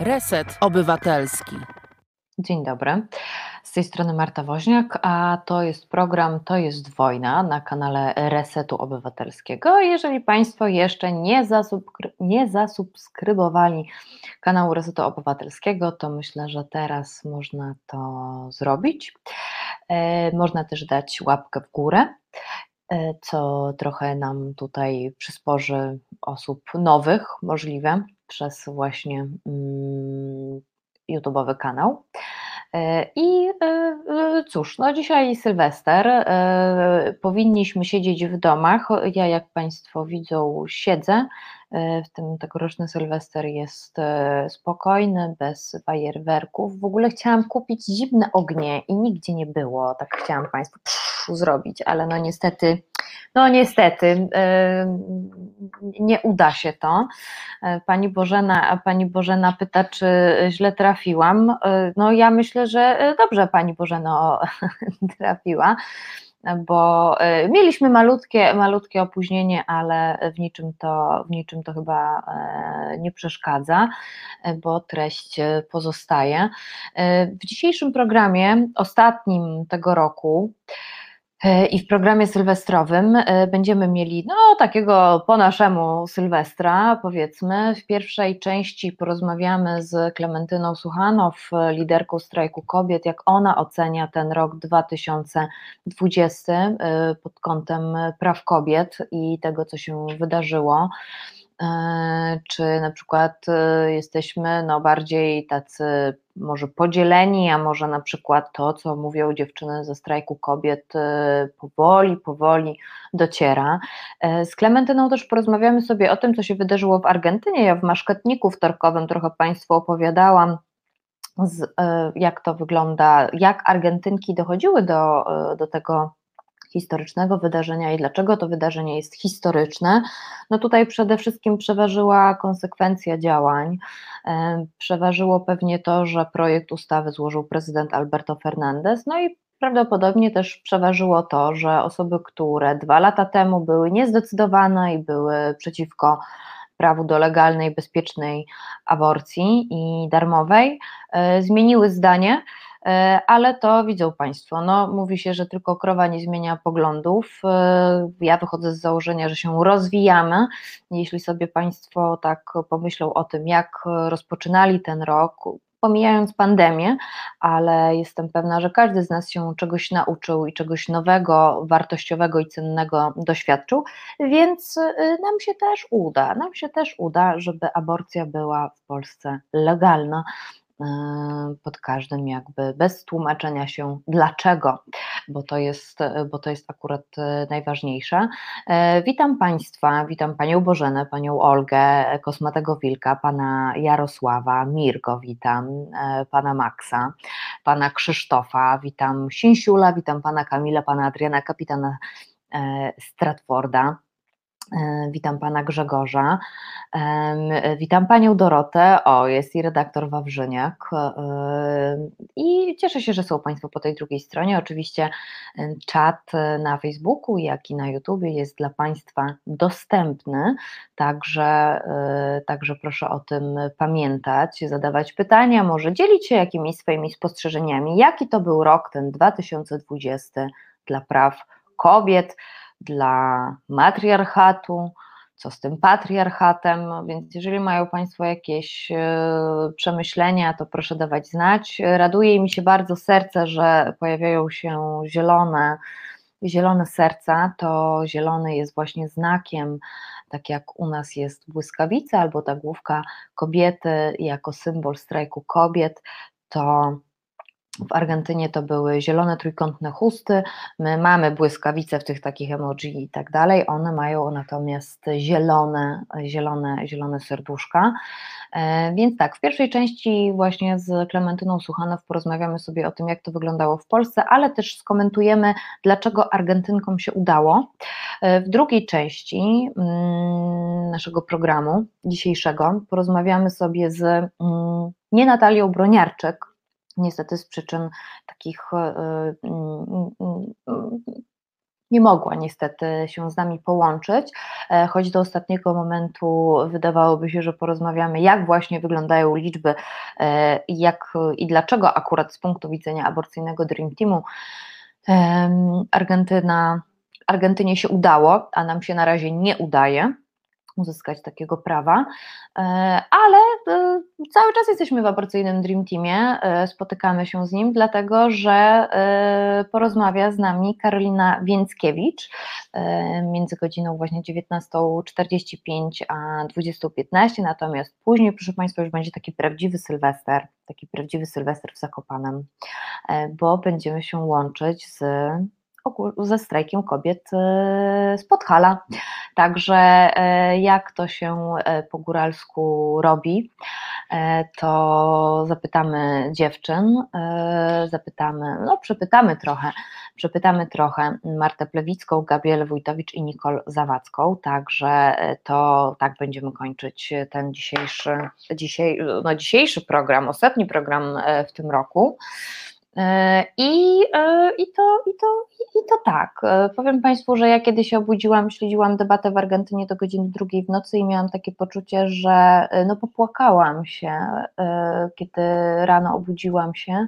Reset Obywatelski. Dzień dobry. Z tej strony Marta Woźniak, a to jest program To jest wojna na kanale Resetu Obywatelskiego. Jeżeli Państwo jeszcze nie, zasubskry nie zasubskrybowali kanału Resetu Obywatelskiego, to myślę, że teraz można to zrobić. E, można też dać łapkę w górę e, co trochę nam tutaj przysporzy osób nowych, możliwe, przez właśnie mm, YouTube'owy kanał. E, I e, e, cóż, no dzisiaj Sylwester, powinniśmy siedzieć w domach. Ja, jak Państwo widzą, siedzę. W tym tegoroczny Sylwester jest spokojny, bez fajerwerków. W ogóle chciałam kupić zimne ognie i nigdzie nie było. Tak chciałam Państwu zrobić, ale no niestety no niestety, nie uda się to. Pani Bożena, pani Bożena pyta, czy źle trafiłam. No ja myślę, że dobrze pani Bożeno trafiła bo mieliśmy malutkie, malutkie opóźnienie, ale w niczym, to, w niczym to chyba nie przeszkadza, bo treść pozostaje. W dzisiejszym programie, ostatnim tego roku, E, I w programie sylwestrowym e, będziemy mieli no, takiego po naszemu Sylwestra, powiedzmy. W pierwszej części porozmawiamy z Klementyną Suchanow, liderką strajku kobiet, jak ona ocenia ten rok 2020 e, pod kątem praw kobiet i tego, co się wydarzyło. E, czy na przykład e, jesteśmy no bardziej tacy może podzieleni, a może na przykład to, co mówią dziewczyny ze strajku kobiet, e, powoli, powoli dociera. Z Klementyną też porozmawiamy sobie o tym, co się wydarzyło w Argentynie. Ja w maszketniku wtorkowym trochę Państwu opowiadałam, z, jak to wygląda, jak Argentynki dochodziły do, do tego historycznego wydarzenia i dlaczego to wydarzenie jest historyczne, no tutaj przede wszystkim przeważyła konsekwencja działań. E, przeważyło pewnie to, że projekt ustawy złożył prezydent Alberto Fernandez, no i prawdopodobnie też przeważyło to, że osoby, które dwa lata temu były niezdecydowane i były przeciwko prawu do legalnej, bezpiecznej aborcji i darmowej, e, zmieniły zdanie ale to widzą Państwo. No, mówi się, że tylko krowa nie zmienia poglądów. E, ja wychodzę z założenia, że się rozwijamy. Jeśli sobie Państwo tak pomyślą o tym, jak rozpoczynali ten rok, pomijając pandemię, ale jestem pewna, że każdy z nas się czegoś nauczył i czegoś nowego, wartościowego i cennego doświadczył, więc e, nam się też uda, nam się też uda, żeby aborcja była w Polsce legalna. E, pod każdym jakby bez tłumaczenia się dlaczego, bo to jest, bo to jest akurat e, najważniejsze. E, witam Państwa, witam Panią Bożenę, Panią Olgę, Kosmatego Wilka, Pana Jarosława, Mirgo witam, Pana Maxa, Pana Krzysztofa, witam Sinsiula, witam Pana Kamila, Pana Adriana, Kapitana Stratforda. E, witam pana Grzegorza, witam panią Dorotę, o jest i redaktor Wawrzyniak. I cieszę się, że są państwo po tej drugiej stronie. Oczywiście czat na Facebooku, jak i na YouTubie jest dla państwa dostępny, także, e, także proszę o tym pamiętać, zadawać pytania, może dzielić się jakimiś swoimi spostrzeżeniami, jaki to był rok ten 2020 dla praw kobiet, dla matriarchatu, co z tym patriarchatem, więc jeżeli mają Państwo jakieś e, przemyślenia, to proszę dawać znać. Raduje mi się bardzo serce, że pojawiają się zielone, zielone serca, to zielony jest właśnie znakiem, tak jak u nas jest błyskawica albo ta główka kobiety jako symbol strajku kobiet, to w Argentynie to były zielone trójkątne chusty, my mamy błyskawice w tych takich emoji i tak dalej, one mają natomiast zielone, zielone, zielone serduszka. E, więc tak, w pierwszej części właśnie z Klementyną Suchanow porozmawiamy sobie o tym, jak to wyglądało w Polsce, ale też skomentujemy, dlaczego Argentynkom się udało. E, w drugiej części mm, naszego programu dzisiejszego porozmawiamy sobie z mm, nie Natalią Broniarczyk, niestety z przyczyn takich e, nie mogła niestety się z nami połączyć, e, choć do ostatniego momentu wydawałoby się, że porozmawiamy, jak właśnie wyglądają liczby e, jak, i dlaczego akurat z punktu widzenia aborcyjnego Dream Teamu Argentyna, Argentynie się udało, a nam się na razie nie udaje uzyskać takiego prawa, e, ale e, cały czas jesteśmy w aborcyjnym Dream Teamie, e, spotykamy się z nim, dlatego że porozmawia z nami Karolina Więckiewicz między godziną właśnie 19.45 a 20.15, natomiast później, proszę Państwa, już będzie taki prawdziwy Sylwester, taki prawdziwy Sylwester w Zakopanem, bo będziemy się łączyć z ze strajkiem kobiet z Podhala. Także e, jak to się e, po góralsku robi, e, to zapytamy dziewczyn, zapytamy, no przepytamy trochę, przepytamy trochę Martę Plewicką, Gabrielę Wójtowicz i Nicole Zawadzką, także to tak będziemy kończyć ten dzisiejszy, dzisiaj, no dzisiejszy program, ostatni program w tym roku. E, I, e, i, to, i, to, I to tak. E, powiem Państwu, że ja kiedy się obudziłam, śledziłam debatę w Argentynie do godziny drugiej w nocy i miałam takie poczucie, że no popłakałam się, kiedy rano obudziłam się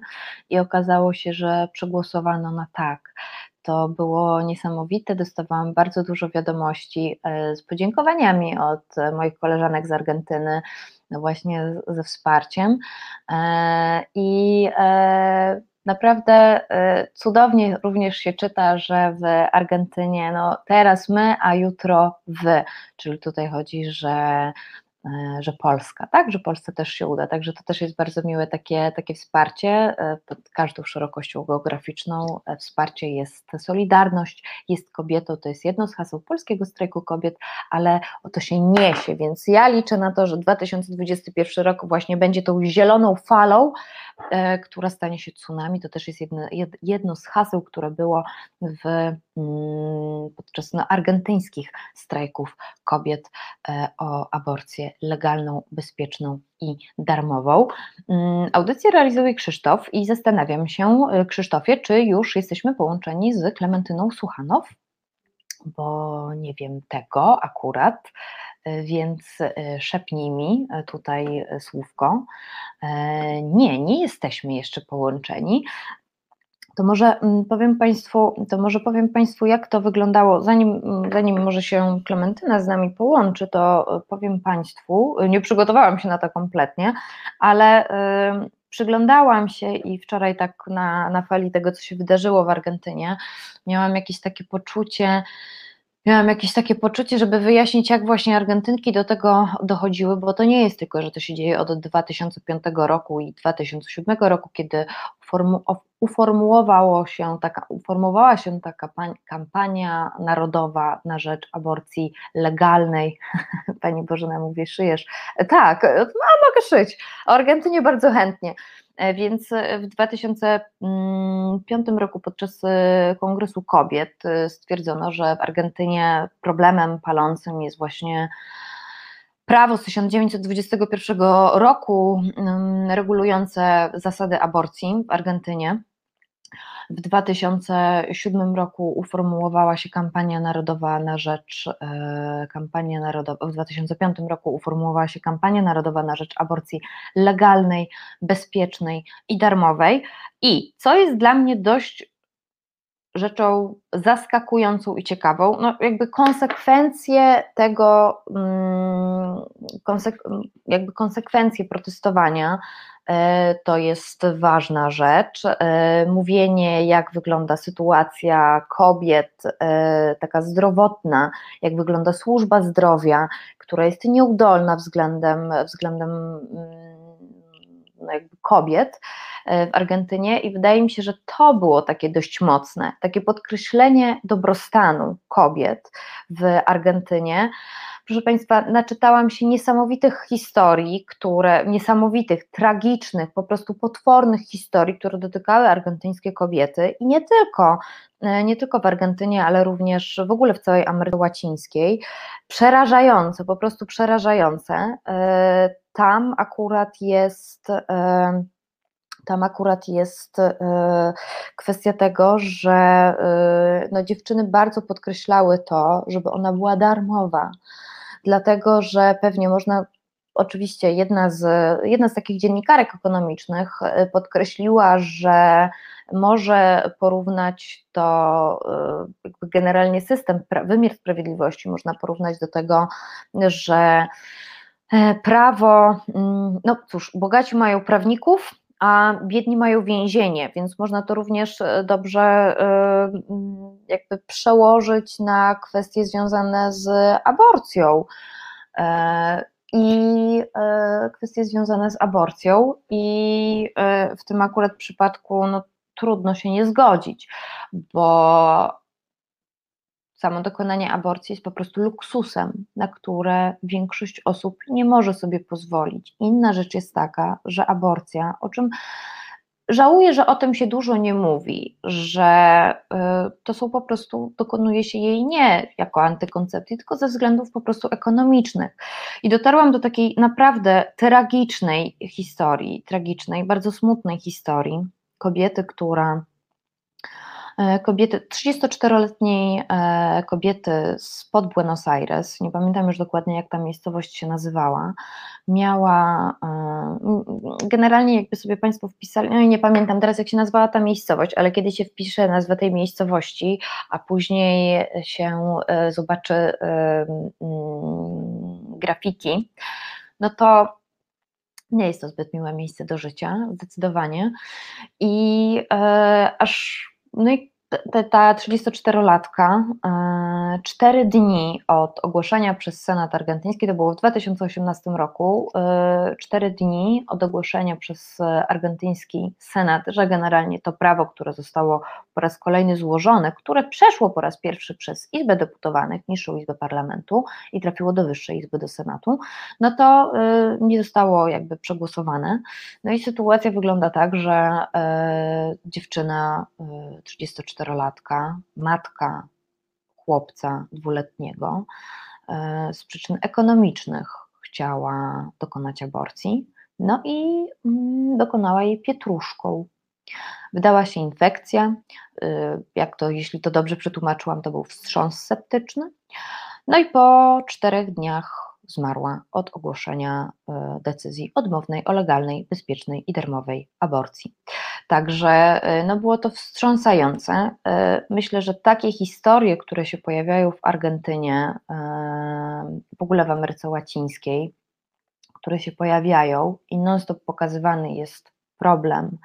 i okazało się, że przegłosowano na tak. To było niesamowite. Dostawałam bardzo dużo wiadomości z podziękowaniami od moich koleżanek z Argentyny, no właśnie ze wsparciem. I Naprawdę y, cudownie również się czyta, że w Argentynie no teraz my, a jutro wy, czyli tutaj chodzi, że E, że Polska, tak, że Polsce też się uda, także to też jest bardzo miłe takie, takie wsparcie e, pod każdą szerokością geograficzną, e, wsparcie jest solidarność, jest kobietą, to jest jedno z haseł polskiego strajku kobiet, ale o to się niesie, więc ja liczę na to, że 2021 rok właśnie będzie tą zieloną falą, która stanie się tsunami, to też jest jedno, jedno z haseł, które było w, mm, podczas no, argentyńskich strajków kobiet o aborcję legalną, bezpieczną i darmową. Mm, audycję realizuje Krzysztof i zastanawiam się, y, Krzysztofie, czy już jesteśmy połączeni z Klementyną Słuchanow, bo nie wiem tego akurat, więc y, szepnij mi tutaj słówko. Nie, nie jesteśmy jeszcze połączeni, to może mm, powiem Państwu, to może powiem Państwu, jak to wyglądało, zanim, mm, zanim może się Klementyna z nami połączy, to e, powiem Państwu, e, nie przygotowałam się na to kompletnie, ale przyglądałam się i wczoraj tak na, na fali tego, co się wydarzyło w Argentynie, miałam jakieś takie poczucie, miałam jakieś takie poczucie, żeby wyjaśnić, jak właśnie Argentynki do tego dochodziły, bo to nie jest tylko, że to się dzieje od 2005 roku i 2007 roku, kiedy uformułowało się taka, uformowała się taka kampania narodowa na rzecz aborcji legalnej. Pani Bożena mówi, szyjesz. Tak, no, mogę szyć. O Argentynie bardzo chętnie. E, więc w 2005 roku podczas e, Kongresu Kobiet e, stwierdzono, że w Argentynie problemem palącym jest właśnie prawo z 1921 roku mm, regulujące zasady aborcji w Argentynie. W 2007 roku uformułowała się kampania narodowa na rzecz e, kampania narodowa, w 2005 roku uformułowała się kampania narodowa na rzecz aborcji legalnej, bezpiecznej i darmowej. I co jest dla mnie dość rzeczą zaskakującą i ciekawą, no jakby konsekwencje tego, mm, jakby konsekwencje protestowania e, to jest ważna rzecz. E, mówienie, jak wygląda sytuacja kobiet, e, taka zdrowotna, jak wygląda służba zdrowia, która jest nieudolna względem, względem mm, no kobiet w Argentynie i wydaje mi się, że to było takie dość mocne, takie podkreślenie dobrostanu kobiet w Argentynie. Proszę Państwa, naczytałam się niesamowitych historii, które, niesamowitych, tragicznych, po prostu potwornych historii, które dotykały argentyńskie kobiety i nie tylko, e, nie tylko w Argentynie, ale również w ogóle w całej Ameryce Łacińskiej. Przerażające, po prostu przerażające. E, tam akurat jest tam akurat jest kwestia tego, że no, dziewczyny bardzo podkreślały to, żeby ona była darmowa, dlatego że pewnie można oczywiście jedna z, jedna z takich dziennikarek ekonomicznych podkreśliła, że może porównać to, generalnie system, wymiar sprawiedliwości można porównać do tego, że e, prawo, mm, no cóż, bogaci mają prawników, a biedni mają więzienie, więc można to również e, dobrze e, jakby przełożyć na kwestie związane z aborcją. I kwestie związane z aborcją, i w tym akurat przypadku no, trudno się nie zgodzić, bo samo dokonanie aborcji jest po prostu luksusem, na które większość osób nie może sobie pozwolić. Inna rzecz jest taka, że aborcja, o czym żałuję, że o tym się dużo nie mówi, że y, to są po prostu, dokonuje się jej nie jako antykoncepcji, tylko ze względów po prostu ekonomicznych. I dotarłam do takiej naprawdę tragicznej historii, tragicznej, bardzo smutnej historii kobiety, która kobiety, 34-letniej e, kobiety spod Buenos Aires, nie pamiętam już dokładnie jak ta miejscowość się nazywała, miała, e, generalnie jakby sobie Państwo wpisali, no i nie pamiętam teraz jak się nazywała ta miejscowość, ale kiedy się wpisze nazwę tej miejscowości, a później się zobaczy grafiki, no to nie jest to zbyt miłe miejsce do życia, zdecydowanie. I e, aż, no i ta 34-latka, e, cztery dni od ogłoszenia przez Senat argentyński, to było w 2018 roku, e, cztery dni od ogłoszenia przez argentyński Senat, że generalnie to prawo, które zostało po raz kolejny złożone, które przeszło po raz pierwszy przez Izbę Deputowanych, niższą Izbę Parlamentu i trafiło do Wyższej Izby, do Senatu, no to e, nie zostało jakby przegłosowane. No i sytuacja wygląda tak, że dziewczyna 34 czterolatka, matka chłopca dwuletniego, z przyczyn ekonomicznych chciała dokonać aborcji, no i mm, dokonała jej pietruszką. Wydała się infekcja, y, jak to, jeśli to dobrze przetłumaczyłam, to był wstrząs septyczny. No i po czterech dniach zmarła od ogłoszenia e, decyzji odmownej o legalnej, bezpiecznej i darmowej aborcji. Także e, no było to wstrząsające. Myślę, że takie historie, które się pojawiają w Argentynie, w ogóle w Ameryce Łacińskiej, które się pojawiają i non-stop pokazywany jest problem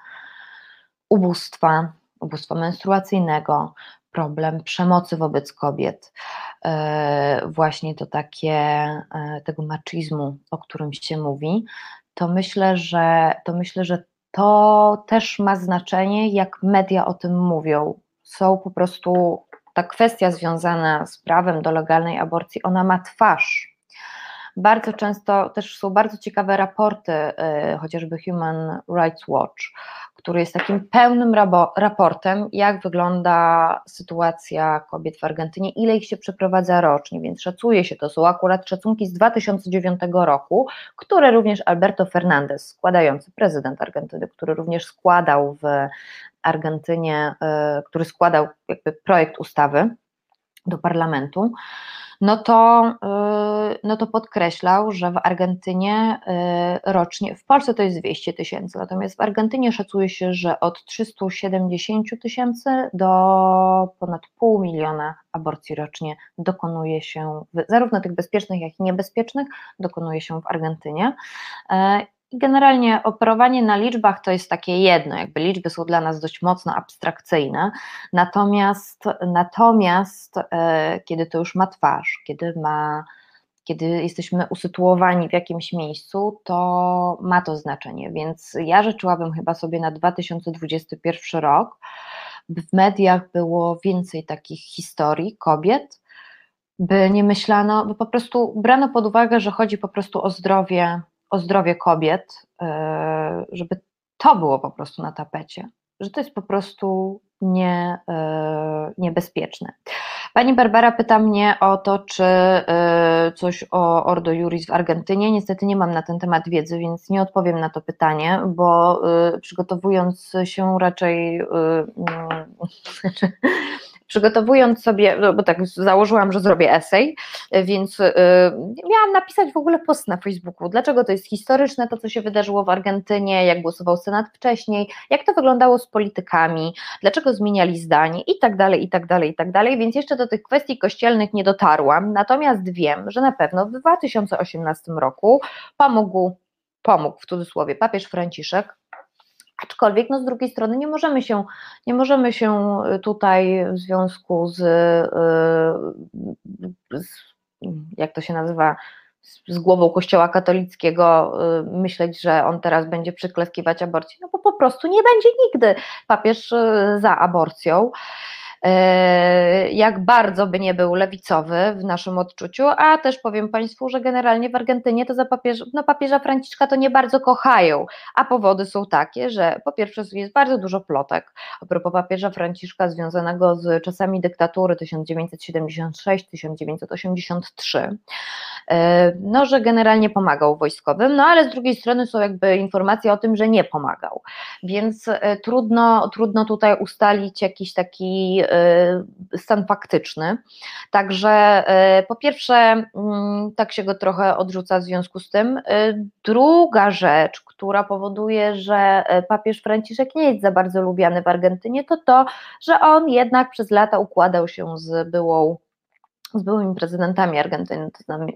ubóstwa, ubóstwa menstruacyjnego, problem przemocy wobec kobiet, e, właśnie to takie, e, tego maczizmu, o którym się mówi, to myślę, że to myślę, że to też ma znaczenie, jak media o tym mówią. Są po prostu, ta kwestia związana z prawem do legalnej aborcji, ona ma twarz. Bardzo często też są bardzo ciekawe raporty, e, chociażby Human Rights Watch, który jest takim pełnym raportem, jak wygląda sytuacja kobiet w Argentynie, ile ich się przeprowadza rocznie, więc szacuje się, to są akurat szacunki z 2009 roku, które również Alberto Fernandez, składający prezydent Argentyny, który również składał w Argentynie, e, który składał jakby projekt ustawy do parlamentu, no to, y, no to podkreślał, że w Argentynie y, rocznie, w Polsce to jest 200 tysięcy, natomiast w Argentynie szacuje się, że od 370 tysięcy do ponad pół miliona aborcji rocznie dokonuje się, zarówno tych bezpiecznych, jak i niebezpiecznych, dokonuje się w Argentynie. Generalnie operowanie na liczbach to jest takie jedno, jakby liczby są dla nas dość mocno abstrakcyjne, natomiast, natomiast e, kiedy to już ma twarz, kiedy ma kiedy jesteśmy usytuowani w jakimś miejscu, to ma to znaczenie. Więc ja życzyłabym chyba sobie na 2021 rok, by w mediach było więcej takich historii kobiet, by nie myślano, by po prostu brano pod uwagę, że chodzi po prostu o zdrowie o zdrowie kobiet, e, żeby to było po prostu na tapecie, że to jest po prostu nie, e, niebezpieczne. Pani Barbara pyta mnie o to, czy y, coś o Ordo Juris w Argentynie. Niestety nie mam na ten temat wiedzy, więc nie odpowiem na to pytanie, bo przygotowując się raczej y, przygotowując sobie, no bo tak założyłam, że zrobię esej, więc yy, miałam napisać w ogóle post na Facebooku, dlaczego to jest historyczne, to co się wydarzyło w Argentynie, jak głosował Senat wcześniej, jak to wyglądało z politykami, dlaczego zmieniali zdanie i tak dalej, i tak dalej, i tak dalej, więc jeszcze do tych kwestii kościelnych nie dotarłam, natomiast wiem, że na pewno w 2018 roku pomógł, pomógł w cudzysłowie papież Franciszek Aczkolwiek no z drugiej strony nie możemy się, nie możemy się y, tutaj w związku z, y, z jak to się nazywa, z głową Kościoła katolickiego y, myśleć, że on teraz będzie przyklaskiwać aborcji, no bo po prostu nie będzie nigdy papież za aborcją. E, jak bardzo by nie był lewicowy w naszym odczuciu, a też powiem Państwu, że generalnie w Argentynie to za papieża, no papieża Franciszka to nie bardzo kochają, a powody są takie, że po pierwsze jest bardzo dużo plotek. A propos papieża Franciszka związanego z czasami dyktatury 1976-1983, e, no że generalnie pomagał wojskowym, no ale z drugiej strony są jakby informacje o tym, że nie pomagał, więc e, trudno, trudno tutaj ustalić jakiś taki stan faktyczny. Także y, po pierwsze, mm, tak się go trochę odrzuca w związku z tym. Y, druga rzecz, która powoduje, że papież Franciszek nie jest za bardzo lubiany w Argentynie, to to, że on jednak przez lata układał się z byłą z byłymi prezydentami Argentyny,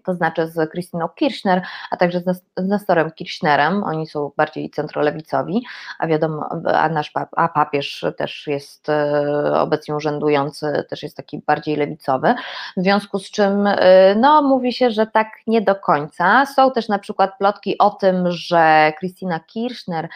to znaczy z Christiną Kirchner, a także z Nestorem Kirchnerem, oni są bardziej centrolewicowi, a wiadomo, a nasz a papież też jest e, obecnie urzędujący, też jest taki bardziej lewicowy, w związku z czym e, no, mówi się, że tak nie do końca. Są też na przykład plotki o tym, że Christina Kirchner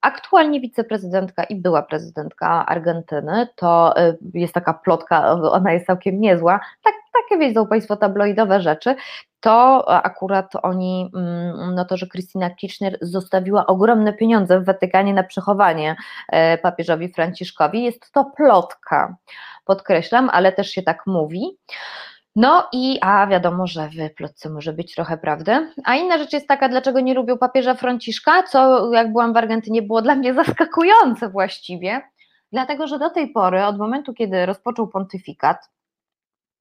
aktualnie wiceprezydentka i była prezydentka Argentyny, to y, jest taka plotka, ona jest całkiem niezła, tak, takie wiedzą Państwo tabloidowe rzeczy, to akurat oni, mm, no to, że Krystyna Kirchner zostawiła ogromne pieniądze w Watykanie na przechowanie e, papieżowi Franciszkowi, jest to plotka, podkreślam, ale też się tak mówi. No i, a wiadomo, że w plotce może być trochę prawdy. A inna rzecz jest taka, dlaczego nie lubią papieża Franciszka, co jak byłam w Argentynie było dla mnie zaskakujące właściwie, dlatego że do tej pory, od momentu kiedy rozpoczął pontyfikat,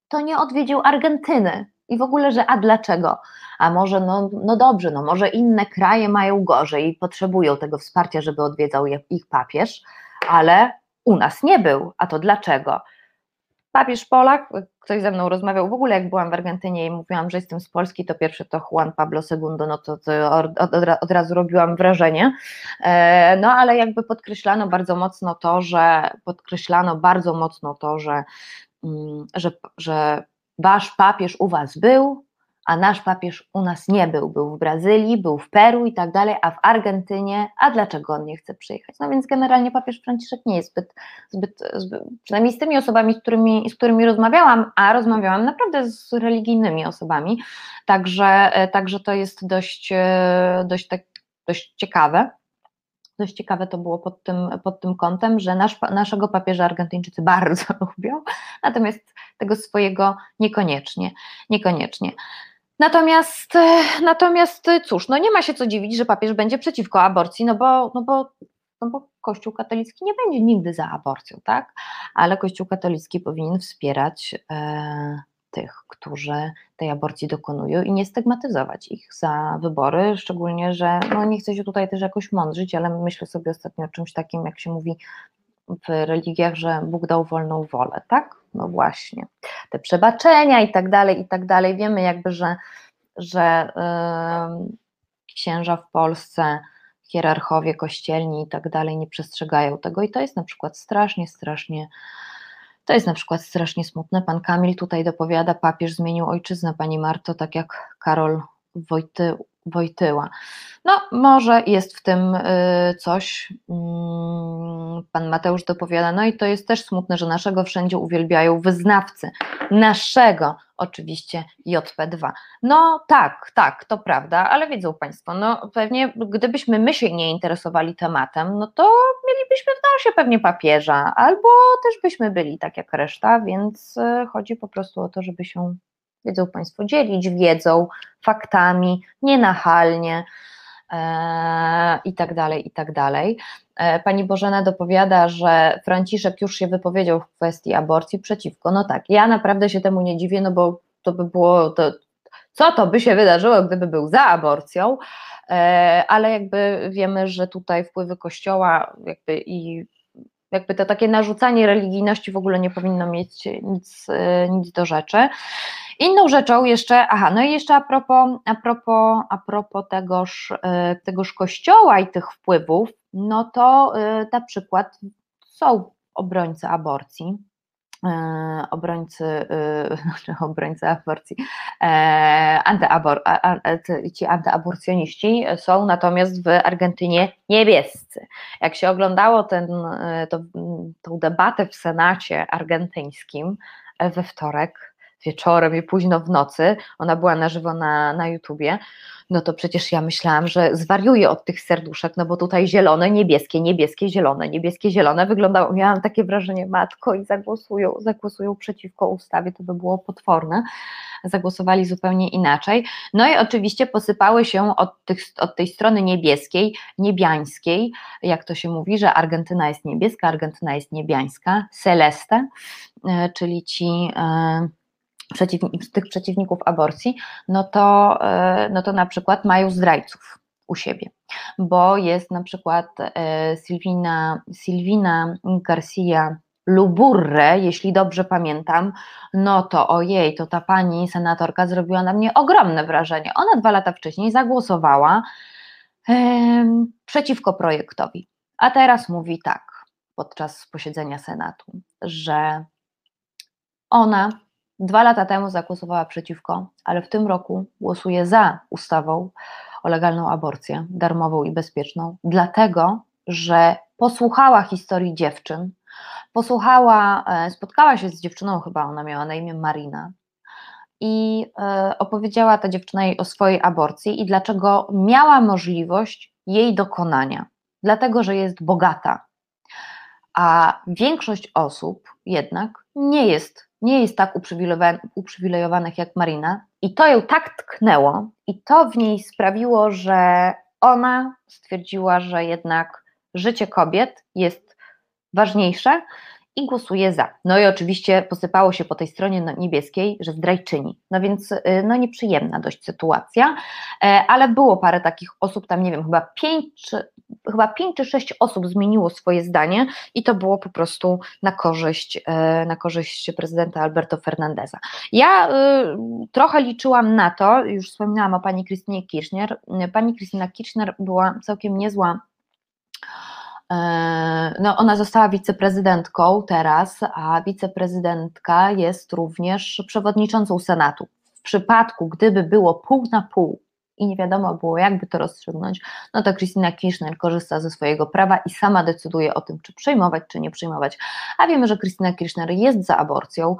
to nie odwiedził Argentyny. I w ogóle, że a dlaczego? A może, no, no dobrze, no może inne kraje mają gorzej i potrzebują tego wsparcia, żeby odwiedzał ich papież, ale u nas nie był. A to dlaczego? Papież Polak, ktoś ze mną rozmawiał w ogóle, jak byłam w Argentynie i mówiłam, że jestem z Polski, to pierwszy to Juan Pablo II, no to, to od, od, od, razu robiłam wrażenie. E, no ale jakby podkreślano bardzo mocno to, że podkreślano bardzo mocno to, że, mm, że, że wasz papież u was był, a nasz papież u nas nie był. Był w Brazylii, był w Peru i tak dalej, a w Argentynie, a dlaczego on nie chce przyjechać? No więc generalnie papież Franciszek nie jest zbyt, zbyt, zbyt przynajmniej z tymi osobami, z którymi, z którymi rozmawiałam, a rozmawiałam naprawdę z religijnymi osobami, także, e, także to jest dość, e, dość, tak, dość ciekawe dość ciekawe to było pod tym, pod tym kątem, że nasz, naszego papieża Argentyńczycy bardzo lubią, natomiast tego swojego niekoniecznie. niekoniecznie. Natomiast, e, natomiast e, cóż, no nie ma się co dziwić, że papież będzie przeciwko aborcji, no bo, no bo, no bo Kościół katolicki nie będzie nigdy za aborcją, tak? Ale Kościół katolicki powinien wspierać e, tych, którzy tej aborcji dokonują i nie stygmatyzować ich za wybory, szczególnie, że no nie chcę się tutaj też jakoś mądrzyć, ale myślę sobie ostatnio o czymś takim, jak się mówi w religiach, że Bóg dał wolną wolę, tak? No właśnie, te przebaczenia i tak dalej, i tak dalej. Wiemy jakby, że, że yy, księża w Polsce, hierarchowie kościelni i tak dalej nie przestrzegają tego i to jest na przykład strasznie, strasznie to jest na przykład strasznie smutne. Pan Kamil tutaj dopowiada, papież zmienił ojczyznę, pani Marto, tak jak Karol Wojty, Wojtyła. No, może jest w tym y, coś. Mm, pan Mateusz dopowiada, no i to jest też smutne, że naszego wszędzie uwielbiają wyznawcy naszego oczywiście JP2. No tak, tak, to prawda, ale wiedzą Państwo, no pewnie gdybyśmy my się nie interesowali tematem, no to mielibyśmy w nosie pewnie papieża, albo też byśmy byli tak jak reszta, więc e, chodzi po prostu o to, żeby się, wiedzą Państwo, dzielić wiedzą, faktami, nienachalnie, e, i tak dalej, i tak dalej. E, pani Bożena dopowiada, że Franciszek już się wypowiedział w kwestii aborcji przeciwko. No tak, ja naprawdę się temu nie dziwię, no bo to by było, to, co to by się wydarzyło, gdyby był za aborcją, e, ale jakby wiemy, że tutaj wpływy Kościoła jakby i jakby to takie narzucanie religijności w ogóle nie powinno mieć nic, e, nic do rzeczy. Inną rzeczą jeszcze, aha, no i jeszcze a propos, a propos, a propos tegoż, tegoż kościoła i tych wpływów, no to y, na przykład są obrońcy aborcji, y, obrońcy, znaczy obrońcy aborcji, e, antyabor, ci antyaborcjoniści są natomiast w Argentynie niebiescy. Jak się oglądało ten, to, debatę w Senacie argentyńskim we wtorek, wieczorem i późno w nocy, ona była na żywo na, na YouTubie, no to przecież ja myślałam, że zwariuję od tych serduszek, no bo tutaj zielone, niebieskie, niebieskie, zielone, niebieskie, zielone. Wyglądało, miałam takie wrażenie, matko i zagłosują, zagłosują przeciwko ustawie, to by było potworne, zagłosowali zupełnie inaczej, no i oczywiście posypały się od, tych, od tej strony niebieskiej, niebiańskiej, jak to się mówi, że Argentyna jest niebieska, Argentyna jest niebiańska, celeste, e, czyli ci... E, przeciwnik, tych przeciwników aborcji, no to, e, no to na przykład mają zdrajców u siebie, bo jest na przykład e, Silvina, Silvina Garcia Luburre, jeśli dobrze pamiętam, no to ojej, to ta pani senatorka zrobiła na mnie ogromne wrażenie. Ona dwa lata wcześniej zagłosowała e, przeciwko projektowi, a teraz mówi tak podczas posiedzenia Senatu, że ona Dwa lata temu zagłosowała przeciwko, ale w tym roku głosuje za ustawą o legalną aborcję, darmową i bezpieczną, dlatego, że posłuchała historii dziewczyn, posłuchała, e, spotkała się z dziewczyną, chyba ona miała na imię Marina, i e, opowiedziała ta dziewczyna jej o swojej aborcji i dlaczego miała możliwość jej dokonania. Dlatego, że jest bogata. A większość osób jednak nie jest nie jest tak uprzywilejowanych jak Marina. I to ją tak tknęło i to w niej sprawiło, że ona stwierdziła, że jednak życie kobiet jest ważniejsze i głosuje za. No i oczywiście posypało się po tej stronie no, niebieskiej, że zdrajczyni. No więc y, no nieprzyjemna dość sytuacja, e, ale było parę takich osób, tam nie wiem, chyba pięć czy, chyba pięć czy sześć osób zmieniło swoje zdanie i to było po prostu na korzyść, e, na korzyść prezydenta Alberto Fernandeza. Ja y, trochę liczyłam na to, już wspominałam o pani Krystynie Kirchner, pani Krystyna Kirchner była całkiem niezła no, ona została wiceprezydentką teraz, a wiceprezydentka jest również przewodniczącą Senatu. W przypadku, gdyby było pół na pół i nie wiadomo było, jakby to rozstrzygnąć, no to Christina Kirchner korzysta ze swojego prawa i sama decyduje o tym, czy przyjmować, czy nie przyjmować. A wiemy, że Christina Kirchner jest za aborcją,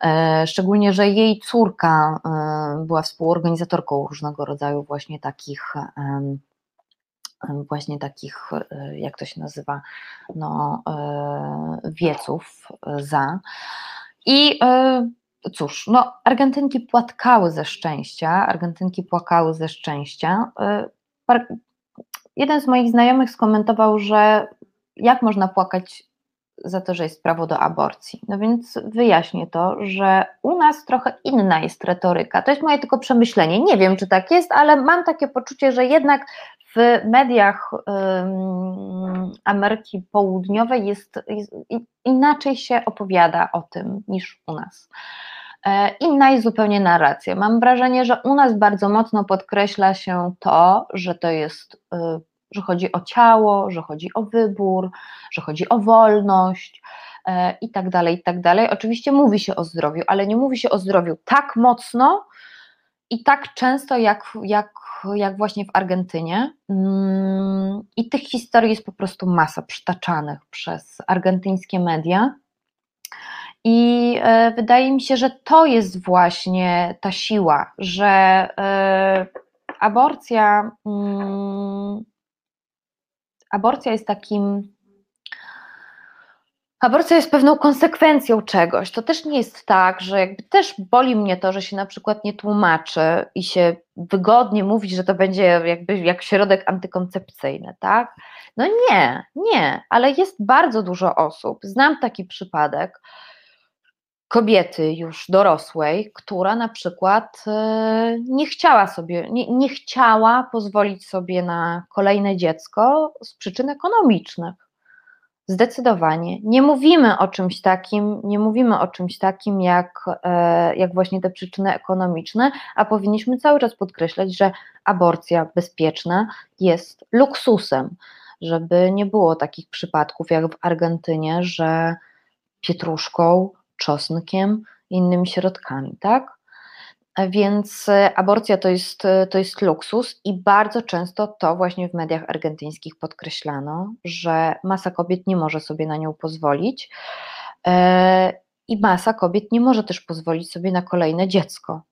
e, szczególnie, że jej córka e, była współorganizatorką różnego rodzaju właśnie takich właśnie takich, e, jak to się nazywa, no, e, wieców za. I e, cóż, no, Argentynki płatkały ze szczęścia, Argentynki płakały ze szczęścia. Jeden z moich znajomych skomentował, że jak można płakać za to, że jest prawo do aborcji. No więc wyjaśnię to, że u nas trochę inna jest retoryka. To jest moje tylko przemyślenie. Nie wiem, czy tak jest, ale mam takie poczucie, że jednak w mediach Ameryki Południowej jest, jest, inaczej się opowiada o tym niż u nas. E, inna jest zupełnie narracja. Mam wrażenie, że u nas bardzo mocno podkreśla się to, że to jest, e, że chodzi o ciało, że chodzi o wybór, że chodzi o wolność e, i tak dalej, i tak dalej. Oczywiście mówi się o zdrowiu, ale nie mówi się o zdrowiu tak mocno i tak często jak, jak jak właśnie w Argentynie. Mm, I tych historii jest po prostu masa przytaczanych przez argentyńskie media. I e, wydaje mi się, że to jest właśnie ta siła, że e, aborcja, mm, aborcja jest takim. Aborcja jest pewną konsekwencją czegoś. To też nie jest tak, że jakby też boli mnie to, że się na przykład nie tłumaczy i się wygodnie mówi, że to będzie jakby jak środek antykoncepcyjny, tak? No nie, nie, ale jest bardzo dużo osób. Znam taki przypadek, kobiety już dorosłej, która na przykład e, nie chciała sobie, nie, nie chciała pozwolić sobie na kolejne dziecko z przyczyn ekonomicznych. Zdecydowanie. Nie mówimy o czymś takim, nie mówimy o czymś takim jak, e, jak właśnie te przyczyny ekonomiczne, a powinniśmy cały czas podkreślać, że aborcja bezpieczna jest luksusem, żeby nie było takich przypadków jak w Argentynie, że pietruszką czosnkiem, innymi środkami, tak? Więc e, aborcja to jest, e, to jest luksus i bardzo często to właśnie w mediach argentyńskich podkreślano, że masa kobiet nie może sobie na nią pozwolić e, i masa kobiet nie może też pozwolić sobie na kolejne dziecko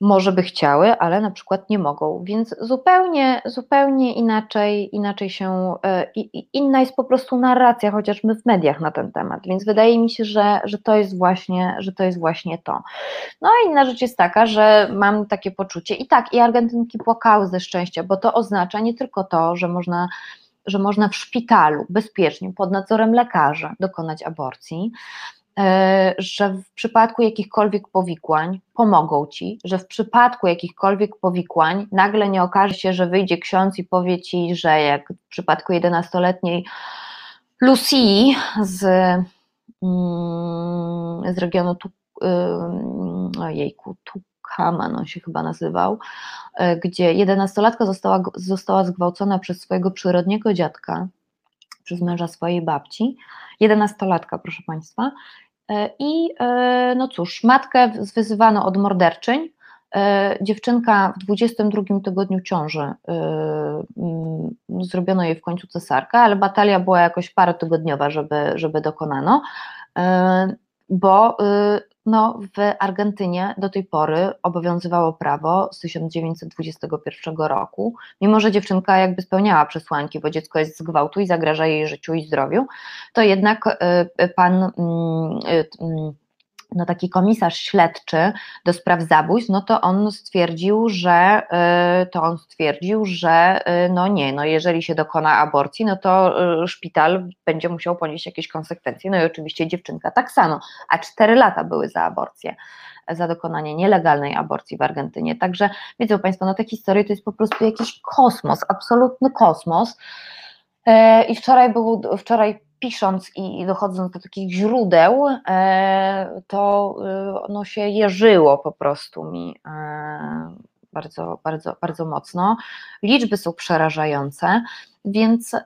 może by chciały, ale na przykład nie mogą, więc zupełnie, zupełnie inaczej, inaczej się, e, inna jest po prostu narracja, chociażby w mediach na ten temat, więc wydaje mi się, że, że, to jest właśnie, że to jest właśnie to. No a inna rzecz jest taka, że mam takie poczucie i tak, i Argentynki płakały ze szczęścia, bo to oznacza nie tylko to, że można że można w szpitalu bezpiecznie pod nadzorem lekarza dokonać aborcji, że w przypadku jakichkolwiek powikłań pomogą ci, że w przypadku jakichkolwiek powikłań nagle nie okaże się, że wyjdzie ksiądz i powie ci, że jak w przypadku 11-letniej Lucy z, mm, z regionu tu, ojejku, Tukaman on się chyba nazywał, e, gdzie 11-latka została, została zgwałcona przez swojego przyrodniego dziadka, przez męża swojej babci, 11-latka, proszę Państwa, E, I e, no cóż, matkę wyzywano od morderczyń. E, dziewczynka w 22 tygodniu ciąży mm, zrobiono jej w końcu cesarka, ale batalia była jakoś parotygodniowa, żeby, żeby dokonano, bo no, w Argentynie do tej pory obowiązywało prawo z 1921 roku, mimo że dziewczynka jakby spełniała przesłanki, bo dziecko jest z gwałtu i zagraża jej życiu i zdrowiu, to jednak y, y, pan mm, y, no taki komisarz śledczy do spraw zabójstw, no to on stwierdził, że y, to on stwierdził, że y, no nie, no jeżeli się dokona aborcji, no to y, szpital będzie musiał ponieść jakieś konsekwencje. No i oczywiście dziewczynka tak samo, a cztery lata były za aborcję, za dokonanie nielegalnej aborcji w Argentynie. Także wiedzą Państwo, no te historie to jest po prostu jakiś kosmos, absolutny kosmos. I wczoraj był, wczoraj pisząc i dochodząc do takich źródeł, e, to e, no się jeżyło po prostu mi e, bardzo, bardzo, bardzo mocno. Liczby są przerażające, więc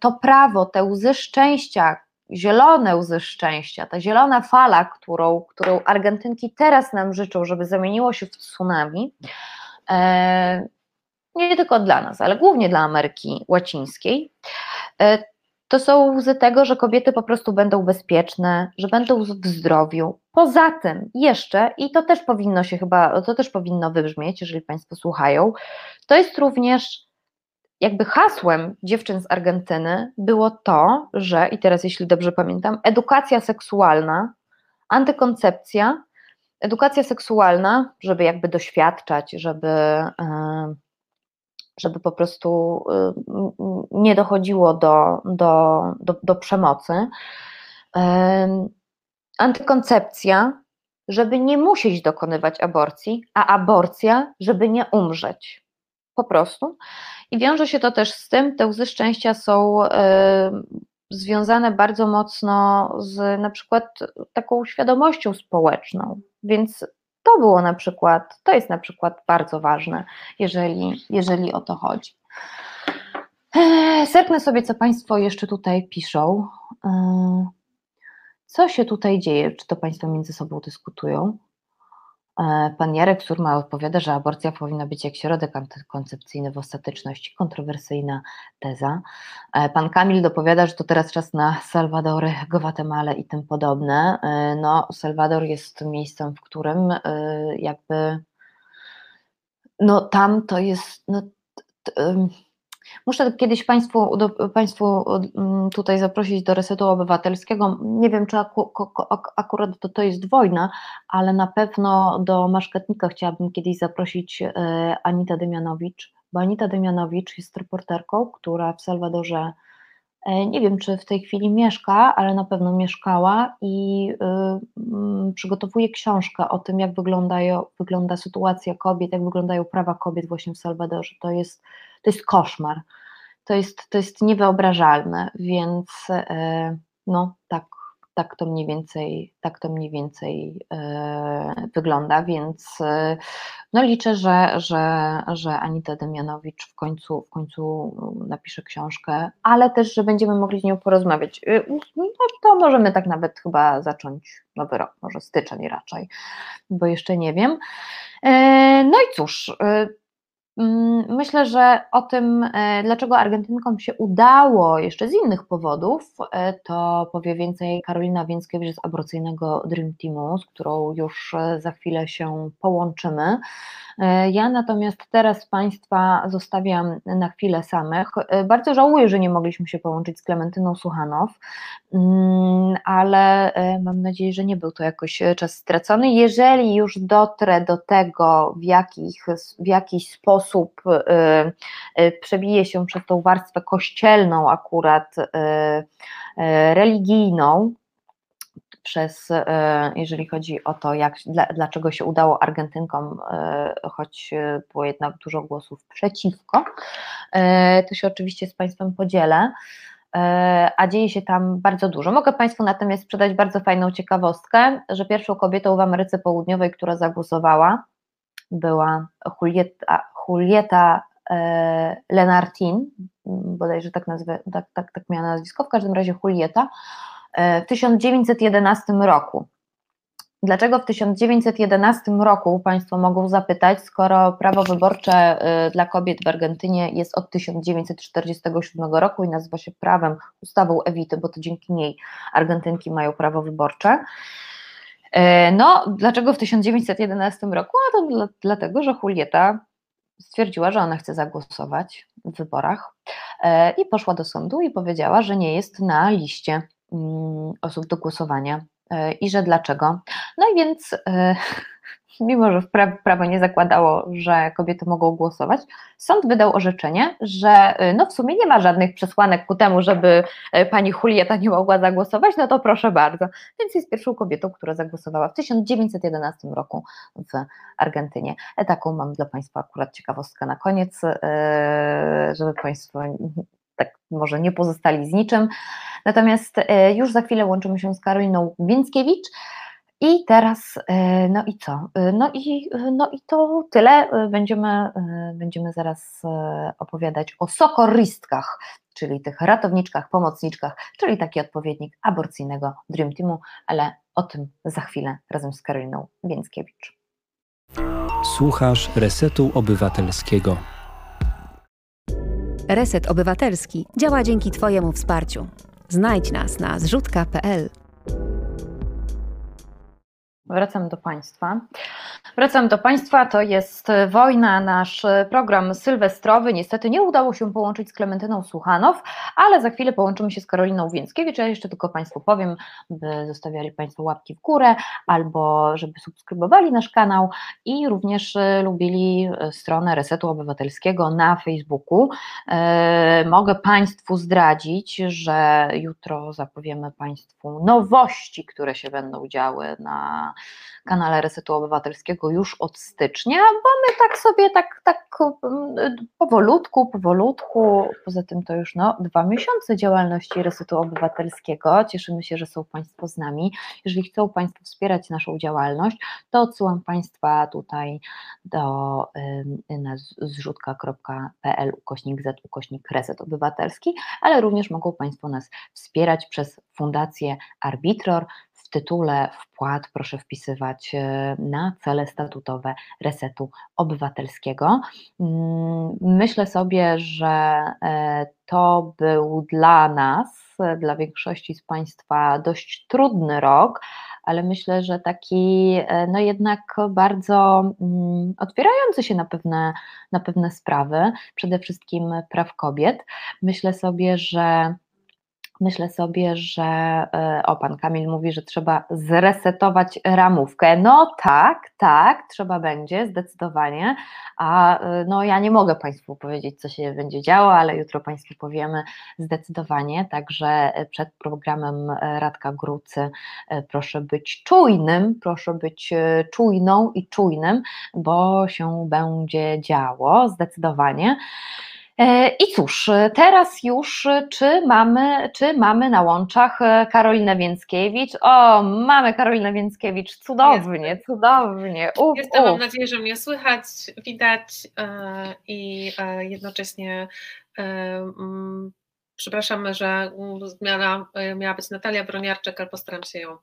to prawo, te łzy szczęścia, zielone łzy szczęścia, ta zielona fala, którą, którą Argentynki teraz nam życzą, żeby zamieniło się w tsunami, nie tylko dla nas, ale głównie dla Ameryki Łacińskiej, to są łzy tego, że kobiety po prostu będą bezpieczne, że będą w zdrowiu. Poza tym jeszcze, i to też powinno się chyba, to też powinno wybrzmieć, jeżeli Państwo słuchają, to jest również jakby hasłem dziewczyn z Argentyny było to, że, i teraz jeśli dobrze pamiętam, edukacja seksualna, antykoncepcja, edukacja seksualna, żeby jakby doświadczać, żeby. Żeby po prostu y, nie dochodziło do, do, do, do przemocy. Antykoncepcja, żeby nie musieć dokonywać aborcji, a aborcja, żeby nie umrzeć. Po prostu. I wiąże się to też z tym, te łzy szczęścia są związane bardzo mocno z na przykład taką świadomością społeczną. Więc to było na przykład, to jest na przykład bardzo ważne, jeżeli, jeżeli o to chodzi. Serknę sobie, co Państwo jeszcze tutaj piszą. Co się tutaj dzieje? Czy to Państwo między sobą dyskutują? E, pan Jarek Surma odpowiada, że aborcja powinna być jak środek antykoncepcyjny w ostateczności. Kontrowersyjna teza. E, pan Kamil dopowiada, że to teraz czas na Salwadory, Gwatemalę i tym podobne. E, no, Salwador jest miejscem, w którym jakby no tam to jest no, Muszę kiedyś Państwu, do, państwu mm, tutaj zaprosić do resetu obywatelskiego. Nie wiem, czy aku, akurat to, to jest wojna, ale na pewno do Maszketnika chciałabym kiedyś zaprosić e, Anita Demianowicz, bo Anita Demianowicz jest reporterką, która w Salwadorze nie wiem, czy w tej chwili mieszka, ale na pewno mieszkała i y, przygotowuje książkę o tym, jak wyglądają, wygląda sytuacja kobiet, jak wyglądają prawa kobiet właśnie w Salwadorze. To jest to jest koszmar. To jest, to jest niewyobrażalne, więc e, no tak, tak to mniej więcej, tak to mniej więcej e, wygląda, więc e, no liczę, że, że, że Anita Demianowicz w końcu, w końcu napisze książkę, ale też, że będziemy mogli z nią porozmawiać. No to możemy tak nawet chyba zacząć nowy rok, może styczeń raczej, bo jeszcze nie wiem. No i cóż, Mm, myślę, że o tym, e, dlaczego Argentynkom się udało jeszcze z innych powodów, e, to powie więcej Karolina Więckiewicz z aborcyjnego Dream Teamu, z którą już e, za chwilę się połączymy. Ja natomiast teraz Państwa zostawiam na chwilę samych. Bardzo żałuję, że nie mogliśmy się połączyć z Klementyną Suchanow, mm, ale mam nadzieję, że nie był to jakoś czas stracony. Jeżeli już dotrę do tego, w, jakich, w jakiś sposób, sposób y, y, przebije się przez tą warstwę kościelną, akurat y, religijną, przez, jeżeli chodzi o to, jak, dlaczego się udało Argentynkom, choć było jednak dużo głosów przeciwko, to się oczywiście z Państwem podzielę a dzieje się tam bardzo dużo. Mogę Państwu natomiast sprzedać bardzo fajną ciekawostkę, że pierwszą kobietą w Ameryce Południowej, która zagłosowała, była Julieta, Julieta e, Lenartin, bodajże tak, nazwę, tak, tak, tak miała nazwisko, w każdym razie Julieta, e, w 1911 roku. Dlaczego w 1911 roku Państwo mogą zapytać, skoro prawo wyborcze e, dla kobiet w Argentynie jest od 1947 roku i nazywa się prawem, ustawą Ewity, bo to dzięki niej Argentynki mają prawo wyborcze. No, dlaczego w 1911 roku? A to dlatego, że Julieta stwierdziła, że ona chce zagłosować w wyborach e, i poszła do sądu i powiedziała, że nie jest na liście mm, osób do głosowania e, i że dlaczego. No i więc e, mimo że prawo nie zakładało, że kobiety mogą głosować, sąd wydał orzeczenie, że y, no w sumie nie ma żadnych przesłanek ku temu, żeby y, pani Julieta nie mogła zagłosować, no to proszę bardzo. Więc jest pierwszą kobietą, która zagłosowała w 1911 roku w Argentynie. E, taką mam dla Państwa akurat ciekawostkę na koniec, y, żeby Państwo tak może nie pozostali z niczym. Natomiast już za chwilę łączymy się z Karoliną Więckiewicz, i teraz, e, no i co? E, no i, no i to tyle. E, będziemy, będziemy zaraz opowiadać o sokoristkach, czyli tych ratowniczkach, pomocniczkach, czyli taki odpowiednik aborcyjnego Dream Teamu, ale o tym za chwilę razem z Karoliną Więckiewicz. Słuchasz Resetu Obywatelskiego. Reset Obywatelski działa dzięki Twojemu wsparciu. Znajdź nas na zrzutka.pl. Wracam do Państwa. Wracam do Państwa, to jest Wojna, nasz program sylwestrowy. Niestety nie udało się połączyć z Klementyną Słuchanow, ale za chwilę połączymy się z Karoliną Więckiewicz. Ja jeszcze tylko Państwu powiem, by zostawiali Państwo łapki w górę albo żeby subskrybowali nasz kanał i również e, lubili e, stronę Resetu Obywatelskiego na Facebooku. E, mogę Państwu zdradzić, że jutro zapowiemy Państwu nowości, które się będą działy na kanale Resetu Obywatelskiego już od stycznia, bo my tak sobie, tak, tak mm, powolutku, powolutku, poza tym to już no, dwa miesiące działalności Resetu Obywatelskiego, cieszymy się, że są Państwo z nami. Jeżeli chcą Państwo wspierać naszą działalność, to odsyłam Państwa tutaj do na zrzutka.pl ukośnik z ukośnik Reset Obywatelski, ale również mogą Państwo nas wspierać przez Fundację Arbitror, tytule wpłat proszę wpisywać e, na cele statutowe Resetu Obywatelskiego. Mm, myślę sobie, że to był dla nas, dla większości z Państwa dość trudny rok, ale myślę, że taki no jednak bardzo mm, otwierający się na pewne, na pewne sprawy, przede wszystkim praw kobiet. Myślę sobie, że Myślę sobie, że e, o, pan Kamil mówi, że trzeba zresetować ramówkę. No tak, tak, trzeba będzie, zdecydowanie. A e, no ja nie mogę Państwu powiedzieć, co się będzie działo, ale jutro Państwu powiemy zdecydowanie. Także przed programem Radka Grucy proszę być czujnym, proszę być czujną i czujnym, bo się będzie działo zdecydowanie. E, I cóż, teraz już czy mamy, czy mamy na łączach e, Karolinę Więckiewicz? O, mamy Karolinę Więckiewicz, cudownie, Jest. cudownie. Uf, Jestem, uf. mam nadzieję, że mnie słychać, widać e, i jednocześnie mm, przepraszamy, że zmiana miała być Natalia Broniarczyk, ale postaram się ją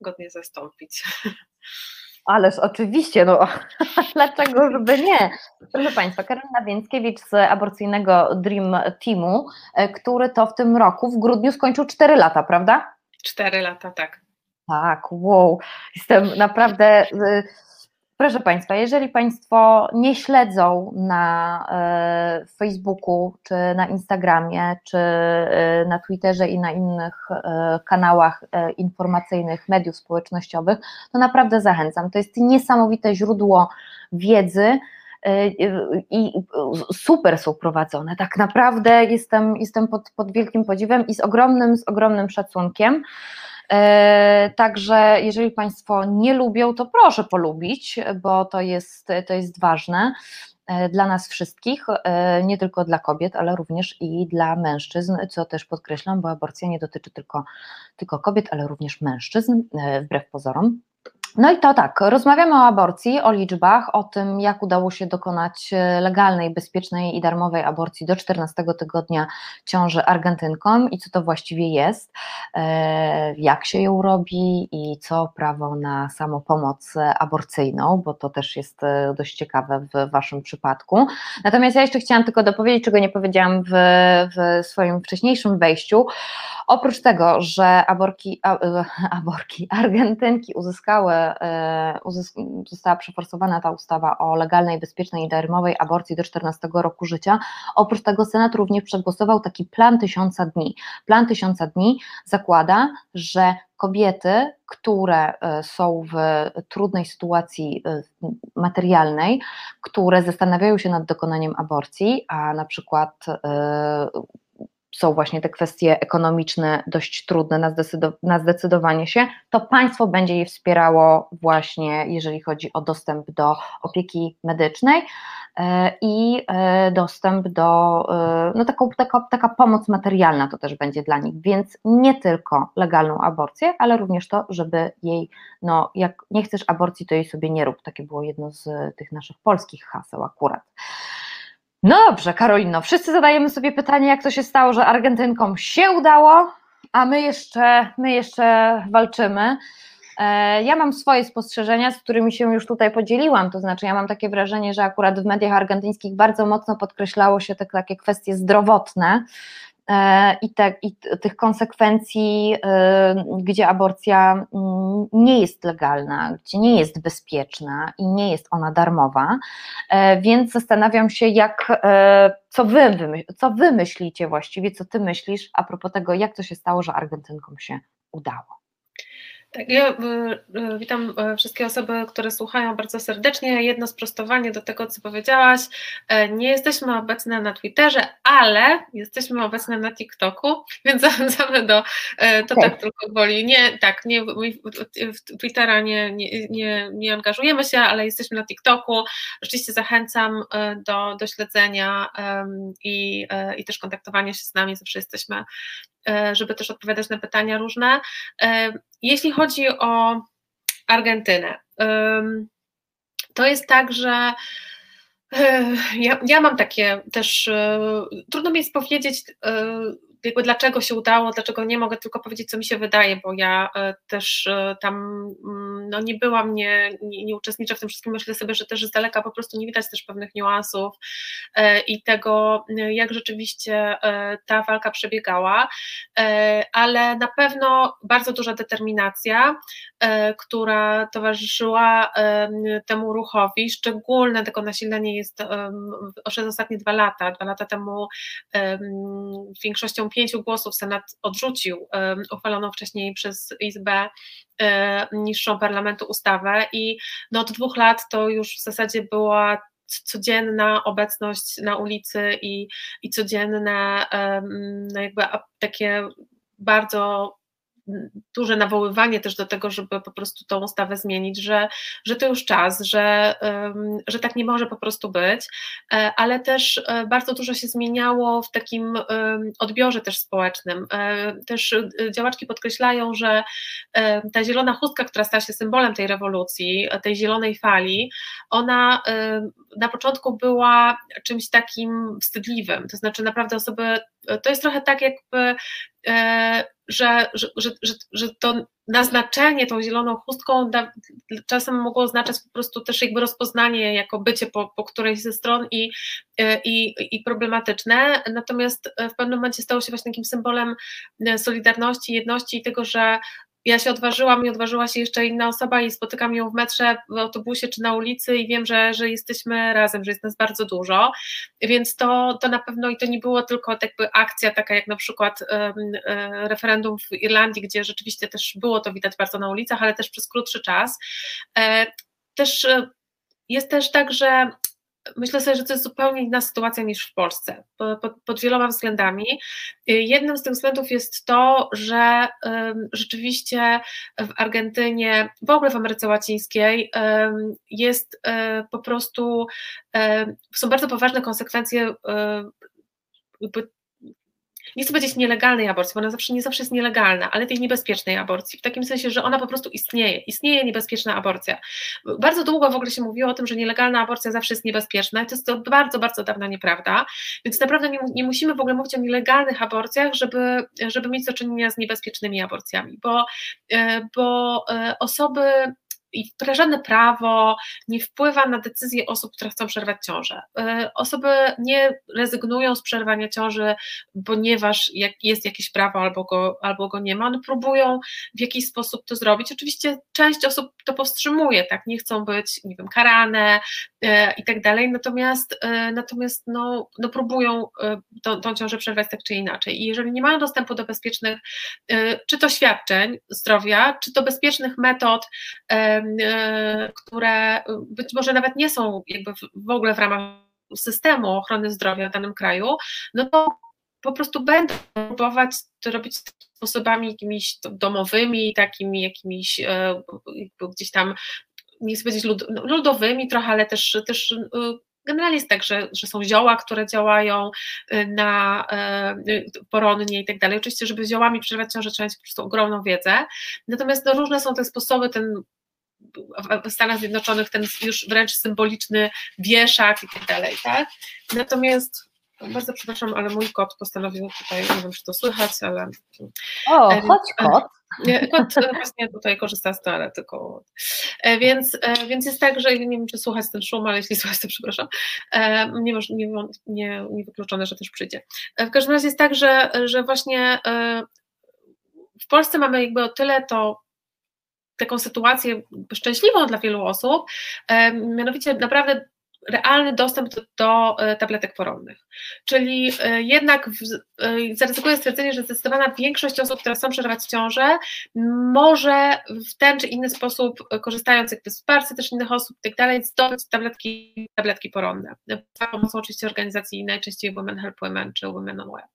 godnie zastąpić. Ależ oczywiście, no dlaczego żeby nie? Proszę Państwa, Karolina Więckiewicz z aborcyjnego Dream Teamu, e, który to w tym roku, w grudniu skończył 4 lata, prawda? 4 lata, tak. Tak, wow, jestem naprawdę y, Proszę Państwa, jeżeli Państwo nie śledzą na e, Facebooku, czy na Instagramie, czy e, na Twitterze i na innych e, kanałach informacyjnych, mediów społecznościowych, to naprawdę zachęcam. To jest niesamowite źródło wiedzy i super są prowadzone. Tak naprawdę jestem, jestem pod, pod wielkim podziwem i z ogromnym, z ogromnym szacunkiem. E, także jeżeli Państwo nie lubią, to proszę polubić, bo to jest, to jest ważne e, dla nas wszystkich, e, nie tylko dla kobiet, ale również i dla mężczyzn, co też podkreślam, bo aborcja nie dotyczy tylko, tylko kobiet, ale również mężczyzn, wbrew pozorom. No i to tak, rozmawiamy o aborcji, o liczbach, o tym, jak udało się dokonać e, legalnej, bezpiecznej i darmowej aborcji do 14 tygodnia ciąży Argentynkom i co to właściwie jest, e, jak się ją robi i co prawo na samopomoc aborcyjną, bo to też jest e, dość ciekawe w Waszym przypadku. Natomiast ja jeszcze chciałam tylko dopowiedzieć, czego nie powiedziałam w, w swoim wcześniejszym wejściu. Oprócz tego, że aborki, aborki Argentynki uzyskały została przeforsowana ta ustawa o legalnej, bezpiecznej i darmowej aborcji do 14 roku życia. Oprócz tego Senat również przegłosował taki plan tysiąca dni. Plan tysiąca dni zakłada, że kobiety, które e, są w trudnej sytuacji e, materialnej, które zastanawiają się nad dokonaniem aborcji, a na przykład są właśnie te kwestie ekonomiczne dość trudne na, zdecydow na zdecydowanie się, to państwo będzie je wspierało właśnie, jeżeli chodzi o dostęp do opieki medycznej e, i e, dostęp do, e, no taką, taka, taka pomoc materialna to też będzie dla nich, więc nie tylko legalną aborcję, ale również to, żeby jej, no jak nie chcesz aborcji, to jej sobie nie rób, takie było jedno z tych naszych polskich haseł akurat. No dobrze, Karolino, wszyscy zadajemy sobie pytanie, jak to się stało, że Argentynkom się udało, a my jeszcze, my jeszcze walczymy. E, ja mam swoje spostrzeżenia, z którymi się już tutaj podzieliłam, to znaczy ja mam takie wrażenie, że akurat w mediach argentyńskich bardzo mocno podkreślało się te takie kwestie zdrowotne, i, te, i tych konsekwencji, e, gdzie aborcja mm, nie jest legalna, gdzie nie jest bezpieczna i nie jest ona darmowa, e, więc zastanawiam się, jak, co wy, co wy myślicie właściwie, co ty myślisz a propos tego, jak to się stało, że Argentynkom się udało. Tak, ja y, y, witam y, wszystkie osoby, które słuchają bardzo serdecznie. Jedno sprostowanie do tego, co powiedziałaś. E, nie jesteśmy obecne na Twitterze, ale jesteśmy obecne na TikToku, więc zachęcamy do, e, to tak, tak tylko woli. Nie, tak, nie, w Twittera nie, nie, nie, nie angażujemy się, ale jesteśmy na TikToku. Rzeczywiście zachęcam e, do, do śledzenia i, i też kontaktowania się z nami, zawsze jesteśmy żeby też odpowiadać na pytania różne. E, jeśli chodzi o Argentynę, to jest tak, że e, ja, ja mam takie też, trudno mi jest powiedzieć, jakby dlaczego się udało, dlaczego nie mogę tylko powiedzieć, co mi się wydaje, bo ja też tam mm, no, nie byłam, nie, nie, nie uczestniczę w tym wszystkim. Myślę sobie, że też z daleka po prostu nie widać też pewnych niuansów i tego, jak rzeczywiście ta walka przebiegała, ale na pewno bardzo duża determinacja, która towarzyszyła temu ruchowi, szczególne tego nasilenie jest przez ostatnie dwa lata. Dwa lata temu większością pięciu głosów Senat odrzucił uchwaloną wcześniej przez Izbę e, niższą parlamentu ustawę i no od dwóch lat to już w zasadzie była codzienna obecność na ulicy i, i codzienne no jakby takie bardzo duże nawoływanie też do tego, żeby po prostu tą ustawę zmienić, że, że to już czas, że, że tak nie może po prostu być, e, ale też e, bardzo dużo się zmieniało w takim odbiorze też społecznym. E, też działaczki podkreślają, że ta zielona chustka, która stała się symbolem tej rewolucji, tej zielonej fali, ona na początku była czymś takim wstydliwym, to znaczy naprawdę osoby, to jest trochę tak jakby że, że, że, że, to naznaczenie tą zieloną chustką czasem mogło oznaczać po prostu też jakby rozpoznanie jako bycie po, po którejś ze stron i, i, i problematyczne, natomiast w pewnym momencie stało się właśnie takim symbolem solidarności, jedności i tego, że ja się odważyłam i odważyła się jeszcze inna osoba i spotykam ją w metrze, w autobusie czy na ulicy i wiem, że, że jesteśmy razem, że jest nas bardzo dużo, więc to, to na pewno i to nie było tylko jakby akcja taka jak na przykład um, referendum w Irlandii, gdzie rzeczywiście też było to widać bardzo na ulicach, ale też przez krótszy czas. E, też e, jest też tak, że myślę sobie, że to jest zupełnie inna sytuacja niż w Polsce, pod, pod, wieloma względami. Jednym z tych względów jest to, że rzeczywiście w Argentynie, w ogóle w Ameryce Łacińskiej jest um, po prostu, są bardzo poważne konsekwencje nie chcę powiedzieć nielegalnej aborcji, bo ona zawsze nie zawsze jest nielegalna, ale tej niebezpiecznej aborcji, w takim sensie, że ona po prostu istnieje, istnieje niebezpieczna aborcja. Bardzo długo w ogóle się mówiło o tym, że nielegalna aborcja zawsze jest niebezpieczna. I to jest to bardzo, bardzo dawna nieprawda, więc naprawdę nie, nie musimy w ogóle mówić o nielegalnych aborcjach, żeby, żeby mieć do czynienia z niebezpiecznymi aborcjami, bo, e, bo e, osoby i żadne prawo nie wpływa na decyzję osób, które chcą przerwać ciążę. Y, osoby nie rezygnują z przerwania ciąży, ponieważ jest jakieś prawo albo go, albo go nie ma. One próbują w jakiś sposób to zrobić. Oczywiście część osób to powstrzymuje, tak, nie chcą być, nie wiem, karane y, i tak dalej, natomiast, y, natomiast no, no próbują tą, tą ciążę przerwać tak czy inaczej. I jeżeli nie mają dostępu do bezpiecznych, czy to świadczeń zdrowia, czy to bezpiecznych metod, które być może nawet nie są jakby w ogóle w ramach systemu ochrony zdrowia w danym kraju, no to po prostu będą próbować to robić sposobami jakimiś domowymi, takimi jakimiś e, gdzieś tam, nie chcę powiedzieć lud, no, ludowymi trochę, ale też, też e, generalnie jest tak, że, że są zioła, które działają na poronnie i tak dalej. Oczywiście, żeby ziołami przerwać ciążę trzeba mieć po prostu ogromną wiedzę, natomiast no, różne są te sposoby, ten w Stanach Zjednoczonych ten już wręcz symboliczny wieszak i tak dalej, tak? Natomiast bardzo przepraszam, ale mój kot postanowił tutaj, nie wiem, czy to słychać, ale. O, chodź kot. Kot właśnie tutaj korzysta z toalety koło. E, więc, e, więc jest tak, że nie wiem, czy słuchać ten szum, ale jeśli słuchać, to przepraszam. E, nie, nie, nie, nie wykluczone, że też przyjdzie. W każdym razie jest tak, że, że właśnie w Polsce mamy jakby o tyle to taką sytuację szczęśliwą dla wielu osób, mianowicie naprawdę realny dostęp do, e, tabletek poronnych. Czyli e, jednak e, zaryzykuję stwierdzenie, że zdecydowana większość osób, które chcą przerwać ciążę, może w ten czy inny sposób, korzystając jakby z wsparcia też innych osób i tak dalej, zdobyć tabletki, tabletki poronne. Za pomocą oczywiście organizacji najczęściej Women Help Women czy Women on Web.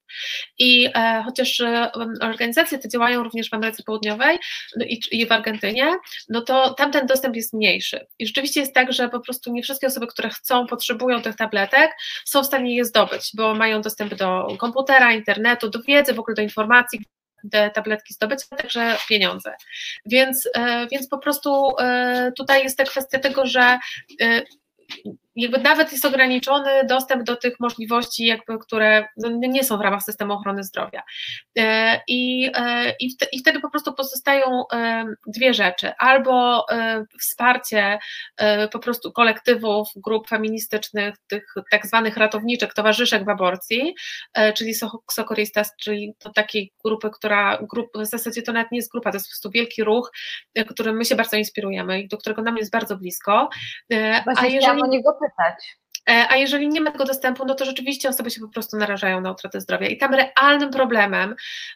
I e, chociaż e, organizacje te działają również w Ameryce Południowej no i, i w Argentynie, no to tam ten dostęp jest mniejszy. I rzeczywiście jest tak, że po prostu nie wszystkie osoby, które chcą, potrzebują tych tabletek, są w stanie je zdobyć, bo mają dostęp do komputera, internetu, do wiedzy, w ogóle do informacji, te tabletki zdobyć, a także pieniądze. Więc, e, więc po prostu e, tutaj jest ta kwestia tego, że jakby nawet jest ograniczony dostęp do tych możliwości, jakby, które no, nie są w ramach systemu ochrony zdrowia. E, I, e, i, i wtedy po prostu pozostają e, dwie rzeczy. Albo wsparcie po prostu kolektywów, grup feministycznych, tych tak zwanych ratowniczek, towarzyszek w aborcji, czyli Sokoristas, czyli to takiej grupy, która, grup, w zasadzie to nawet nie jest grupa, to jest po prostu wielki ruch, którym my się bardzo inspirujemy i do którego nam jest bardzo blisko. Właśnie A jeżeli... o niego zapytać. E, a jeżeli nie ma tego dostępu, no to rzeczywiście osoby się po prostu narażają na utratę zdrowia. I tam realnym problemem,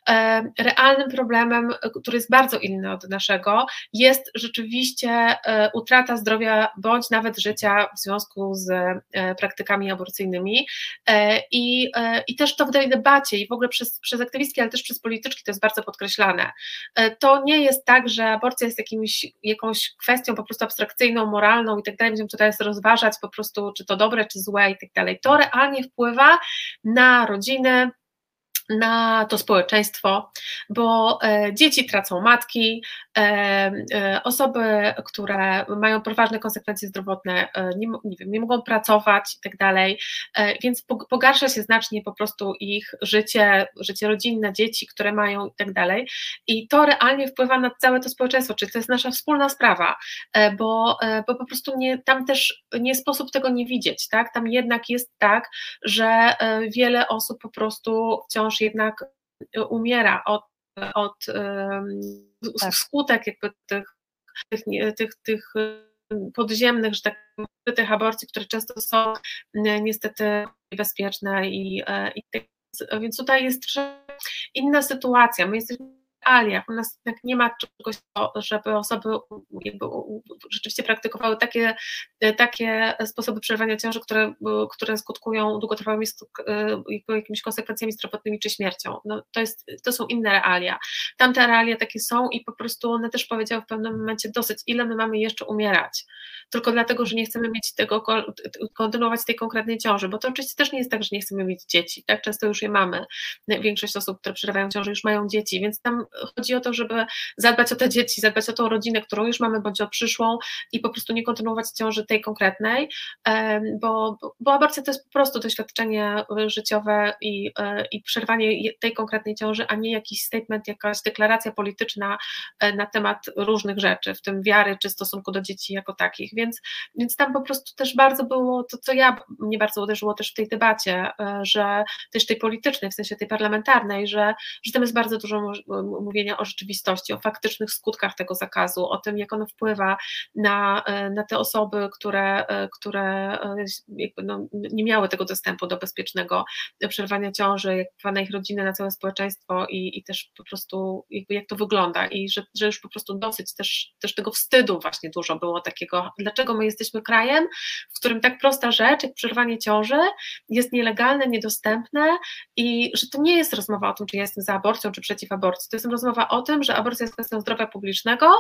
e, realnym problemem, który jest bardzo inny od naszego, jest rzeczywiście e, utrata zdrowia bądź nawet życia w związku z praktykami aborcyjnymi. I, i też to w tej debacie i w ogóle przez, przez aktywistki, ale też przez polityczki to jest bardzo podkreślane. To nie jest tak, że aborcja jest jakimś, jakąś kwestią po prostu abstrakcyjną, moralną i tak dalej, będziemy tutaj rozważać po prostu, czy to dobre, dobre czy złe i tak dalej. To realnie wpływa na rodziny, na to społeczeństwo, bo e, dzieci tracą matki, e, e, osoby, które mają poważne konsekwencje zdrowotne, nie, nie, wiem, nie mogą pracować i tak dalej, więc pogarsza się znacznie po prostu ich życie, życie rodzinne, dzieci, które mają i tak dalej. I to realnie wpływa na całe to społeczeństwo, czyli to jest nasza wspólna sprawa, bo, bo po prostu nie, tam też nie sposób tego nie widzieć, tak? Tam jednak jest tak, że wiele osób po prostu wciąż jednak y, umiera od, od tak. skutek jakby tych, tych, tych, tych podziemnych, że tak tych aborcji, które często są niestety niebezpieczne i, e, i więc tutaj jest inna sytuacja. My jesteśmy realiach. U nas jednak nie ma czegoś, żeby osoby jakby rzeczywiście praktykowały takie, takie sposoby przerywania ciąży, które, które skutkują długotrwałymi jakimiś konsekwencjami zdrowotnymi czy śmiercią. No, to, jest, to są inne realia. Tamte realia takie są i po prostu one też powiedziały w pewnym momencie dosyć, ile my mamy jeszcze umierać. Tylko dlatego, że nie chcemy mieć tego, kontynuować tej konkretnej ciąży, bo to oczywiście też nie jest tak, że nie chcemy mieć dzieci. Tak często już je mamy. Większość osób, które przerywają ciążę, już mają dzieci, więc tam chodzi o to, żeby zadbać o te dzieci, zadbać o tą rodzinę, którą już mamy, bądź o przyszłą i po prostu nie kontynuować ciąży tej konkretnej, bo, bo aborcja to jest po prostu doświadczenie życiowe i, e, i przerwanie tej konkretnej ciąży, a nie jakiś statement, jakaś deklaracja polityczna e, na temat różnych rzeczy, w tym wiary czy stosunku do dzieci jako takich, więc, więc tam po prostu też bardzo było to, co ja mnie bardzo uderzyło też w tej debacie, e, że też tej politycznej, w sensie tej parlamentarnej, że, że tam jest bardzo dużo mówienia o rzeczywistości, o faktycznych skutkach tego zakazu, o tym, jak ono wpływa na, e, na te osoby, które, e, które e, no, nie miały tego dostępu do bezpiecznego przerwania ciąży, jak wpływa na ich rodziny, na całe społeczeństwo i, i też po prostu jak to wygląda. I że, że już po prostu dosyć też, też tego wstydu właśnie dużo było takiego, dlaczego my jesteśmy krajem, w którym tak prosta rzecz jak przerwanie ciąży jest nielegalne, niedostępne i że to nie jest rozmowa o tym, czy ja jestem za aborcją, czy przeciw aborcji, to jest rozmowa o tym, że aborcja jest kwestią zdrowia publicznego,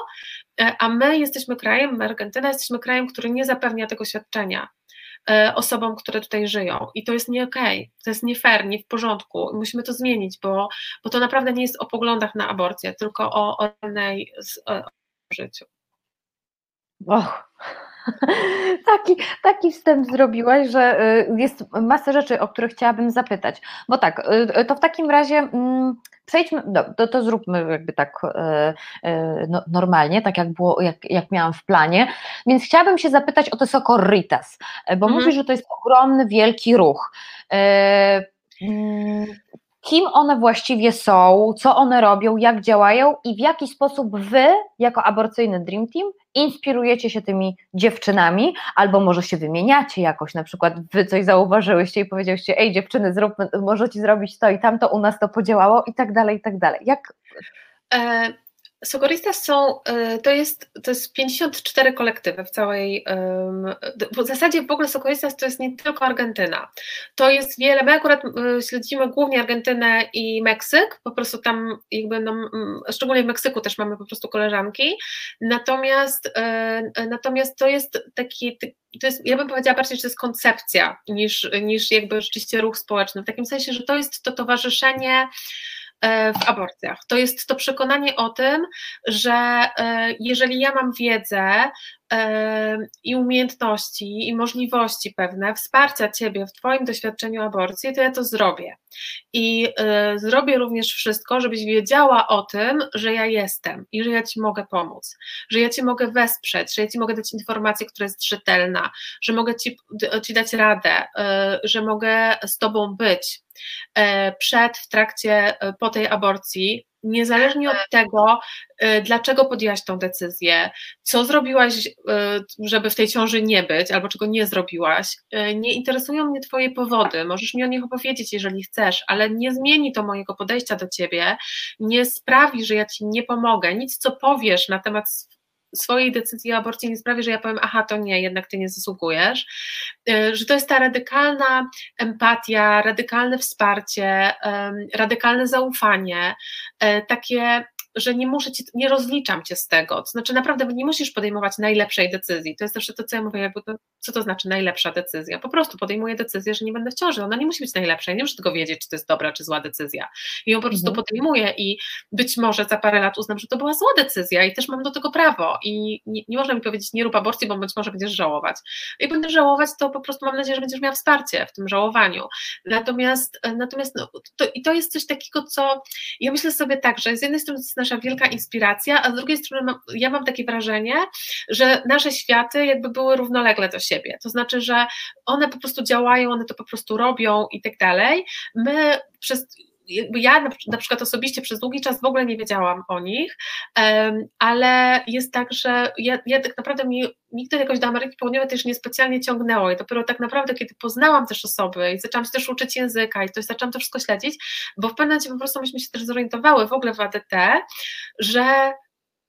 e, a my jesteśmy krajem, Argentyna jesteśmy krajem, który nie zapewnia tego świadczenia e, osobom, które tutaj żyją. I to jest nie okej, okay, to jest nie fair, nie w porządku. Musimy to zmienić, bo, bo to naprawdę nie jest o poglądach na aborcję, tylko o, o realnej życiu. Och. Taki, taki wstęp zrobiłaś, że y, jest masa rzeczy, o które chciałabym zapytać. Bo tak, y, to w takim razie mm, przejdźmy, no, to, to zróbmy jakby tak y, no, normalnie, tak jak było, jak, jak miałam w planie. Więc chciałabym się zapytać o te Socorritas, bo mhm. mówisz, że to jest ogromny, wielki ruch. Mm, kim one właściwie są, co one robią, jak działają i w jaki sposób wy, jako aborcyjny Dream Team, inspirujecie się tymi dziewczynami, albo może się wymieniacie jakoś, na przykład wy coś zauważyłyście i powiedzieliście, ej dziewczyny, możecie zrobić to i tamto, u nas to podziałało i tak dalej, i tak dalej. Jak... E Sogoristas są, y, to jest, to jest 54 kolektywy w całej, w zasadzie w ogóle Sogoristas to jest nie tylko Argentyna, to jest wiele, my akurat y, śledzimy głównie Argentynę i Meksyk, po prostu tam jakby, no, szczególnie w Meksyku też mamy po prostu koleżanki, natomiast, y, natomiast to jest taki, to jest, ja bym powiedziała bardziej, że to jest koncepcja niż, niż jakby rzeczywiście ruch społeczny, w takim sensie, że to jest to towarzyszenie w aborcjach. To jest to przekonanie o tym, że jeżeli ja mam wiedzę, i umiejętności, i możliwości pewne wsparcia Ciebie w Twoim doświadczeniu aborcji, to ja to zrobię. I y, zrobię również wszystko, żebyś wiedziała o tym, że ja jestem i że ja Ci mogę pomóc, że ja Cię mogę wesprzeć, że ja Ci mogę dać informację, która jest rzetelna, że mogę Ci, ci dać radę, y, że mogę z Tobą być y, przed, w trakcie, po tej aborcji, niezależnie od tego, y, dlaczego podjęłaś tą decyzję, co zrobiłaś, y, żeby w tej ciąży nie być, albo czego nie zrobiłaś, nie interesują mnie Twoje powody. Możesz mi o nich opowiedzieć, jeżeli chcesz, ale nie zmieni to mojego podejścia do Ciebie, nie sprawi, że ja Ci nie pomogę. Nic, co powiesz na temat swojej decyzji o aborcji nie sprawi, że ja powiem, aha, to nie, jednak ty nie zasługujesz, e, że to jest ta radykalna empatia, radykalne wsparcie, radykalne zaufanie, e, takie że nie muszę ci, nie rozliczam cię z tego. To znaczy, naprawdę nie musisz podejmować najlepszej decyzji. To jest zawsze to, co ja mówię, jakby to, co to znaczy najlepsza decyzja. Po prostu podejmuję decyzję, że nie będę w ciąży. Ona nie musi być najlepsza. Ja nie muszę tego wiedzieć, czy to jest dobra, czy zła decyzja. I ją po prostu mhm. podejmuję i być może za parę lat uznam, że to była zła decyzja i też mam do tego prawo. I nie, nie można mi powiedzieć, nie rób aborcji, bo być może będziesz żałować. I będę żałować, to po prostu mam nadzieję, że będziesz miała wsparcie w tym żałowaniu. Natomiast, natomiast no, to, i to jest coś takiego, co ja myślę sobie tak, że z jednej strony nasza wielka inspiracja, a z drugiej strony mam, ja mam takie wrażenie, że nasze światy jakby były równolegle do siebie. To znaczy, że one po prostu działają, one to po prostu robią i tak dalej. My przez ja na przykład osobiście przez długi czas w ogóle nie wiedziałam o nich, ale jest tak, że ja, ja tak naprawdę mi nigdy jakoś do Ameryki Południowej też niespecjalnie ciągnęło i dopiero tak naprawdę, kiedy poznałam też osoby i zaczęłam się też uczyć języka i to zaczęłam to wszystko śledzić, bo w pewnym momencie po prostu myśmy się też zorientowały w ogóle w ADT, że,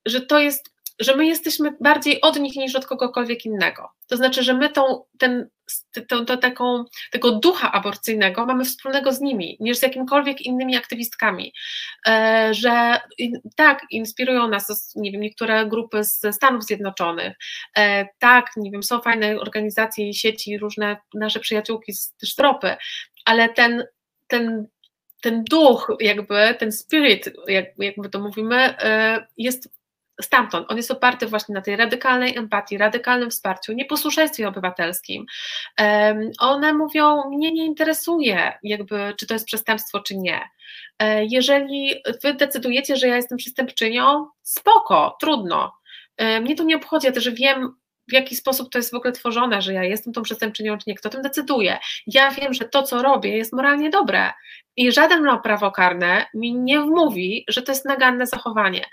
że to jest że my jesteśmy bardziej od nich niż od kogokolwiek innego. To znaczy, że my tą, ten, tą, tą, taką, tego ducha aborcyjnego mamy wspólnego z nimi, niż z jakimikolwiek innymi aktywistkami. E, że tak, inspirują nas, nie wiem, niektóre grupy ze Stanów Zjednoczonych, e, tak, nie wiem, są fajne organizacje i sieci, różne nasze przyjaciółki z tropy, ale ten, ten ten duch, jakby ten spirit, jak, jakby to mówimy, e, jest stamtąd. On jest oparty właśnie na tej radykalnej empatii, radykalnym wsparciu, nieposłuszeństwie obywatelskim. One mówią, mnie nie interesuje, jakby, czy to jest przestępstwo, czy nie. E, jeżeli wy decydujecie, że ja jestem przestępczynią, spoko, trudno. E, mnie to nie obchodzi, ja też wiem, w jaki sposób to jest w ogóle tworzone, że ja jestem tą przestępczynią, czy nie, kto tym decyduje. Ja wiem, że to, co robię, jest moralnie dobre i żaden prawo karne mi nie wmówi, że to jest naganne zachowanie.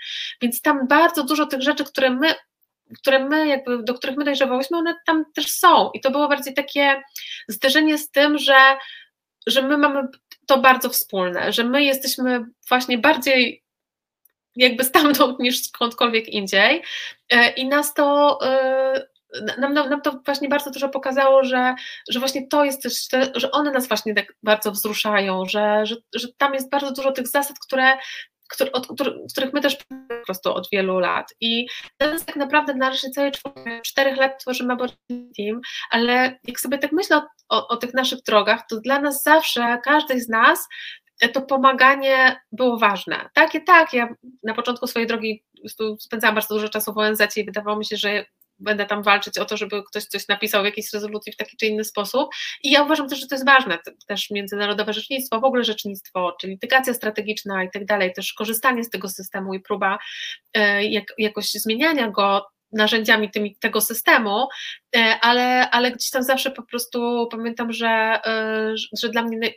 Więc tam bardzo dużo tych rzeczy, które my które my, jakby, do których my dojrzewałyśmy, one tam też są. I to było bardziej takie zderzenie z tym, że, że my mamy to bardzo wspólne, że my jesteśmy właśnie bardziej jakby stamtąd niż skądkolwiek indziej. E, I nas to. E, nam, nam, nam to właśnie bardzo dużo pokazało, że, że właśnie to jest też, że one nas właśnie tak bardzo wzruszają, że, że, że tam jest bardzo dużo tych zasad, które który, od, których my też po prostu od wielu lat. I teraz tak naprawdę na razie cały czterech lat tworzymy Team, ale jak sobie tak myślę o, o, o, tych naszych drogach, to dla nas zawsze, każdej z nas to pomaganie było ważne. Takie, tak, ja na początku swojej drogi spędzałam bardzo dużo czasu w ONZ i wydawało mi się, że będę tam walczyć o to, żeby ktoś coś napisał w jakiejś rezolucji w taki czy inny sposób. I ja uważam też, że to jest ważne, też międzynarodowe rzecznictwo, w ogóle rzecznictwo, czyli litygacja strategiczna i tak dalej, też korzystanie z tego systemu i próba e, jak, jakoś zmieniania go narzędziami tymi, tego systemu, e, ale, ale gdzieś tam zawsze po prostu pamiętam, że, e, że dla mnie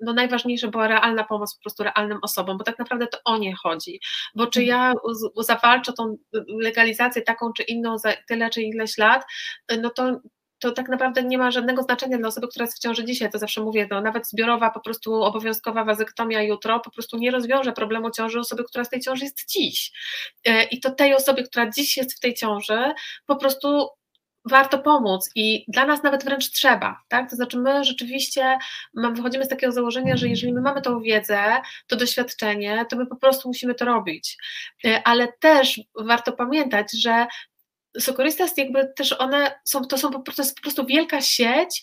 no najważniejsza była realna pomoc po prostu realnym osobom, bo tak naprawdę to o nie chodzi, bo czy ja zawalczę tą legalizację taką czy inną za tyle czy ileś lat, no to to tak naprawdę nie ma żadnego znaczenia dla osoby, która jest w ciąży dzisiaj, to zawsze mówię, no, nawet zbiorowa, po prostu obowiązkowa wazektomia jutro po prostu nie rozwiąże problemu ciąży osoby, która z tej ciąży jest dziś. E, I to tej osobie, która dziś jest w tej ciąży, po prostu warto pomóc i dla nas nawet wręcz trzeba, tak? To znaczy my rzeczywiście wychodzimy z takiego założenia, że jeżeli my mamy tą wiedzę, to doświadczenie, to my po prostu musimy to robić. E, ale też warto pamiętać, że Sokoristas jakby też one są, to są to jest po prostu wielka sieć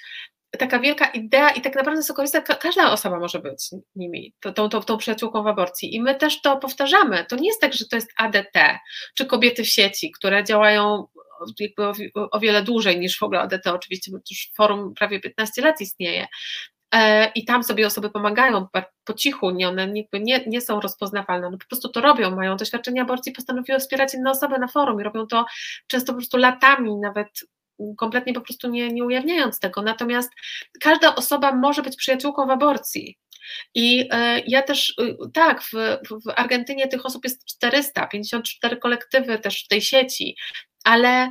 taka wielka idea i tak naprawdę sokolista, każda osoba może być nimi, tą, tą, tą przyjaciółką w aborcji. I my też to powtarzamy. To nie jest tak, że to jest ADT, czy kobiety w sieci, które działają jakby o, o wiele dłużej niż w ogóle ADT oczywiście, bo już forum prawie 15 lat istnieje, i tam sobie osoby pomagają po cichu, nie, one nie, nie, są rozpoznawalne, one po prostu to robią, mają doświadczenie aborcji, postanowiły wspierać inne osoby na forum i robią to często po prostu latami, nawet kompletnie po prostu nie, nie ujawniając tego. Natomiast każda osoba może być przyjaciółką w aborcji. I e, ja też, y, tak, w, w Argentynie tych osób jest 400, 54 kolektywy też w tej sieci, ale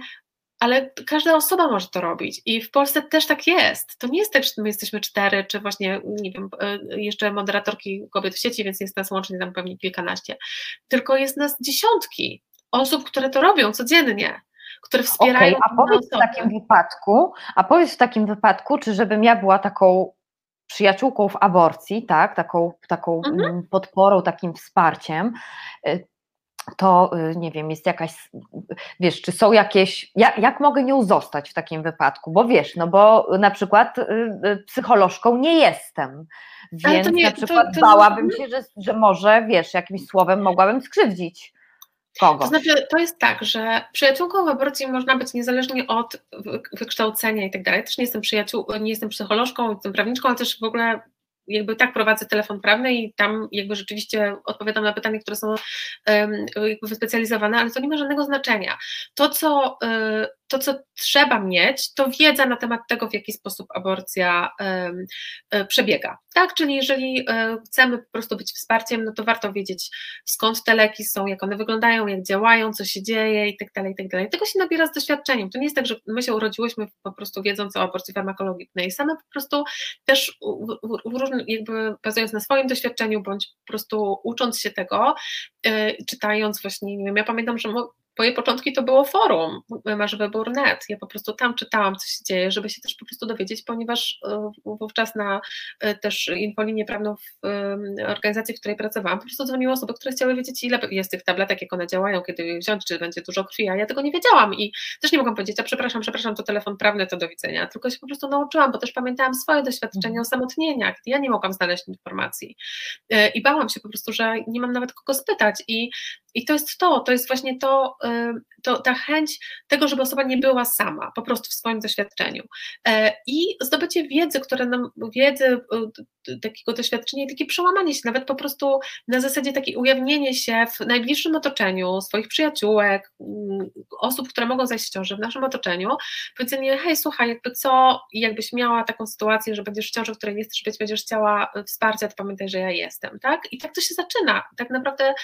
ale każda osoba może to robić i w Polsce też tak jest. To nie jest tak, że my jesteśmy cztery, czy właśnie, nie wiem, e, jeszcze moderatorki kobiet w sieci, więc jest nas łącznie tam pewnie kilkanaście, tylko jest nas dziesiątki osób, które to robią codziennie które wspierają. Okay, a powiedz w takim wypadku, a powiedz w takim wypadku, czy żebym ja była taką przyjaciółką w aborcji, tak, taką, taką mhm. Mm, podporą, takim wsparciem, y, to y, nie wiem, jest jakaś, wiesz, czy są jakieś, jak, jak mogę nią zostać w takim wypadku, bo wiesz, no bo na przykład y, psycholożką nie jestem, więc nie, na przykład to, to... bałabym się, że, że może, wiesz, jakimś słowem mogłabym skrzywdzić Kogo? To znaczy, to jest tak, że przyjaciółką w aborcji można być niezależnie od wykształcenia i tak dalej. Też nie jestem przyjaciół, nie jestem psycholożką, jestem prawniczką, ale też w ogóle jakby tak prowadzę telefon prawny i tam jakby rzeczywiście odpowiadam na pytania, które są jakby wyspecjalizowane, ale to nie ma żadnego znaczenia. To, co y, to, co trzeba mieć, to wiedza na temat tego, w jaki sposób aborcja e, przebiega. Tak, czyli jeżeli e, chcemy po prostu być wsparciem, no to warto wiedzieć, skąd te leki są, jak one wyglądają, jak działają, co się dzieje i tak dalej, i tak dalej. Tego się nabiera z doświadczeniem. To nie jest tak, że my się urodziłyśmy po prostu wiedząc o aborcji farmakologicznej. Same po prostu też jakby bazując na swoim doświadczeniu, bądź po prostu ucząc się tego, e, czytając właśnie, nie wiem, ja pamiętam, że Moje początki to było forum, masz wybór.net. Ja po prostu tam czytałam, co się dzieje, żeby się też po prostu dowiedzieć, ponieważ e, wówczas na e, też infolinię prawną w organizacji, w której pracowałam, po prostu dzwoniły osoby, które chciały wiedzieć, ile jest tych tabletek, jak one działają, kiedy je wziąć, czy będzie dużo krwi, a ja tego nie wiedziałam i też nie mogłam powiedzieć, a przepraszam, przepraszam, to telefon prawny, to do widzenia, tylko się po prostu nauczyłam, bo też pamiętałam swoje doświadczenia mhm. osamotnienia, gdy ja nie mogłam znaleźć informacji e, i bałam się po prostu, że nie mam nawet kogo spytać i i to jest to, to jest właśnie to, to, ta chęć tego, żeby osoba nie była sama, po prostu w swoim doświadczeniu. E, I zdobycie wiedzy, które nam, wiedzy, takiego doświadczenia, takie przełamanie się, nawet po prostu na zasadzie takie ujawnienie się w najbliższym otoczeniu swoich przyjaciółek, mm, osób, które mogą zajść w ciąży w naszym otoczeniu, powiedzenie, hej, słuchaj, jakby co, jakbyś miała taką sytuację, że będziesz w ciąży, w której nie chcesz być, będziesz chciała wsparcia, to pamiętaj, że ja jestem, tak? I tak to się zaczyna. Tak naprawdę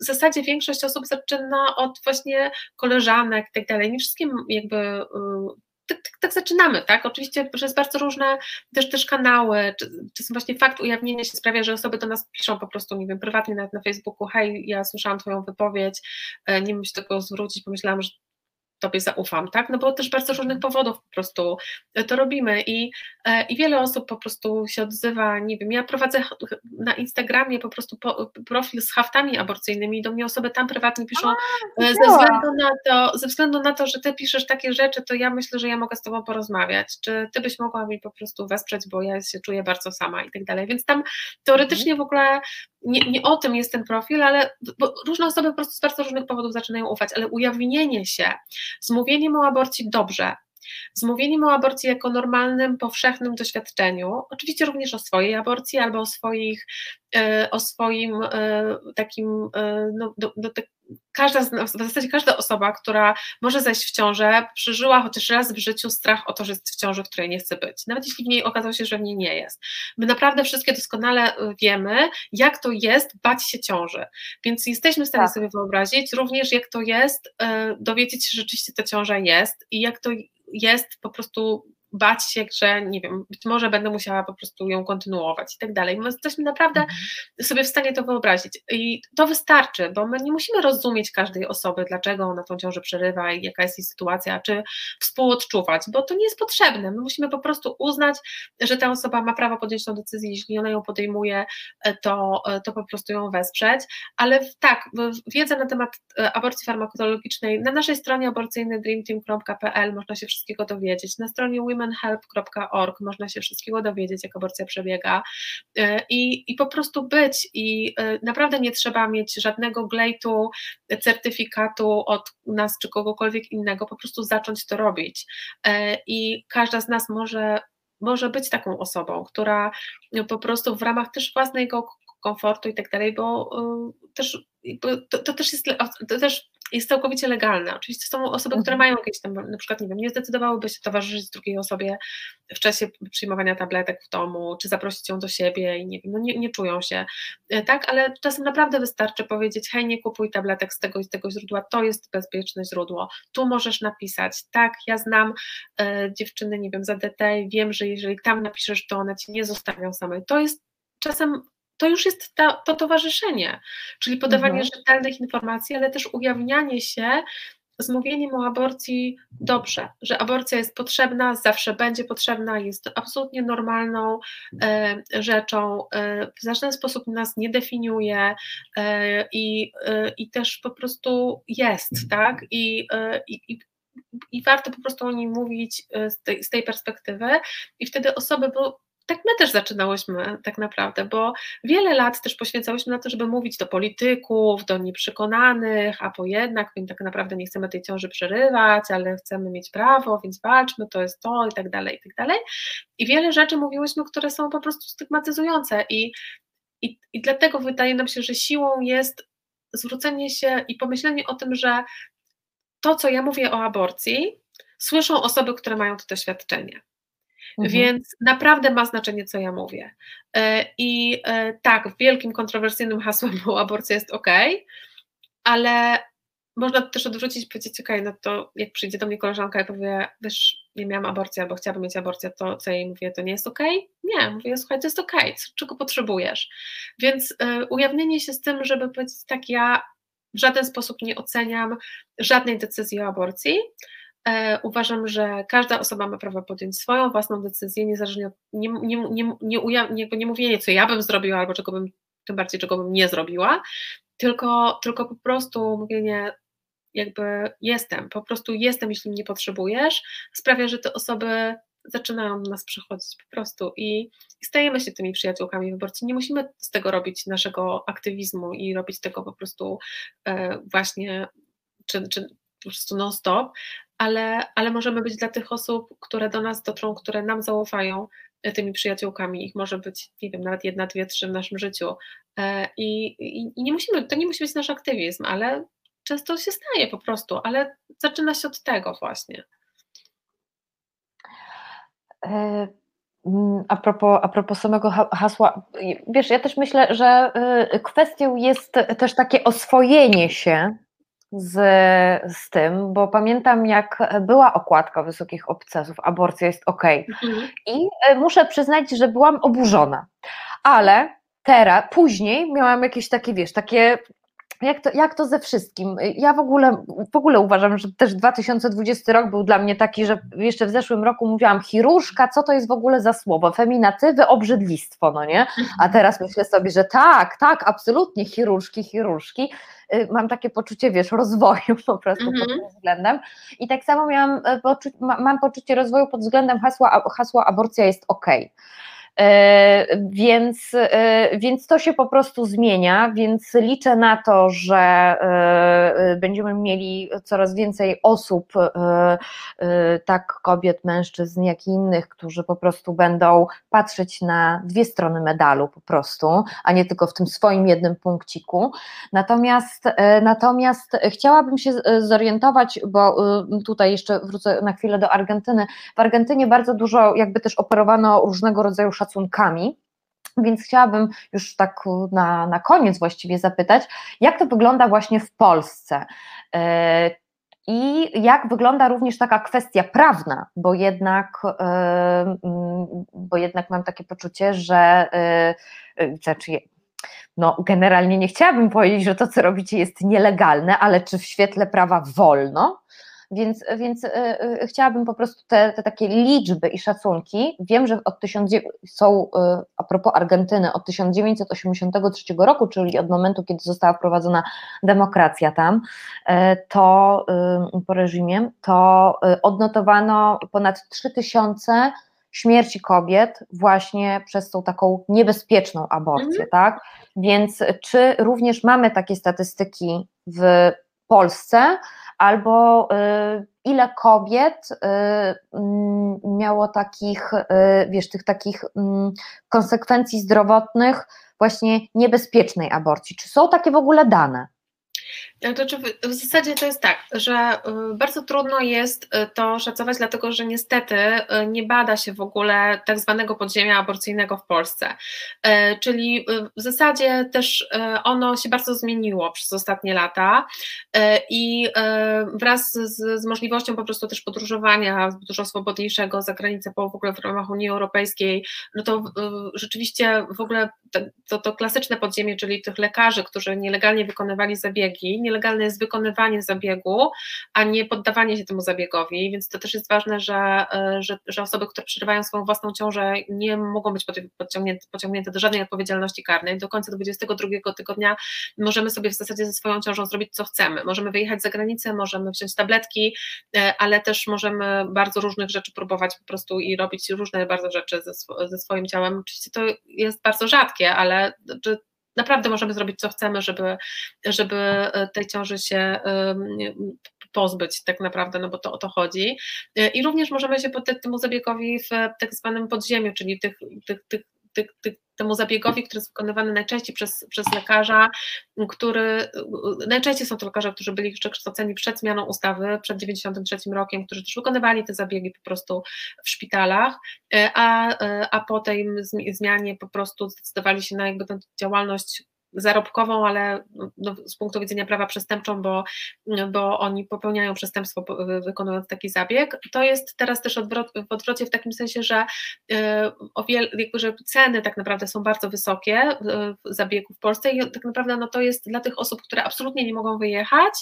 w zasadzie większość osób zaczyna od właśnie koleżanek i tak dalej. Nie wszystkim jakby tak, tak, tak, zaczynamy, tak? Oczywiście przez bardzo różne też, też kanały, czasem właśnie fakt ujawnienia się sprawia, że osoby do nas piszą po prostu, nie wiem, prywatnie nawet na Facebooku, hej, ja słyszałam Twoją wypowiedź, e, nie wiem, się tego zwrócić, pomyślałam, że Tobie zaufam, tak? No bo też bardzo różnych mhm. powodów po prostu to robimy i, e, i wiele osób po prostu się odzywa, nie wiem, ja prowadzę na Instagramie po prostu profil z haftami aborcyjnymi, do mnie osoby tam prywatnie piszą, A, e, ze, względu na to, ze względu na to, że Ty piszesz takie rzeczy, to ja myślę, że ja mogę z Tobą porozmawiać, czy Ty byś mogła mi po prostu wesprzeć, bo ja się czuję bardzo sama i tak dalej, więc tam teoretycznie w ogóle nie, nie o tym jest ten profil, ale różne osoby po prostu z bardzo różnych powodów zaczynają ufać, ale ujawnienie się z mówieniem o aborcji dobrze, z mówieniem o aborcji jako normalnym, powszechnym doświadczeniu, oczywiście również o swojej aborcji albo o swoich, e, o swoim e, takim, e, no, do, do, każda, w zasadzie każda osoba, która może zajść w ciążę, przeżyła chociaż raz w życiu strach o to, że jest w ciąży, w której nie chce być. Nawet jeśli w niej okazało się, że w niej nie jest. My naprawdę wszystkie doskonale wiemy, jak to jest bać się ciąży. Więc jesteśmy w stanie tak. sobie wyobrazić również, jak to jest dowiedzieć się, że rzeczywiście ta ciąża jest i jak to jest po prostu bać się, że nie wiem, być może będę musiała po prostu ją kontynuować i tak dalej. My jesteśmy naprawdę mhm. sobie w stanie to wyobrazić i to wystarczy, bo my nie musimy rozumieć każdej osoby, dlaczego ona tą ciążę przerywa i jaka jest jej sytuacja, czy współodczuwać, bo to nie jest potrzebne. My musimy po prostu uznać, że ta osoba ma prawo podjąć tą decyzję, jeśli ona ją podejmuje, e, to, e, to po prostu ją wesprzeć, ale tak, wiedza na temat e, aborcji farmakologicznej na naszej stronie aborcyjnej dreamteam.pl można się wszystkiego dowiedzieć, na stronie womenhelp.org można się wszystkiego dowiedzieć, jak aborcja przebiega. I, i po prostu być i naprawdę nie trzeba mieć żadnego glejtu, certyfikatu od nas czy kogokolwiek innego, po prostu zacząć to robić. I każda z nas może może być taką osobą, która po prostu w ramach też własnego komfortu i tak dalej, bo też to, to, też jest, to też jest całkowicie legalne. Oczywiście są osoby, które mhm. mają jakieś tam, na przykład, nie wiem, nie zdecydowałyby się towarzyszyć drugiej osobie w czasie przyjmowania tabletek w domu, czy zaprosić ją do siebie i nie wiem, no nie, nie czują się, e, tak, ale czasem naprawdę wystarczy powiedzieć, hej, nie kupuj tabletek z tego i z tego źródła, to jest bezpieczne źródło, tu możesz napisać, tak, ja znam e, dziewczyny, nie wiem, za DT wiem, że jeżeli tam napiszesz, to one ci nie zostawią samej. To jest czasem to już jest ta, to towarzyszenie, czyli podawanie mhm. rzetelnych informacji, ale też ujawnianie się z mówieniem o aborcji dobrze, że aborcja jest potrzebna, zawsze będzie potrzebna, jest absolutnie normalną e, rzeczą, e, w żaden sposób nas nie definiuje e, i, e, i też po prostu jest, tak? I, e, i, i warto po prostu o nim mówić e, z tej, z tej perspektywy i wtedy osoby, bo tak my też zaczynałyśmy tak naprawdę, bo wiele lat też poświęcałyśmy na to, żeby mówić do polityków, do nieprzekonanych, a bo jednak my tak naprawdę nie chcemy tej ciąży przerywać, ale chcemy mieć prawo, więc walczmy, to jest to i tak dalej, i tak dalej. I wiele rzeczy mówiłyśmy, które są po prostu stygmatyzujące i, i, i dlatego wydaje nam się, że siłą jest zwrócenie się i pomyślenie o tym, że to, co ja mówię o aborcji, słyszą osoby, które mają to doświadczenie. Mhm. Więc naprawdę ma znaczenie, co ja mówię. E, I e, tak, wielkim kontrowersyjnym hasłem było aborcja jest ok, ale można też odwrócić i powiedzieć, ok, no to jak przyjdzie do mnie koleżanka i powie, wiesz, nie miałam aborcji albo chciałabym mieć aborcję, to co jej mówię, to nie jest ok? Nie, mówię, słuchaj, to jest ok, czego potrzebujesz? Więc y, ujawnienie się z tym, żeby powiedzieć tak, ja w żaden sposób nie oceniam żadnej decyzji o aborcji, E, uważam, że każda osoba ma prawo podjąć swoją własną decyzję, niezależnie od nie, nie, nie, nie, nie, nie mówienie, co ja bym zrobiła, albo czego bym, tym bardziej czego bym nie zrobiła, tylko, tylko po prostu mówienie, jakby jestem, po prostu jestem, jeśli mnie potrzebujesz, sprawia, że te osoby zaczynają do nas przychodzić po prostu i, i stajemy się tymi przyjaciółkami wyborcy. Nie musimy z tego robić naszego aktywizmu i robić tego po prostu e, właśnie, czy, czy po prostu non-stop, ale, ale możemy być dla tych osób, które do nas dotrą, które nam zaufają, e, tymi przyjaciółkami. Ich może być, nie wiem, nawet jedna, dwie, trzy w naszym życiu. E, I, i, i nie musimy, to nie musi być nasz aktywizm, ale często się staje po prostu, ale zaczyna się od tego właśnie. E, a propos, a propos samego hasła, wiesz, ja też myślę, że kwestią jest też takie oswojenie się z, z tym, bo pamiętam, jak była okładka wysokich obcasów, aborcja jest ok. Mhm. I e, muszę przyznać, że byłam oburzona. Ale teraz, później miałam jakieś takie, wiesz, takie jak to, jak to ze wszystkim? Ja w ogóle, w ogóle uważam, że też 2020 rok był dla mnie taki, że jeszcze w zeszłym roku mówiłam chirurżka, co to jest w ogóle za słowo? Feminatywy, obrzydlistwo, no nie? A mhm. teraz myślę sobie, że tak, tak, absolutnie, chirurżki, chirurżki. Y, mam takie poczucie, wiesz, rozwoju po prostu pod mhm. tym względem. I tak samo miałam, e, poczu mam poczucie rozwoju pod względem hasła, hasła aborcja jest ok. E, więc, e, więc to się po prostu zmienia, więc liczę na to, że e, będziemy mieli coraz więcej osób, tak kobiet, mężczyzn, jak i innych, którzy po prostu będą patrzeć na dwie strony medalu po prostu, a nie tylko w tym swoim jednym punkciku. Natomiast, natomiast chciałabym się zorientować, bo tutaj jeszcze wrócę na chwilę do Argentyny. W Argentynie bardzo dużo jakby też operowano różnego rodzaju szacunkami szacunkami. Więc chciałabym już tak na, na koniec właściwie zapytać, jak to wygląda właśnie w Polsce? E, I jak wygląda również taka kwestia prawna, bo jednak, e, bo jednak mam takie poczucie, że e, znaczy, no, generalnie nie chciałabym powiedzieć, że to, co robicie, jest nielegalne, ale czy w świetle prawa wolno? Więc, więc y, y, chciałabym po prostu te, te, takie liczby i szacunki. Wiem, że od 1900, są, y, a propos Argentyny, od 1983 roku, czyli od momentu, kiedy została wprowadzona demokracja tam, to po reżimie, to odnotowano ponad 3000 śmierci kobiet właśnie przez tą taką niebezpieczną aborcję, mhm. tak? Więc czy również mamy takie statystyki w Polsce, albo y, ile kobiet y, mm, miało takich, y, wiesz, tych takich mm, konsekwencji zdrowotnych właśnie niebezpiecznej aborcji? Czy są takie w ogóle dane? W zasadzie to jest tak, że y, bardzo trudno jest y, to szacować, dlatego że niestety y, nie bada się w ogóle tak zwanego podziemia aborcyjnego w Polsce. Czyli w zasadzie też ono się bardzo zmieniło przez ostatnie lata i wraz z, z możliwością po prostu też podróżowania dużo swobodniejszego za granicę po w ogóle w ramach Unii Europejskiej, no to rzeczywiście w ogóle to, to klasyczne podziemie, czyli tych lekarzy, którzy nielegalnie wykonywali zabiegi, nielegalne jest wykonywanie zabiegu, a nie poddawanie się temu zabiegowi, więc to też jest ważne, że, e, że, że osoby, które przerywają swoją własną ciążę nie mogą być pociągnięte, pociągnięte do żadnej odpowiedzialności karnej. Do końca 22 tygodnia możemy sobie w zasadzie ze swoją ciążą zrobić co chcemy. Możemy wyjechać za granicę, możemy wziąć tabletki, e, ale też możemy bardzo różnych rzeczy próbować po prostu i robić różne bardzo rzeczy ze, ze swoim ciałem. Oczywiście to jest bardzo rzadkie, ale naprawdę możemy zrobić co chcemy, żeby, żeby e, tej ciąży się pozbyć tak naprawdę, no bo to o to chodzi. E, I również możemy się poddać temu zabiegowi w tak zwanym podziemiu, czyli tych, tych, tych, tych, tych temu zabiegowi, który jest wykonywany najczęściej przez, przez lekarza, który, najczęściej są to lekarze, którzy byli przekształceni przed zmianą ustawy, przed 93 rokiem, którzy też wykonywali te zabiegi po prostu w szpitalach, e, a, a po tej zmianie po prostu zdecydowali się na jakby tę działalność zarobkową, ale no, z punktu widzenia prawa przestępczą, bo, bo oni popełniają przestępstwo wykonując taki zabieg. To jest teraz też odwrot, w odwrocie w takim sensie, że, e, o jakby, że ceny tak naprawdę są bardzo wysokie e, zabiegów w Polsce i tak naprawdę no, to jest dla tych osób, które absolutnie nie mogą wyjechać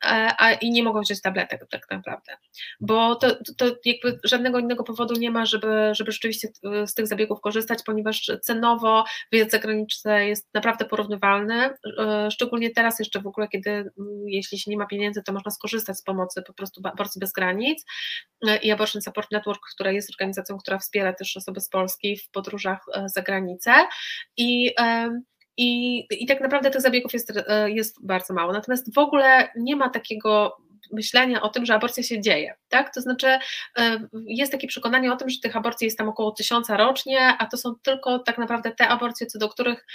a, i nie mogą wziąć tabletek tak naprawdę, bo to, to jakby żadnego innego powodu nie ma, żeby, żeby rzeczywiście z tych zabiegów korzystać, ponieważ cenowo wyjazd zagraniczny jest jest naprawdę porównywalny, e, szczególnie teraz jeszcze w ogóle, kiedy mm, jeśli się nie ma pieniędzy, to można skorzystać z pomocy po prostu aborcji bez granic e, i Abortion Support Network, która jest organizacją, która wspiera też osoby z Polski w podróżach e, za granicę i i, I tak naprawdę tych zabiegów jest, jest bardzo mało. Natomiast w ogóle nie ma takiego myślenia o tym, że aborcja się dzieje, tak? To znaczy e, jest takie przekonanie o tym, że tych aborcji jest tam około tysiąca rocznie, a to są tylko tak naprawdę te aborcje, co do których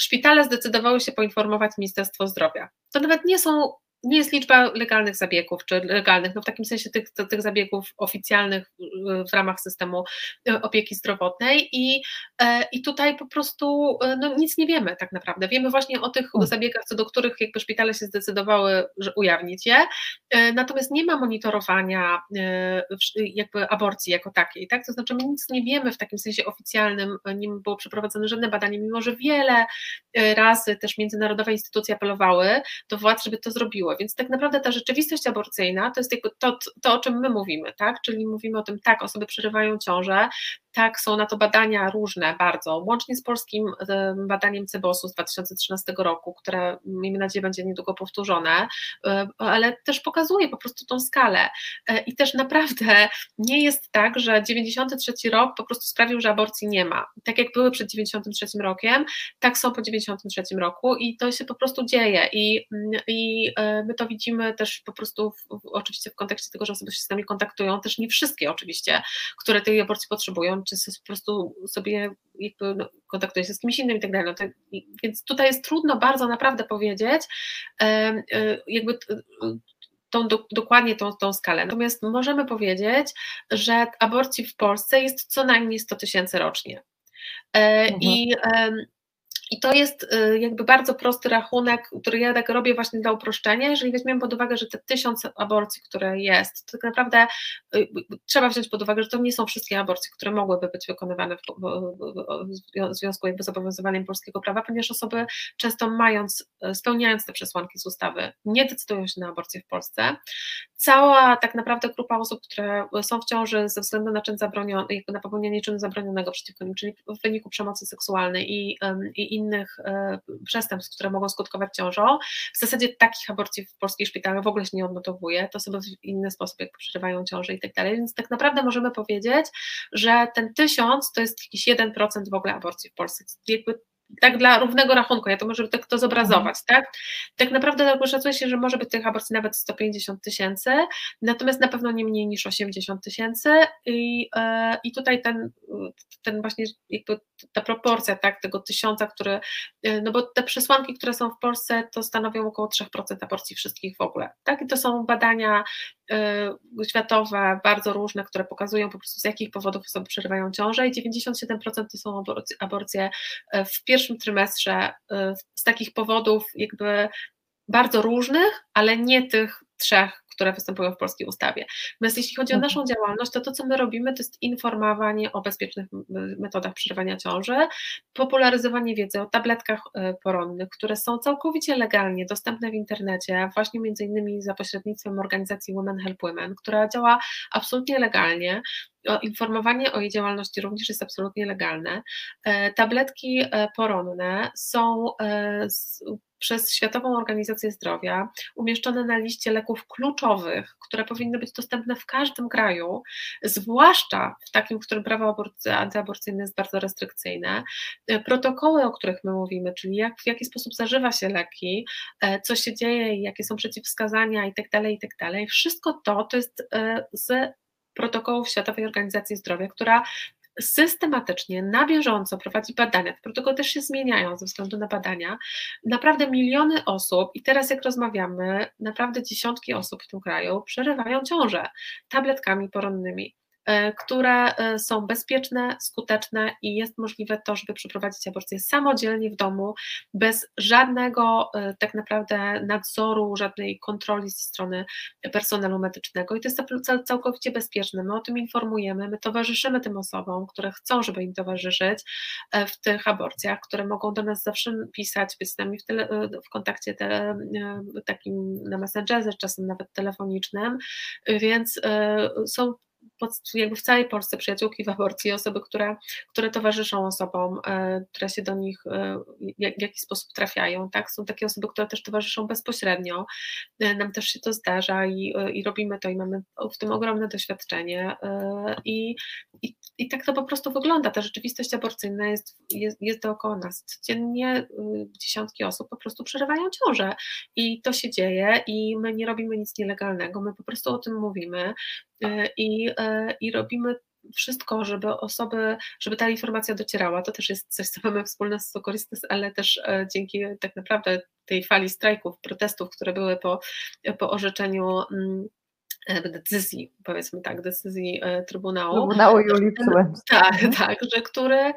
szpitale zdecydowały się poinformować Ministerstwo Zdrowia. To nawet nie są nie jest liczba legalnych zabiegów, czy legalnych, no w takim sensie tych, tych zabiegów oficjalnych w ramach systemu e, opieki zdrowotnej i, e, i tutaj po prostu e, no, nic nie wiemy tak naprawdę. Wiemy właśnie o tych hmm. zabiegach, co do których jakby szpitale się zdecydowały, że ujawnić je, natomiast nie ma monitorowania jakby aborcji jako takiej, tak? To znaczy my nic nie wiemy w takim sensie oficjalnym, nie było przeprowadzone żadne badanie, mimo że wiele razy też międzynarodowe instytucje apelowały do władz, żeby to więc tak naprawdę ta rzeczywistość aborcyjna to jest jakby to, to, o czym my mówimy, tak? Czyli mówimy o tym, tak, osoby przerywają ciążę, tak, są na to badania różne bardzo, łącznie z polskim badaniem CEBOS-u z 2013 roku, które miejmy nadzieję będzie niedługo powtórzone, ale też pokazuje po prostu tą skalę e, i też naprawdę nie jest tak, że 93 rok po prostu sprawił, że aborcji nie ma. Tak jak były przed 93 rokiem, tak są po 93 roku i to się po prostu dzieje i, i e, my to widzimy też po prostu w, oczywiście w kontekście tego, że osoby się z nami kontaktują, też nie wszystkie oczywiście, które tej aborcji potrzebują, czy po prostu sobie jakby no, kontaktuje się z kimś innym i tak dalej. No więc tutaj jest trudno bardzo naprawdę powiedzieć, e, jakby tą, do, dokładnie tą, tą skalę. Natomiast możemy powiedzieć, że aborcji w Polsce jest co najmniej 100 tysięcy rocznie. E, mhm. I I to jest y, jakby bardzo prosty rachunek, który ja tak robię właśnie dla uproszczenia. Jeżeli weźmiemy pod uwagę, że te tysiąc aborcji, które jest, to tak naprawdę y, trzeba wziąć pod uwagę, że to nie są wszystkie aborcje, które mogłyby być wykonywane w, w związku jakby z obowiązywaniem polskiego prawa, ponieważ osoby często mając, y, spełniając te przesłanki z ustawy, nie decydują się na aborcję w Polsce. Cała tak naprawdę grupa osób, które są w ciąży ze względu na czyn zabroniony, na popełnienie czynu zabronionego przeciwko nim, czyli w wyniku przemocy seksualnej i, i innych e, przestępstw, które mogą skutkować ciążą. W zasadzie takich aborcji w polskich szpitalach w ogóle się nie odnotowuje, to osoby w inny sposób jak przerywają ciążę i tak dalej, więc tak naprawdę możemy powiedzieć, że ten tysiąc to jest jakiś 1% w ogóle aborcji w Polsce. Tak dla równego rachunku, ja to może tak to zobrazować, mhm. tak? Tak naprawdę szacuje się, że może być tych aborcji nawet 150 tysięcy, natomiast na pewno nie mniej niż 80 tysięcy i, e, i tutaj ten, ten właśnie jakby ta proporcja, tak, tego tysiąca, który, e, no bo te przesłanki, które są w Polsce, to stanowią około 3% aborcji wszystkich w ogóle, tak? I to są badania światowe, bardzo różne, które pokazują po prostu z jakich powodów osoby przerywają ciążę i 97% to są aborcje, aborcje w pierwszym trymestrze y, z takich powodów jakby bardzo różnych, ale nie tych trzech, które występują w polskiej ustawie. Natomiast jeśli chodzi o mhm. naszą działalność, to to, co my robimy, to jest informowanie o bezpiecznych metodach przerywania ciąży, popularyzowanie wiedzy o tabletkach y, poronnych, które są całkowicie legalnie dostępne w internecie, właśnie między innymi za pośrednictwem organizacji Women Help Women, która działa absolutnie legalnie. Informowanie o jej działalności również jest absolutnie legalne. E, tabletki e, poronne są e, przez Światową Organizację Zdrowia umieszczone na liście leków kluczowych, które powinny być dostępne w każdym kraju, zwłaszcza w takim, w którym prawo antyaborcyjne jest bardzo restrykcyjne. Protokoły, o których my mówimy, czyli jak, w jaki sposób zażywa się leki, co się dzieje, jakie są przeciwwskazania itd., tak itd., tak wszystko to to jest z protokołów Światowej Organizacji Zdrowia, która systematycznie, na bieżąco prowadzi badania. Te protokoły też się zmieniają ze względu na badania. Naprawdę miliony osób, i teraz jak rozmawiamy, naprawdę dziesiątki osób w tym kraju przerywają ciążę tabletkami poronnymi. E, które e, są bezpieczne, skuteczne i jest możliwe to, żeby przeprowadzić aborcję samodzielnie w domu, bez żadnego e, tak naprawdę nadzoru, żadnej kontroli ze strony personelu medycznego. I to jest całkowicie bezpieczne. My o tym informujemy, my towarzyszymy tym osobom, które chcą, żeby im towarzyszyć w tych aborcjach, które mogą do nas zawsze pisać, być z nami w, tele, w kontakcie tele, takim na Messengerze, czasem nawet telefonicznym, więc są jakby w całej Polsce przyjaciółki w aborcji, osoby, które, które towarzyszą osobom, e, które się do nich e, w jakiś sposób trafiają, tak? Są takie osoby, które też towarzyszą bezpośrednio, e, nam też się to zdarza i, i robimy to i mamy w tym ogromne doświadczenie i, i, i tak to po prostu wygląda, ta rzeczywistość aborcyjna jest, jest, jest dookoła nas, codziennie dziesiątki osób po prostu przerywają ciążę. I to się dzieje i my nie robimy nic nielegalnego, my po prostu o tym mówimy, i, e, i robimy wszystko, żeby osoby, żeby ta informacja docierała. To też jest coś, co mamy wspólne z Sokoristas, ale też e, dzięki tak naprawdę tej fali strajków, protestów, które były po, po orzeczeniu mm, decyzji, powiedzmy tak, decyzji Trybunału. Trybunału Julii Tak, tak, że który E,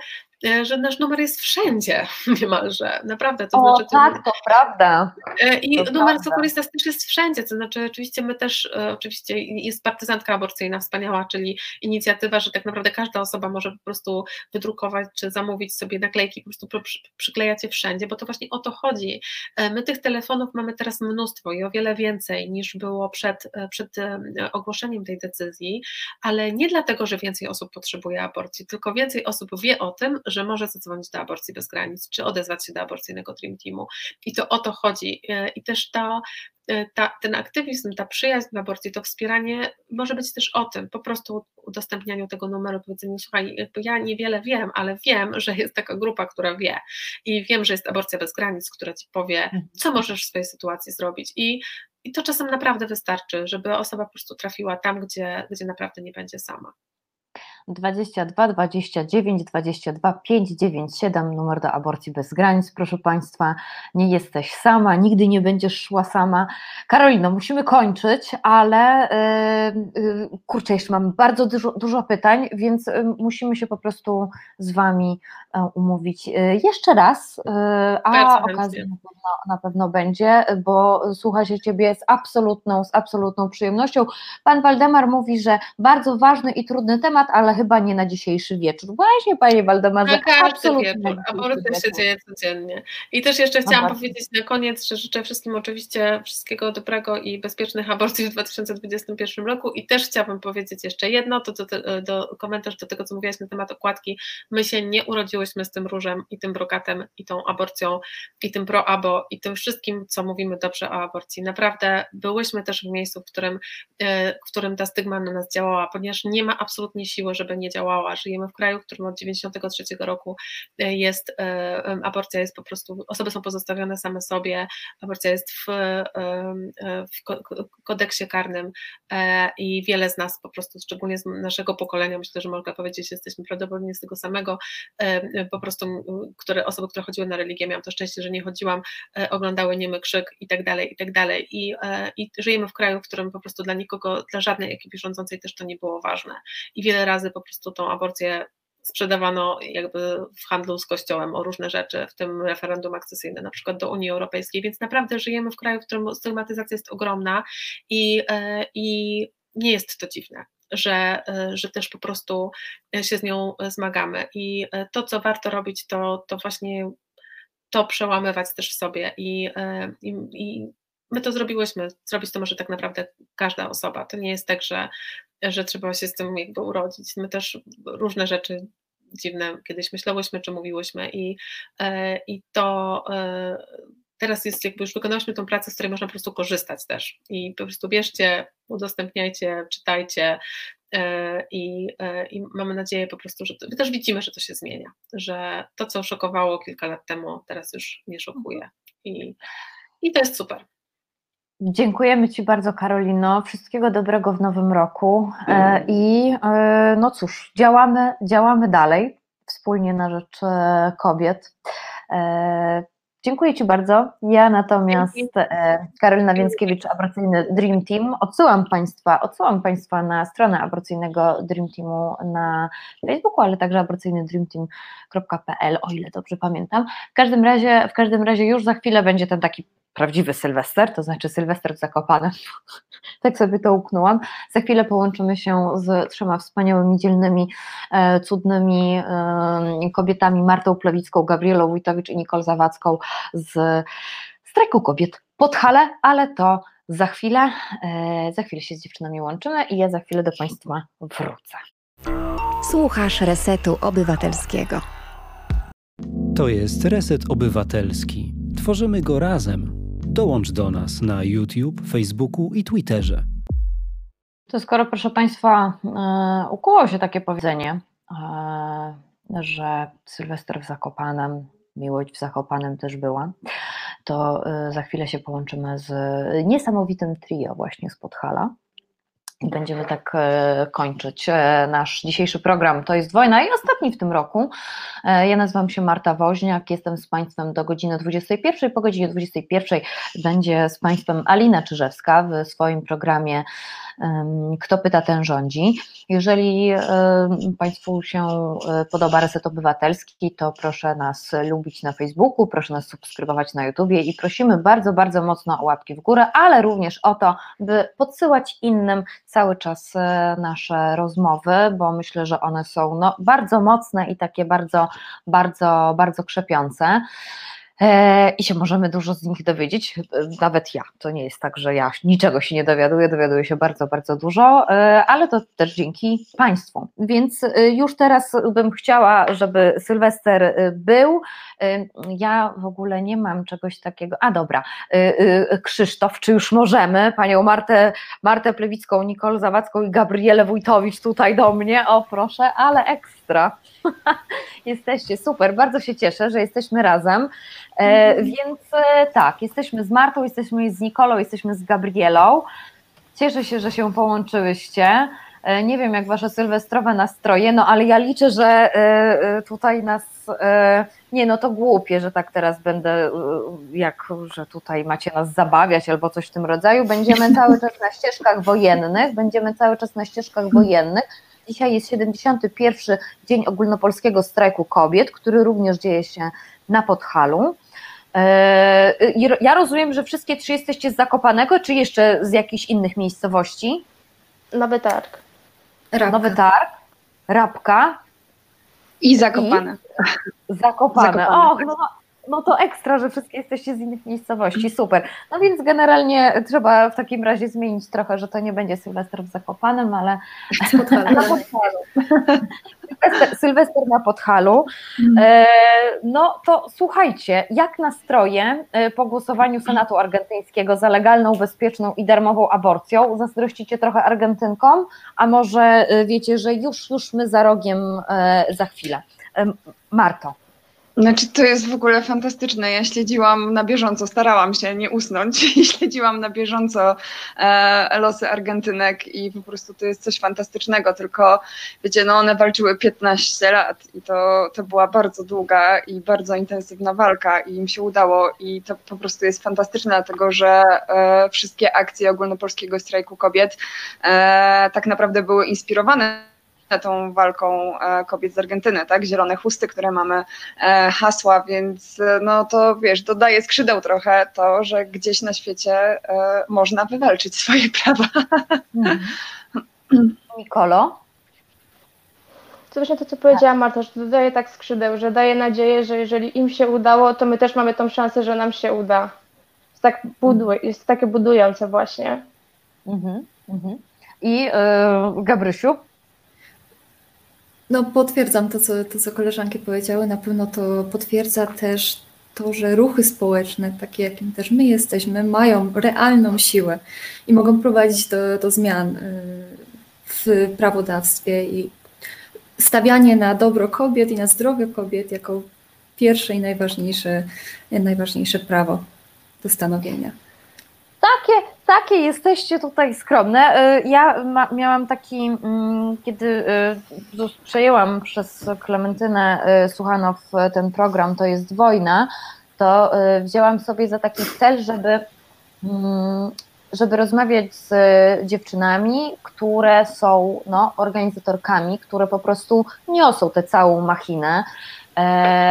że nasz numer jest wszędzie niemalże, naprawdę. To o, znaczy, tak, to prawda. E, I to numer prawda. też jest wszędzie, to znaczy oczywiście my też, e, oczywiście jest partyzantka aborcyjna wspaniała, czyli inicjatywa, że tak naprawdę każda osoba może po prostu wydrukować czy zamówić sobie naklejki, po prostu przyklejać je wszędzie, bo to właśnie o to chodzi. My tych telefonów mamy teraz mnóstwo i o wiele więcej niż było przed, przed ogłoszeniem tej decyzji, ale nie dlatego, że więcej osób potrzebuje aborcji, tylko więcej osób wie o tym, że może zadzwonić do aborcji bez granic, czy odezwać się do aborcyjnego Dream Teamu. I to o to chodzi. E, I też to, e, ta, ten aktywizm, ta przyjaźń w aborcji, to wspieranie może być też o tym, po prostu udostępnianiu tego numeru, powiedzeniu, słuchaj, jakby ja niewiele wiem, ale wiem, że jest taka grupa, która wie i wiem, że jest aborcja bez granic, która ci powie, mhm. co możesz w swojej sytuacji zrobić i i to czasem naprawdę wystarczy, żeby osoba po prostu trafiła tam, gdzie, gdzie naprawdę nie będzie sama. 22 29 22 597 numer do aborcji bez granic, proszę Państwa. Nie jesteś sama, nigdy nie będziesz szła sama. Karolino, musimy kończyć, ale yy, kurczę, jeszcze mam bardzo dużo, dużo pytań, więc yy, musimy się po prostu z Wami e, umówić y, jeszcze raz, y, a okazja na pewno, na pewno będzie, bo słucha się Ciebie z absolutną, z absolutną przyjemnością. Pan Waldemar mówi, że bardzo ważny i trudny temat, ale chyba nie na dzisiejszy wieczór. Właśnie, Panie Waldemarze, Na każdy absolutnie wieczór. na Aborcja się dzieje codziennie. I też jeszcze No chciałam bardzo. powiedzieć na koniec, że życzę wszystkim oczywiście wszystkiego dobrego i bezpiecznych aborcji w 2021 roku. I też chciałabym powiedzieć jeszcze jedno, to do, do komentarz do tego, co mówiłaś na temat okładki. My się nie urodziłyśmy z tym różem i tym brokatem i tą aborcją i tym pro-abo i tym wszystkim, co mówimy dobrze o aborcji. Naprawdę byłyśmy też w miejscu, w którym, e, w którym ta stygma na nas działała, ponieważ nie ma absolutnie siły, żeby nie działała. Żyjemy w kraju, w którym od 93 roku e, jest, e, aborcja jest po prostu, osoby są pozostawione same sobie, aborcja jest w, e, w ko- ko- kodeksie karnym i wiele z nas po prostu, szczególnie z naszego pokolenia, myślę, że mogę powiedzieć, jesteśmy prawdopodobnie z tego samego, po prostu które, osoby, które chodziły na religię, miałam to szczęście, że nie chodziłam, oglądały niemy krzyk i tak dalej, i tak dalej. I, i żyjemy w kraju, w którym po prostu dla nikogo, dla żadnej ekipy rządzącej też to nie było ważne. I wiele razy po prostu tą aborcję sprzedawano jakby w handlu z kościołem o różne rzeczy, w tym referendum akcesyjne na przykład do Unii Europejskiej, więc naprawdę żyjemy w kraju, w którym stygmatyzacja jest ogromna i, e, i nie jest to dziwne. Że, e, że też po prostu się z nią zmagamy. I e, to, co warto robić, to, to właśnie to przełamywać też w sobie. I, i, i my to zrobiłyśmy. Zrobić to może tak naprawdę każda osoba. To nie jest tak, że, że trzeba się z tym jakby urodzić. My też różne rzeczy dziwne kiedyś myślałyśmy, czy mówiłyśmy i, e, i to e, teraz jest jakby już wykonałyśmy tą pracę, z której można po prostu korzystać też i po prostu bierzcie, udostępniajcie, czytajcie e, i, i mamy nadzieję po prostu, że my też widzimy, że to się zmienia, że to, co szokowało kilka lat temu, teraz już nie szokuje i, i to jest super. Dziękujemy Ci bardzo, Karolino. Wszystkiego dobrego w nowym roku. E, I e, no cóż, działamy, działamy dalej wspólnie na rzecz e, kobiet. Dziękuję Ci bardzo. Ja natomiast, Karolina Więckiewicz, aborcyjny Dream Team. Odsyłam Państwa, odsyłam Państwa na stronę aborcyjnego Dream Teamu na Facebooku, ale także aborcyjnydreamteam.pl, o ile dobrze pamiętam. W każdym razie, w każdym razie już za chwilę będzie ten taki prawdziwy Sylwester, to znaczy Sylwester w Zakopanem. tak sobie to uknęłam. Za chwilę połączymy się z trzema wspaniałymi, dzielnymi, e, cudnymi e, kobietami, Martą Plewicką, Gabrielą Wójtowicz i Nikol Zawadzką z strajku kobiet pod Hale, ale to za chwilę, e, za chwilę się z dziewczynami łączymy i ja za chwilę do Państwa wrócę. Słuchasz Resetu Obywatelskiego. To jest Reset Obywatelski. Tworzymy go razem. Dołącz do nas na YouTube, Facebooku i Twitterze. To skoro, proszę Państwa, e, ukuło się takie powiedzenie, e, że Sylwester w Zakopanem, miłość w Zakopanem też była, to e, za chwilę się połączymy z niesamowitym trio właśnie z Podhala. Będziemy tak e, kończyć e, nasz dzisiejszy program. To jest wojna i ostatni w tym roku. E, Ja nazywam się Marta Woźniak, jestem z Państwem do godziny 21. Po godzinie 21 będzie z Państwem Alina Czyżewska w swoim programie Kto pyta, ten rządzi. Jeżeli Państwu się e, podoba Reset Obywatelski, to proszę nas lubić na Facebooku, proszę nas subskrybować na YouTubie i prosimy bardzo, bardzo mocno o łapki w górę, ale również o to, by podsyłać innym cały czas e, nasze rozmowy, bo myślę, że one są no, bardzo mocne i takie bardzo, bardzo, bardzo krzepiące. E, I się możemy dużo z nich dowiedzieć, nawet ja. To nie jest tak, że ja niczego się nie dowiaduję, dowiaduję się bardzo, bardzo dużo, e, ale to też dzięki Państwu. Więc e, już teraz bym chciała, żeby Sylwester był. Ja w ogóle nie mam czegoś takiego. A dobra, Krzysztof, czy już możemy panią Martę, Martę Plewicką, Nikolę Zawadzką i Gabrielę Wójtowicz tutaj do mnie? O proszę, ale ekstra. Jesteście super, bardzo się cieszę, że jesteśmy razem. E, więc e, tak, jesteśmy z Martą, jesteśmy z Nikolą, jesteśmy z Gabrielą. Cieszę się, że się połączyłyście. E, nie wiem, jak wasze sylwestrowe nastroje, no ale ja liczę, że e, e, tutaj nas. Nie, no to głupie, że tak teraz będę, jak, że tutaj macie nas zabawiać albo coś w tym rodzaju. Będziemy cały czas na ścieżkach wojennych, będziemy cały czas na ścieżkach wojennych. Dzisiaj jest 71. Dzień Ogólnopolskiego Strajku Kobiet, który również dzieje się na Podhalu. Ja rozumiem, że wszystkie trzy jesteście z Zakopanego, czy jeszcze z jakichś innych miejscowości? Nowy Targ. Rabka. Nowy Targ, Rabka. I Zakopane. I zakopane. zakopane. Och, no, no to ekstra, że wszystkie jesteście z innych miejscowości, super. No więc generalnie trzeba w takim razie zmienić trochę, że to nie będzie Sylwester w Zakopanem, ale na Podhalu. Sylwester, Sylwester na Podhalu. Mhm. E, no to słuchajcie, jak nastroje e, po głosowaniu Senatu Argentyńskiego za legalną, bezpieczną i darmową aborcją? Zazdrościcie trochę Argentynkom, a może e, wiecie, że już, już my za rogiem za chwilę. Marto. Znaczy, to jest w ogóle fantastyczne. Ja śledziłam na bieżąco, starałam się nie usnąć i śledziłam na bieżąco e, losy Argentynek i po prostu to jest coś fantastycznego. Tylko wiecie, no one walczyły 15 lat i to, to była bardzo długa i bardzo intensywna walka i im się udało i to po prostu jest fantastyczne, dlatego że e, wszystkie akcje ogólnopolskiego strajku kobiet e, tak naprawdę były inspirowane tą walką e, kobiet z Argentyny, tak? Zielone chusty, które mamy, e, hasła, więc e, no to wiesz, dodaje skrzydeł trochę to, że gdzieś na świecie można wywalczyć swoje prawa. Mhm. Nikolo? To właśnie to, co powiedziała Marta, że dodaje tak skrzydeł, że daje nadzieję, że jeżeli im się udało, to my też mamy tą szansę, że nam się uda. Jest, tak buduje, jest takie budujące właśnie. Mhm, mhm. I yy, Gabrysiu? No potwierdzam to co, to, co koleżanki powiedziały. Na pewno to potwierdza też to, że ruchy społeczne, takie jakim też my jesteśmy, mają realną siłę i mogą prowadzić do, do zmian y, w prawodawstwie i stawianie na dobro kobiet i na zdrowie kobiet jako pierwsze i najważniejsze, najważniejsze prawo do stanowienia. Takie, takie jesteście tutaj skromne. Y, ja ma, miałam taki, mm, kiedy y, przejęłam przez Klementynę y, Suchanow ten program To jest wojna, to wzięłam sobie za taki cel, żeby, mm, żeby rozmawiać z dziewczynami, które są no, organizatorkami, które po prostu niosą tę całą machinę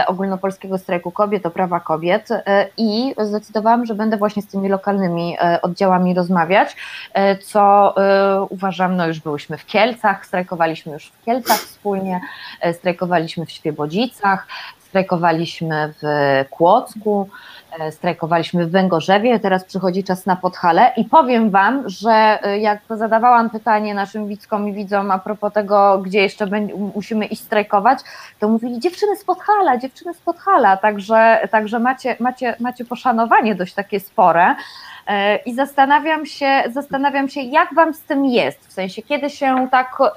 ogólnopolskiego strajku kobiet o prawa kobiet. E, i zdecydowałam, że będę właśnie z tymi lokalnymi e, oddziałami rozmawiać, e, co e, uważam, no już byłyśmy w Kielcach, strajkowaliśmy już w Kielcach wspólnie, e, strajkowaliśmy w Świebodzicach, strajkowaliśmy w Kłodzku, E, strajkowaliśmy w Węgorzewie, teraz przychodzi czas na Podhale. I powiem Wam, że e, jak zadawałam pytanie naszym widzkom i widzom a propos tego, gdzie jeszcze musimy iść strajkować, to mówili dziewczyny z Podhala, dziewczyny z Podhala, także, także macie, macie, macie poszanowanie dość takie spore. E, I zastanawiam się, zastanawiam się, jak wam z tym jest, w sensie, kiedy się tak y,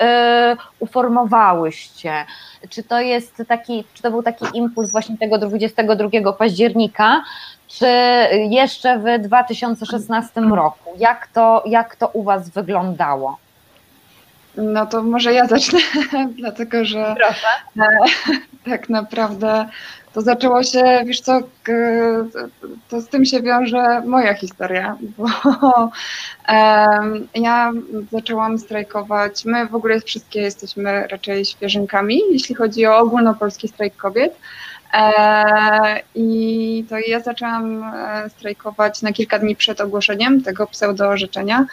uformowałyście? Czy to jest taki, czy to był taki impuls właśnie tego 22 października, czy jeszcze w 2016 roku? Jak to, jak to u was wyglądało? No to może ja zacznę, dlatego że Proszę. tak naprawdę to zaczęło się, wiesz co, to z tym się wiąże moja historia, bo ja zaczęłam strajkować, my w ogóle wszystkie jesteśmy raczej świeżynkami, jeśli chodzi o ogólnopolski strajk kobiet, I to ja zaczęłam e, strajkować na kilka dni przed ogłoszeniem tego pseudo-orzeczenia.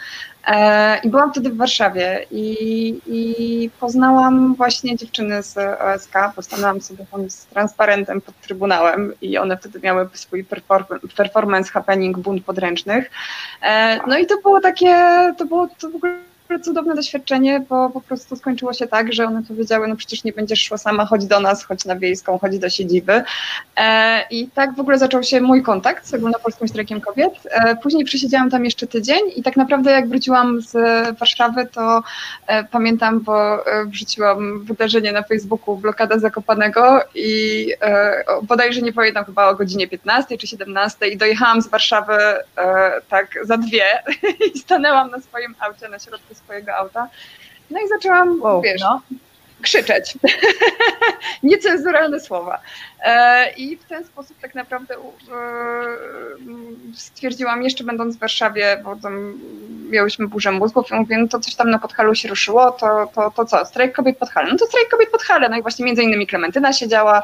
E, I byłam wtedy w Warszawie i, i poznałam właśnie dziewczyny z OSK, postanęłam sobie tam z transparentem pod Trybunałem i one wtedy miały swój performance happening bunt podręcznych. No i to było takie, to było to w ogóle cudowne doświadczenie, bo po prostu skończyło się tak, że one powiedziały, no przecież nie będziesz szła sama, chodź do nas, chodź na wiejską, chodź do siedziby. E, I tak w ogóle zaczął się mój kontakt z ogólnopolskim strajkiem kobiet. E, później przesiedziałam tam jeszcze tydzień i tak naprawdę jak wróciłam z Warszawy, to e, pamiętam, bo wrzuciłam wydarzenie na Facebooku blokada Zakopanego i bodajże nie pamiętam, chyba o godzinie 15 czy 17 i dojechałam z Warszawy tak za dwie i stanęłam na swoim aucie na środku swojego auta No i zaczęłam, wow, wiesz, no krzyczeć. Niecenzuralne słowa. E, I w ten sposób tak naprawdę e, stwierdziłam, jeszcze będąc w Warszawie, bo tam miałyśmy burzę mózgów i mówię, no to coś tam na Podhalu się ruszyło, to, to, to co, strajk kobiet Podhale? No to strajk kobiet Podhale, no i właśnie między innymi Klementyna siedziała,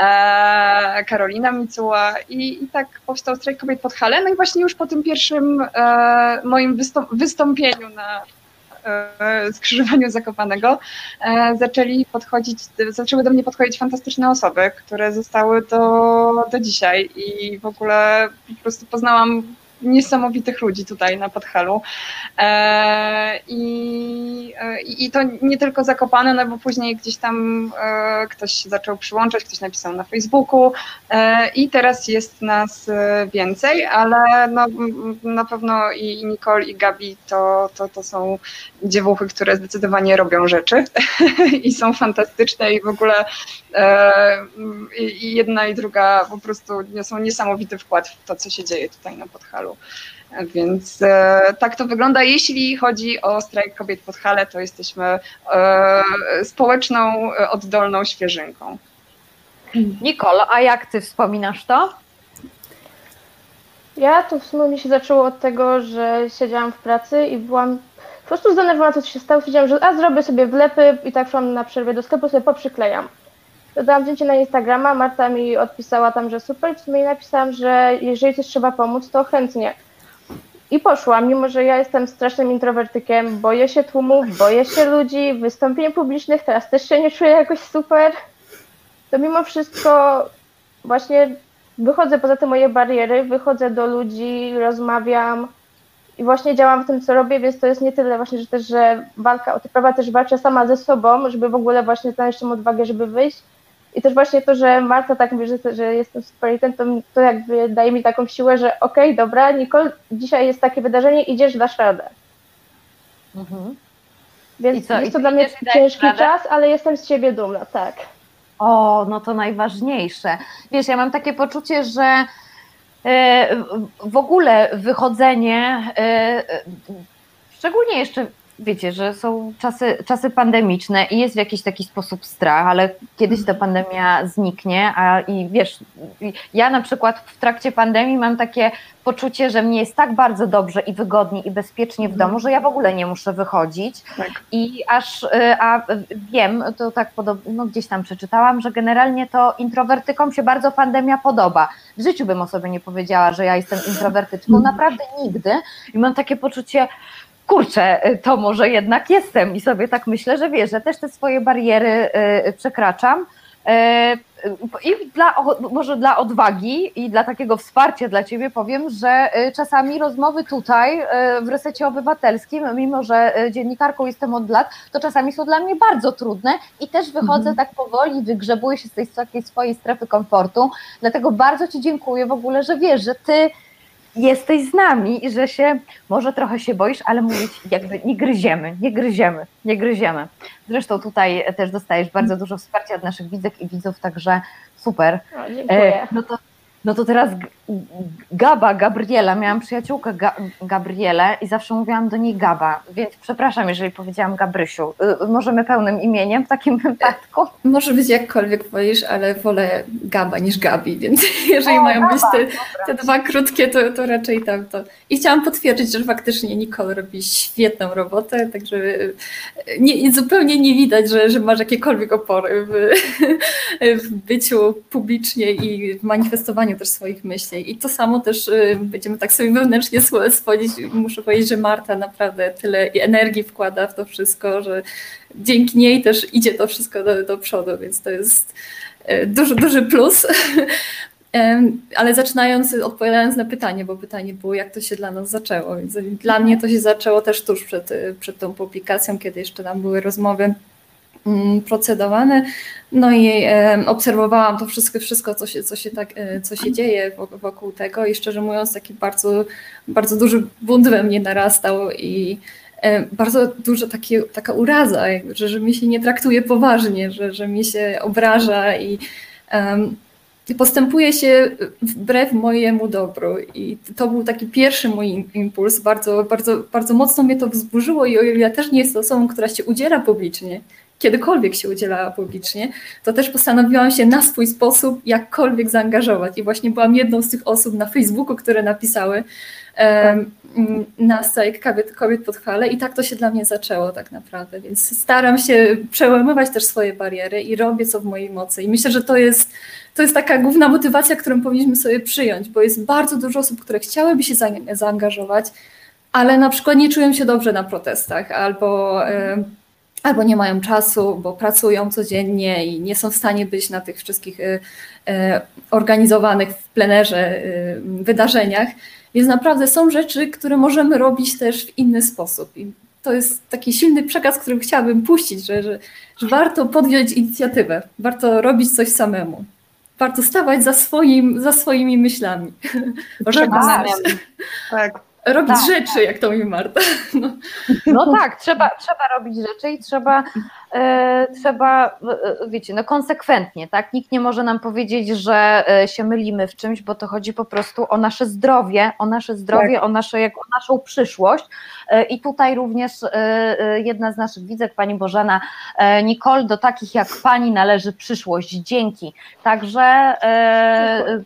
e, Karolina Micuła i, i tak powstał strajk kobiet Podhale, no i właśnie już po tym pierwszym moim wystąpieniu na skrzyżowaniu Zakopanego, e, zaczęli podchodzić, zaczęły do mnie podchodzić fantastyczne osoby, które zostały do, do dzisiaj i w ogóle po prostu poznałam niesamowitych ludzi tutaj na Podhalu. E, I, I to nie tylko Zakopane, no bo później gdzieś tam e, ktoś się zaczął przyłączać, ktoś napisał na Facebooku e, i teraz jest nas więcej, ale no, na pewno i Nicole i Gabi to, to, to są dziewuchy, które zdecydowanie robią rzeczy i są fantastyczne i w ogóle i jedna i druga po prostu niosą niesamowity wkład w to, co się dzieje tutaj na Podhalu. Więc e, tak to wygląda. Jeśli chodzi o strajk kobiet pod hale, to jesteśmy e, społeczną, e, oddolną świeżynką. Nicole, a jak ty wspominasz to? Ja to w sumie mi się zaczęło od tego, że siedziałam w pracy i byłam po prostu zdenerwowana, co się stało. Siedziałam, że a zrobię sobie wlepy i tak szłam na przerwie do sklepu, sobie poprzyklejam. Dodałam zdjęcie na Instagrama, Marta mi odpisała tam, że super, sumie napisałam, że jeżeli coś trzeba pomóc, to chętnie. I poszłam, mimo że ja jestem strasznym introwertykiem, boję się tłumów, boję się ludzi, wystąpień publicznych, teraz też się nie czuję jakoś super, to mimo wszystko właśnie wychodzę poza te moje bariery, wychodzę do ludzi, rozmawiam i właśnie działam w tym, co robię, więc to jest nie tyle właśnie, że też, że walka o te prawa też walczę sama ze sobą, żeby w ogóle właśnie znaleźć tą odwagę, żeby wyjść, i też właśnie to, że Marta tak mówi, że, że jestem superlitem, to, to jakby daje mi taką siłę, że okej, okay, dobra, Nicole, dzisiaj jest takie wydarzenie, idziesz, dasz radę. Mhm. Więc co, jest to dla mnie ciężki radę? czas, ale jestem z siebie dumna, tak. O, no to najważniejsze. Wiesz, ja mam takie poczucie, że e, w ogóle wychodzenie, e, szczególnie jeszcze wiecie, że są czasy, czasy pandemiczne i jest w jakiś taki sposób strach, ale kiedyś ta pandemia zniknie, a i wiesz, ja na przykład w trakcie pandemii mam takie poczucie, że mnie jest tak bardzo dobrze i wygodnie i bezpiecznie w domu, że ja w ogóle nie muszę wychodzić tak. i aż, y, a wiem, to tak podobno no gdzieś tam przeczytałam, że generalnie to introwertykom się bardzo pandemia podoba. W życiu bym o sobie nie powiedziała, że ja jestem introwertyczką, naprawdę nigdy i mam takie poczucie, kurczę, y, to może jednak jestem i sobie tak myślę, że wiesz, że też te swoje bariery y, przekraczam. Y, I dla, może dla odwagi i dla takiego wsparcia dla Ciebie powiem, że czasami rozmowy tutaj w resecie obywatelskim, mimo że dziennikarką jestem od lat, to czasami są dla mnie bardzo trudne i też wychodzę mhm. tak powoli, wygrzebuję się z tej takiej swojej strefy komfortu. Dlatego bardzo Ci dziękuję w ogóle, że wiesz, że Ty jesteś z nami i że się, może trochę się boisz, ale mówić jakby nie gryziemy, nie gryziemy, nie gryziemy. Zresztą tutaj też dostajesz bardzo dużo wsparcia od naszych widzek i widzów, także super. O, dziękuję. E, no to no to teraz Gaba, Gabriela, miałam przyjaciółkę Ga Gabrielę i zawsze mówiłam do niej Gaba, więc przepraszam, jeżeli powiedziałam Gabrysiu. Y, możemy pełnym imieniem w takim wypadku? Może być jakkolwiek wolisz, ale wolę Gaba niż Gabi, więc jeżeli o, mają Gaba, być te, te, dwa krótkie, to, to raczej tam to. I chciałam potwierdzić, że faktycznie Nicole robi świetną robotę, także y, nie, zupełnie nie widać, że, że masz jakiekolwiek opory w, w byciu publicznie i w manifestowaniu też swoich myśli. I to samo też y, będziemy tak sobie wewnętrznie schodzić. Muszę powiedzieć, że Marta naprawdę tyle energii wkłada w to wszystko, że dzięki niej też idzie to wszystko do, do przodu, więc to jest y, duży, duży plus. Ale zaczynając, odpowiadając na pytanie, bo pytanie było, jak to się dla nas zaczęło. Dla mnie to się zaczęło też tuż przed, przed tą publikacją, kiedy jeszcze tam były rozmowy procedowane. No i e, obserwowałam to wszystko, wszystko co, się, co, się tak, e, co się dzieje wokół tego i szczerze mówiąc taki bardzo, bardzo duży bunt we mnie narastał i e, bardzo duża taka uraza, że, że mi się nie traktuje poważnie, że, że mi się obraża i postępuje się wbrew mojemu dobru. I to był taki pierwszy mój impuls. Bardzo, bardzo, bardzo mocno mnie to wzburzyło i o ile ja też nie jestem osobą, która się udziela publicznie, kiedykolwiek się udzielała publicznie, to też postanowiłam się na swój sposób jakkolwiek zaangażować. I właśnie byłam jedną z tych osób na Facebooku, które napisały um, na strajk kobiet, kobiet pod chwale i tak to się dla mnie zaczęło tak naprawdę. Więc staram się przełamywać też swoje bariery i robię co w mojej mocy. I myślę, że to jest, to jest taka główna motywacja, którą powinniśmy sobie przyjąć, bo jest bardzo dużo osób, które chciałyby się zaangażować, ale na przykład nie czują się dobrze na protestach albo albo nie mają czasu, bo pracują codziennie i nie są w stanie być na tych wszystkich y, y, organizowanych w plenerze y, wydarzeniach. Więc naprawdę są rzeczy, które możemy robić też w inny sposób. I to jest taki silny przekaz, który chciałabym puścić, że, że, że warto podjąć inicjatywę, warto robić coś samemu. Warto stawać za, swoim, za swoimi myślami. Tak, tak robić tak, rzeczy, tak. jak to mówi Marta. No, no tak, trzeba, trzeba robić rzeczy i trzeba, trzeba, e, wiecie, no konsekwentnie, tak? Nikt nie może nam powiedzieć, że e, się mylimy w czymś, bo to chodzi po prostu o nasze zdrowie, o nasze zdrowie, tak. o, nasze, jak, o naszą przyszłość. E, I tutaj również e, e, jedna z naszych widzek, pani Bożena Nicole, do takich jak pani należy przyszłość. Dzięki. Także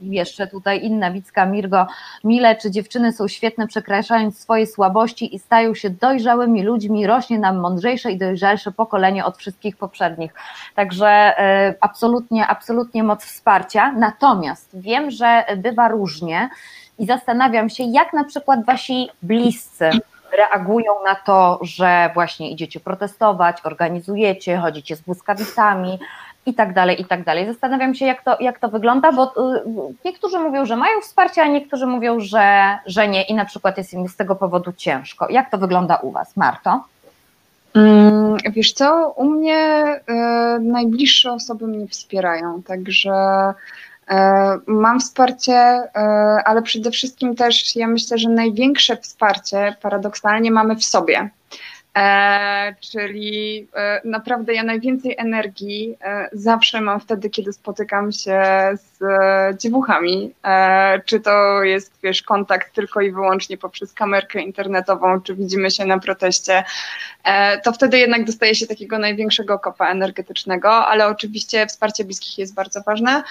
jeszcze tutaj inna widzka Mirgo Mile, czy dziewczyny są świetne, przekraczając swoje słabości i stają się dojrzałymi ludźmi, rośnie nam mądrzejsze i dojrzalsze pokolenie od wszystkich poprzednich. Także absolutnie, absolutnie moc wsparcia. Natomiast wiem, że bywa różnie i zastanawiam się, jak na przykład wasi bliscy reagują na to, że właśnie idziecie protestować, organizujecie, chodzicie z błyskawicami i tak dalej, i tak dalej. Zastanawiam się, jak to, jak to wygląda, bo y, niektórzy mówią, że mają wsparcie, a niektórzy mówią, że, że nie i na przykład jest im z tego powodu ciężko. Jak to wygląda u Was, Marto? Mm, wiesz co, u mnie y, najbliższe osoby mnie wspierają, także E, mam wsparcie, e, ale przede wszystkim też ja myślę, że największe wsparcie paradoksalnie mamy w sobie. E, czyli e, naprawdę ja najwięcej energii e, zawsze mam wtedy, kiedy spotykam się z e, dziewuchami. E, czy to jest, wiesz, kontakt tylko i wyłącznie poprzez kamerkę internetową, czy widzimy się na proteście, e, to wtedy jednak dostaje się takiego największego kopa energetycznego, ale oczywiście wsparcie bliskich jest bardzo ważne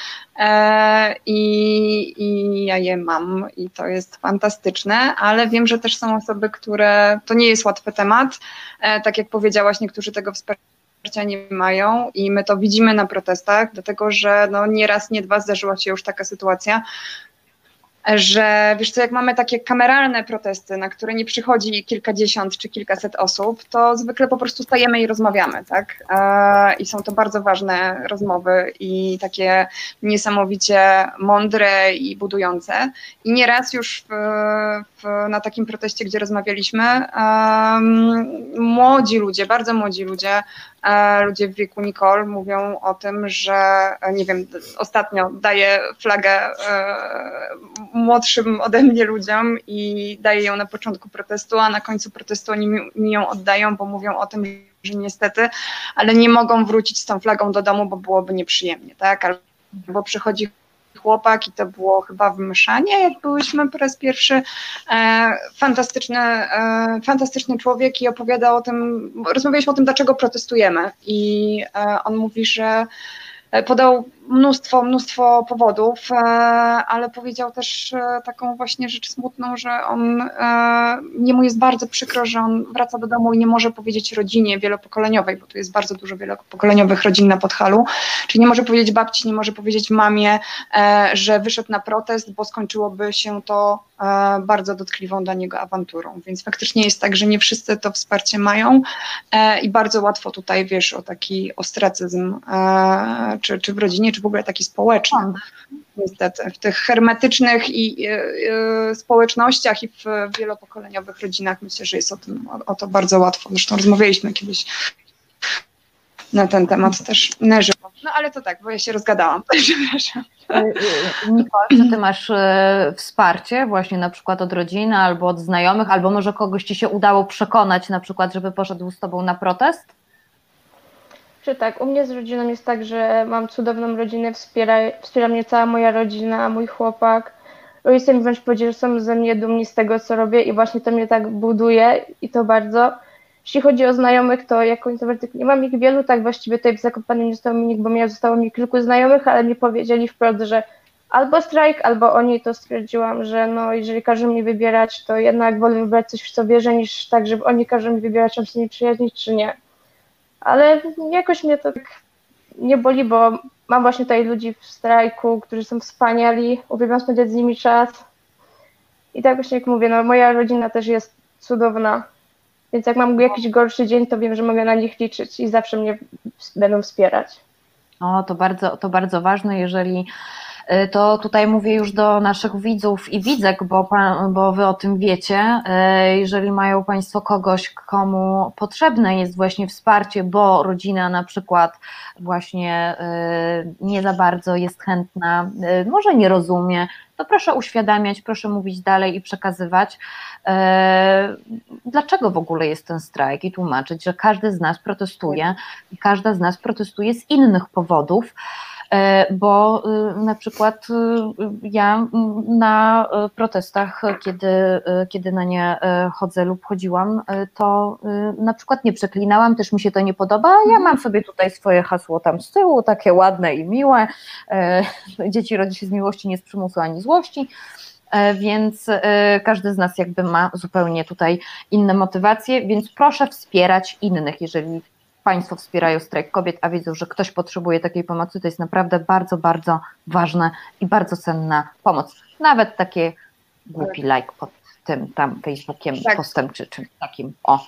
i, i ja je mam i to jest fantastyczne, ale wiem, że też są osoby, które, to nie jest łatwy temat, E, tak jak powiedziałaś, niektórzy tego wsparcia nie mają i my to widzimy na protestach, dlatego że no nie raz, nie dwa zdarzyła się już taka sytuacja, że wiesz co, jak mamy takie kameralne protesty, na które nie przychodzi kilkadziesiąt czy kilkaset osób, to zwykle po prostu stajemy i rozmawiamy, tak? I są to bardzo ważne rozmowy i takie niesamowicie mądre i budujące. I nieraz już w, w, na takim proteście, gdzie rozmawialiśmy, młodzi ludzie, bardzo młodzi ludzie, ludzie w wieku Nicole mówią o tym, że nie wiem, ostatnio daję flagę e, młodszym ode mnie ludziom i daję ją na początku protestu, a na końcu protestu oni mi ją oddają, bo mówią o tym, że niestety, ale nie mogą wrócić z tą flagą do domu, bo byłoby nieprzyjemnie, tak? Albo przychodzi chłopak i to było chyba w Myszanie, jak byliśmy po raz pierwszy. E, fantastyczny, e, fantastyczny człowiek i opowiada o tym, rozmawialiśmy o tym, dlaczego protestujemy i e, on mówi, że podał mnóstwo, mnóstwo powodów, e, ale powiedział też e, taką właśnie rzecz smutną, że on, nie mu jest bardzo przykro, że on wraca do domu i nie może powiedzieć rodzinie wielopokoleniowej, bo tu jest bardzo dużo wielopokoleniowych rodzin na Podhalu, czyli nie może powiedzieć babci, nie może powiedzieć mamie, e, że wyszedł na protest, bo skończyłoby się to bardzo dotkliwą dla niego awanturą, więc faktycznie jest tak, że nie wszyscy to wsparcie mają i bardzo łatwo tutaj, wiesz, o taki ostracyzm, czy, czy w rodzinie, czy w ogóle taki społeczny. Niestety, w tych hermetycznych i, y, społecznościach i w wielopokoleniowych rodzinach myślę, że jest o, tym, o, o to bardzo łatwo. Zresztą rozmawialiśmy kiedyś na ten temat też na żywo. No ale to tak, bo ja się rozgadałam, przepraszam. Nicole, czy ty masz e, wsparcie właśnie na przykład od rodziny albo od znajomych, albo może kogoś ci się udało przekonać na przykład, żeby poszedł z tobą na protest? Czy tak, u mnie z rodziną jest tak, że mam cudowną rodzinę, wspiera, wspiera mnie cała moja rodzina, mój chłopak. Rodzice mi wręcz powiedzieli, że są ze mnie dumni z tego, co robię i właśnie to mnie tak buduje i to bardzo. Jeśli chodzi o znajomych, to jako introwertyk nie mam ich wielu, tak właściwie tutaj w Zakopanem nie zostało mi nikt, bo mnie zostało mi kilku znajomych, ale mi powiedzieli wprost, że albo strajk, albo oni, to stwierdziłam, że no jeżeli każą mi wybierać, to jednak wolę wybrać coś, w co wierzę, niż tak, żeby oni każą mi wybierać, czy się nie przyjaźnić, czy nie. Ale jakoś mnie to tak nie boli, bo mam właśnie tutaj ludzi w strajku, którzy są wspaniali, uwielbiam spędzać z nimi czas. I tak właśnie jak mówię, no moja rodzina też jest cudowna, więc jak mam jakiś gorszy dzień, to wiem, że mogę na nich liczyć i zawsze mnie będą wspierać. O, to bardzo, to bardzo ważne, jeżeli to tutaj mówię już do naszych widzów i widzek, bo, bo wy o tym wiecie. Y, jeżeli mają Państwo kogoś, komu potrzebne jest właśnie wsparcie, bo rodzina na przykład właśnie y, nie za bardzo jest chętna, może nie rozumie, to proszę uświadamiać, proszę mówić dalej i przekazywać, dlaczego w ogóle jest ten strajk i tłumaczyć, że każdy z nas protestuje i każda z nas protestuje z innych powodów. E, bo y, na przykład y, ja na y, protestach, kiedy, kiedy na nie e, chodzę lub chodziłam, e, to na przykład nie przeklinałam, też mi się to nie podoba. Ja mam sobie tutaj swoje hasło tam z tyłu, takie ładne i miłe. Dzieci rodzi się z miłości, nie z przymusu ani złości więc każdy z nas jakby ma zupełnie tutaj inne motywacje, więc proszę wspierać innych, jeżeli Państwo wspierają strajk kobiet, a widzą, że ktoś potrzebuje takiej pomocy, to jest naprawdę bardzo, bardzo ważna i bardzo cenna pomoc. Nawet takie głupi like pod tym tam Facebookiem, tak. postem czy czymś takim. O.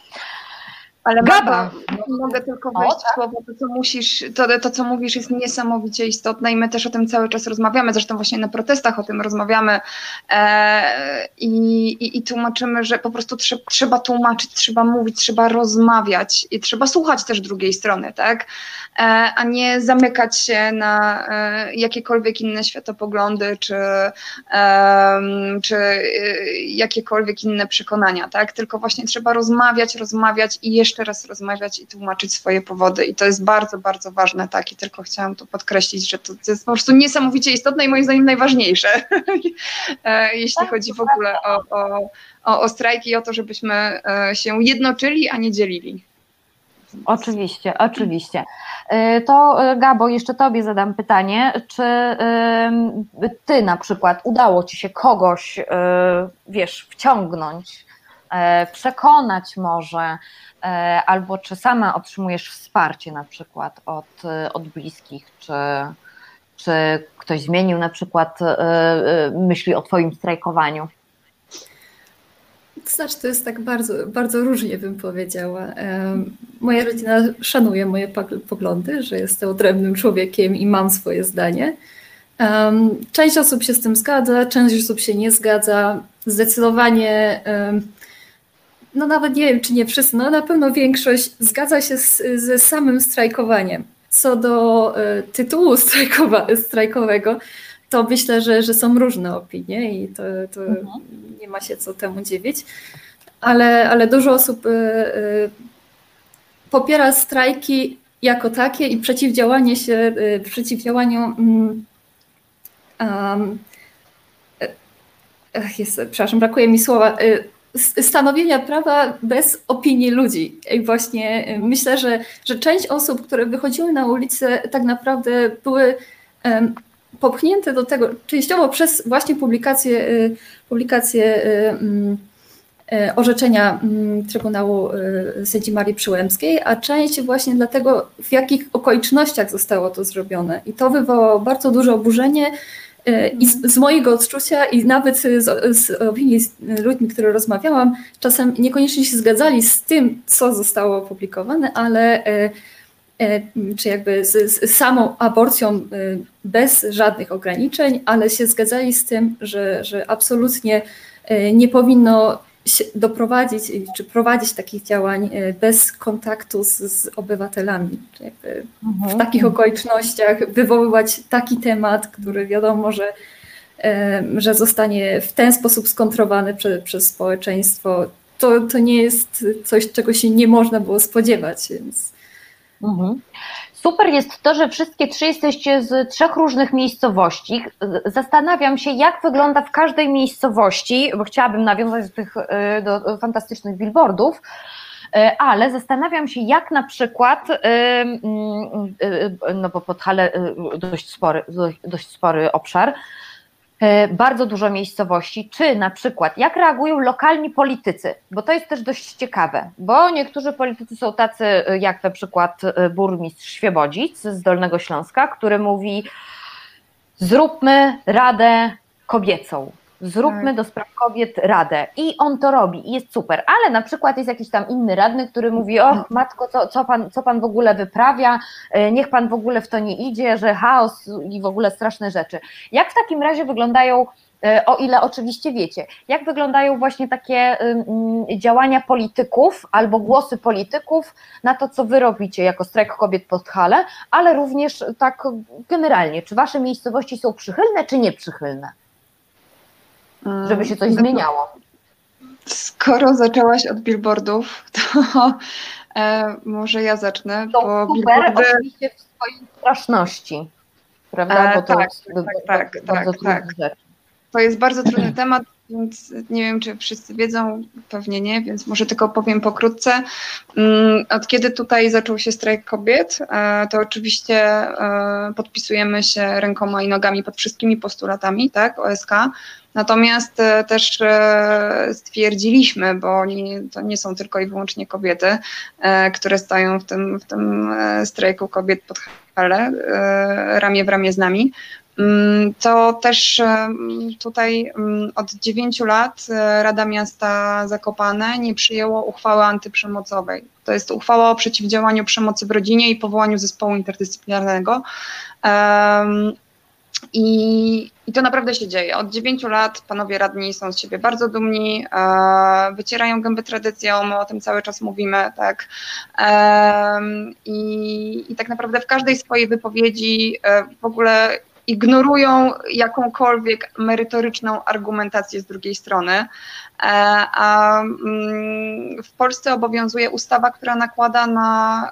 Ale Gaba, mogę tylko wejść w słowo, to co, musisz, to, to co mówisz jest niesamowicie istotne i my też o tym cały czas rozmawiamy, zresztą właśnie na protestach o tym rozmawiamy e, i, i, i, tłumaczymy, że po prostu trzeba, trzeba tłumaczyć, trzeba mówić, trzeba rozmawiać i trzeba słuchać też drugiej strony, tak, e, a nie zamykać się na e, jakiekolwiek inne światopoglądy czy, czy e, jakiekolwiek inne przekonania, tak, tylko właśnie trzeba rozmawiać, rozmawiać i jeszcze jeszcze raz rozmawiać i tłumaczyć swoje powody. I to jest bardzo, bardzo ważne, tak. I tylko chciałam tu podkreślić, że to, jest po prostu niesamowicie istotne i moim zdaniem najważniejsze, e, jeśli tak, chodzi w ogóle o, o, o, o strajki i o to, żebyśmy e, się jednoczyli, a nie dzielili. Oczywiście, oczywiście. E, to Gabo, jeszcze Tobie zadam pytanie, czy Ty na przykład udało Ci się kogoś, wiesz, wciągnąć, przekonać może, albo czy sama otrzymujesz wsparcie na przykład od, od bliskich, czy, czy ktoś zmienił na przykład e, e, myśli o Twoim strajkowaniu? To znaczy, to jest tak bardzo, bardzo różnie bym powiedziała. Moja rodzina szanuje moje poglądy, że jestem odrębnym człowiekiem i mam swoje zdanie. Część osób się z tym zgadza, część osób się nie zgadza. Zdecydowanie no nawet nie wiem, czy nie wszyscy, no na pewno większość zgadza się z, ze samym strajkowaniem. Co do y, tytułu strajkowa, strajkowego, to myślę, że, że są różne opinie i to, to mhm. nie ma się co temu dziwić. Ale, ale dużo osób y, y, popiera strajki jako takie i przeciwdziałanie się, przeciwdziałaniu um, jest, przepraszam, brakuje mi słowa, stanowienia prawa bez opinii ludzi. I właśnie e, myślę, że, że część osób, które wychodziły na ulicę, tak naprawdę były popchnięte do tego częściowo przez właśnie publikację, e, publikację um, orzeczenia Trybunału sędzi Marii Przyłębskiej, a część właśnie dlatego, w jakich okolicznościach zostało to zrobione. I to wywołało bardzo duże oburzenie I z, z, mojego odczucia i nawet z, z opinii z ludźmi, które rozmawiałam, czasem niekoniecznie się zgadzali z tym, co zostało opublikowane, ale e, e, czy jakby z, z, samą aborcją bez żadnych ograniczeń, ale się zgadzali z tym, że, że absolutnie nie powinno doprowadzić czy prowadzić takich działań e, bez kontaktu z, z obywatelami. Mhm. W takich okolicznościach wywoływać taki temat, który wiadomo, że, e, że zostanie w ten sposób skontrowany prze, przez społeczeństwo, to, to nie jest coś, czego się nie można było spodziewać. Więc Mhm. Super jest to, że wszystkie trzy jesteście z trzech różnych miejscowości. Zastanawiam się, jak wygląda w każdej miejscowości, bo chciałabym nawiązać do tych y, do fantastycznych billboardów, y, ale zastanawiam się, jak na przykład, y, no bo Podhale dość spory, dość spory obszar, E, bardzo dużo miejscowości, czy na przykład jak reagują lokalni politycy, bo to jest też dość ciekawe, bo niektórzy politycy są tacy e, jak na przykład e, burmistrz Świebodzic z Dolnego Śląska, który mówi zróbmy radę kobiecą, zróbmy tak. do spraw kobiet radę. I on to robi i jest super, ale na przykład jest jakiś tam inny radny, który mówi, och matko, co, co, pan, co pan w ogóle wyprawia, e, niech pan w ogóle w to nie idzie, że chaos i w ogóle straszne rzeczy. Jak w takim razie wyglądają e, o ile oczywiście wiecie, jak wyglądają właśnie takie działania polityków albo głosy polityków na to, co wy robicie jako strajk kobiet pod hale, ale również tak generalnie, czy wasze miejscowości są przychylne, czy nieprzychylne? Żeby się coś no zmieniało. Skoro zaczęłaś od billboardów, to e, może ja zacznę. To bo super, billboardy... oczywiście w swojej straszności, prawda? E, bo to tak, jest tak, tak, bardzo tak, tak. To jest bardzo trudny temat, więc nie wiem, czy wszyscy wiedzą, pewnie nie, więc może tylko powiem pokrótce. Mm, od kiedy tutaj zaczął się strajk kobiet, e, to oczywiście e, podpisujemy się rękoma i nogami pod wszystkimi postulatami, tak, OSK, Natomiast e, też stwierdziliśmy, bo to nie są tylko i wyłącznie kobiety, które stoją w tym, w tym strajku kobiet pod hale, ramię w ramię z nami, Mm, to też tutaj mm, od dziewięciu lat e, Rada Miasta Zakopane nie przyjęło uchwały antyprzemocowej. To jest uchwała o przeciwdziałaniu przemocy w rodzinie i powołaniu zespołu interdyscyplinarnego. I, I, to naprawdę się dzieje. Od dziewięciu lat panowie radni są z siebie bardzo dumni, e, wycierają gęby tradycją, my o tym cały czas mówimy, tak. E, i, I tak naprawdę w każdej swojej wypowiedzi e, w ogóle ignorują jakąkolwiek merytoryczną argumentację z drugiej strony. E, a mm, w Polsce obowiązuje ustawa, która nakłada na,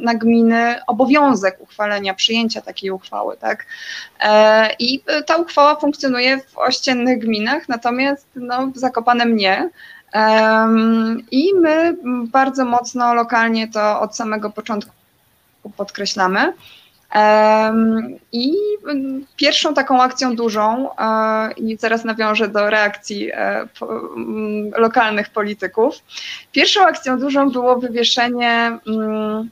na gminy obowiązek uchwalenia, przyjęcia takiej uchwały. Tak? E, I ta uchwała funkcjonuje w ościennych gminach, natomiast no, w Zakopanem nie. I my bardzo mocno lokalnie to od samego początku podkreślamy. I mm, pierwszą taką akcją dużą, e, i zaraz nawiążę do reakcji e, mm, lokalnych polityków, pierwszą akcją dużą było wywieszenie mm,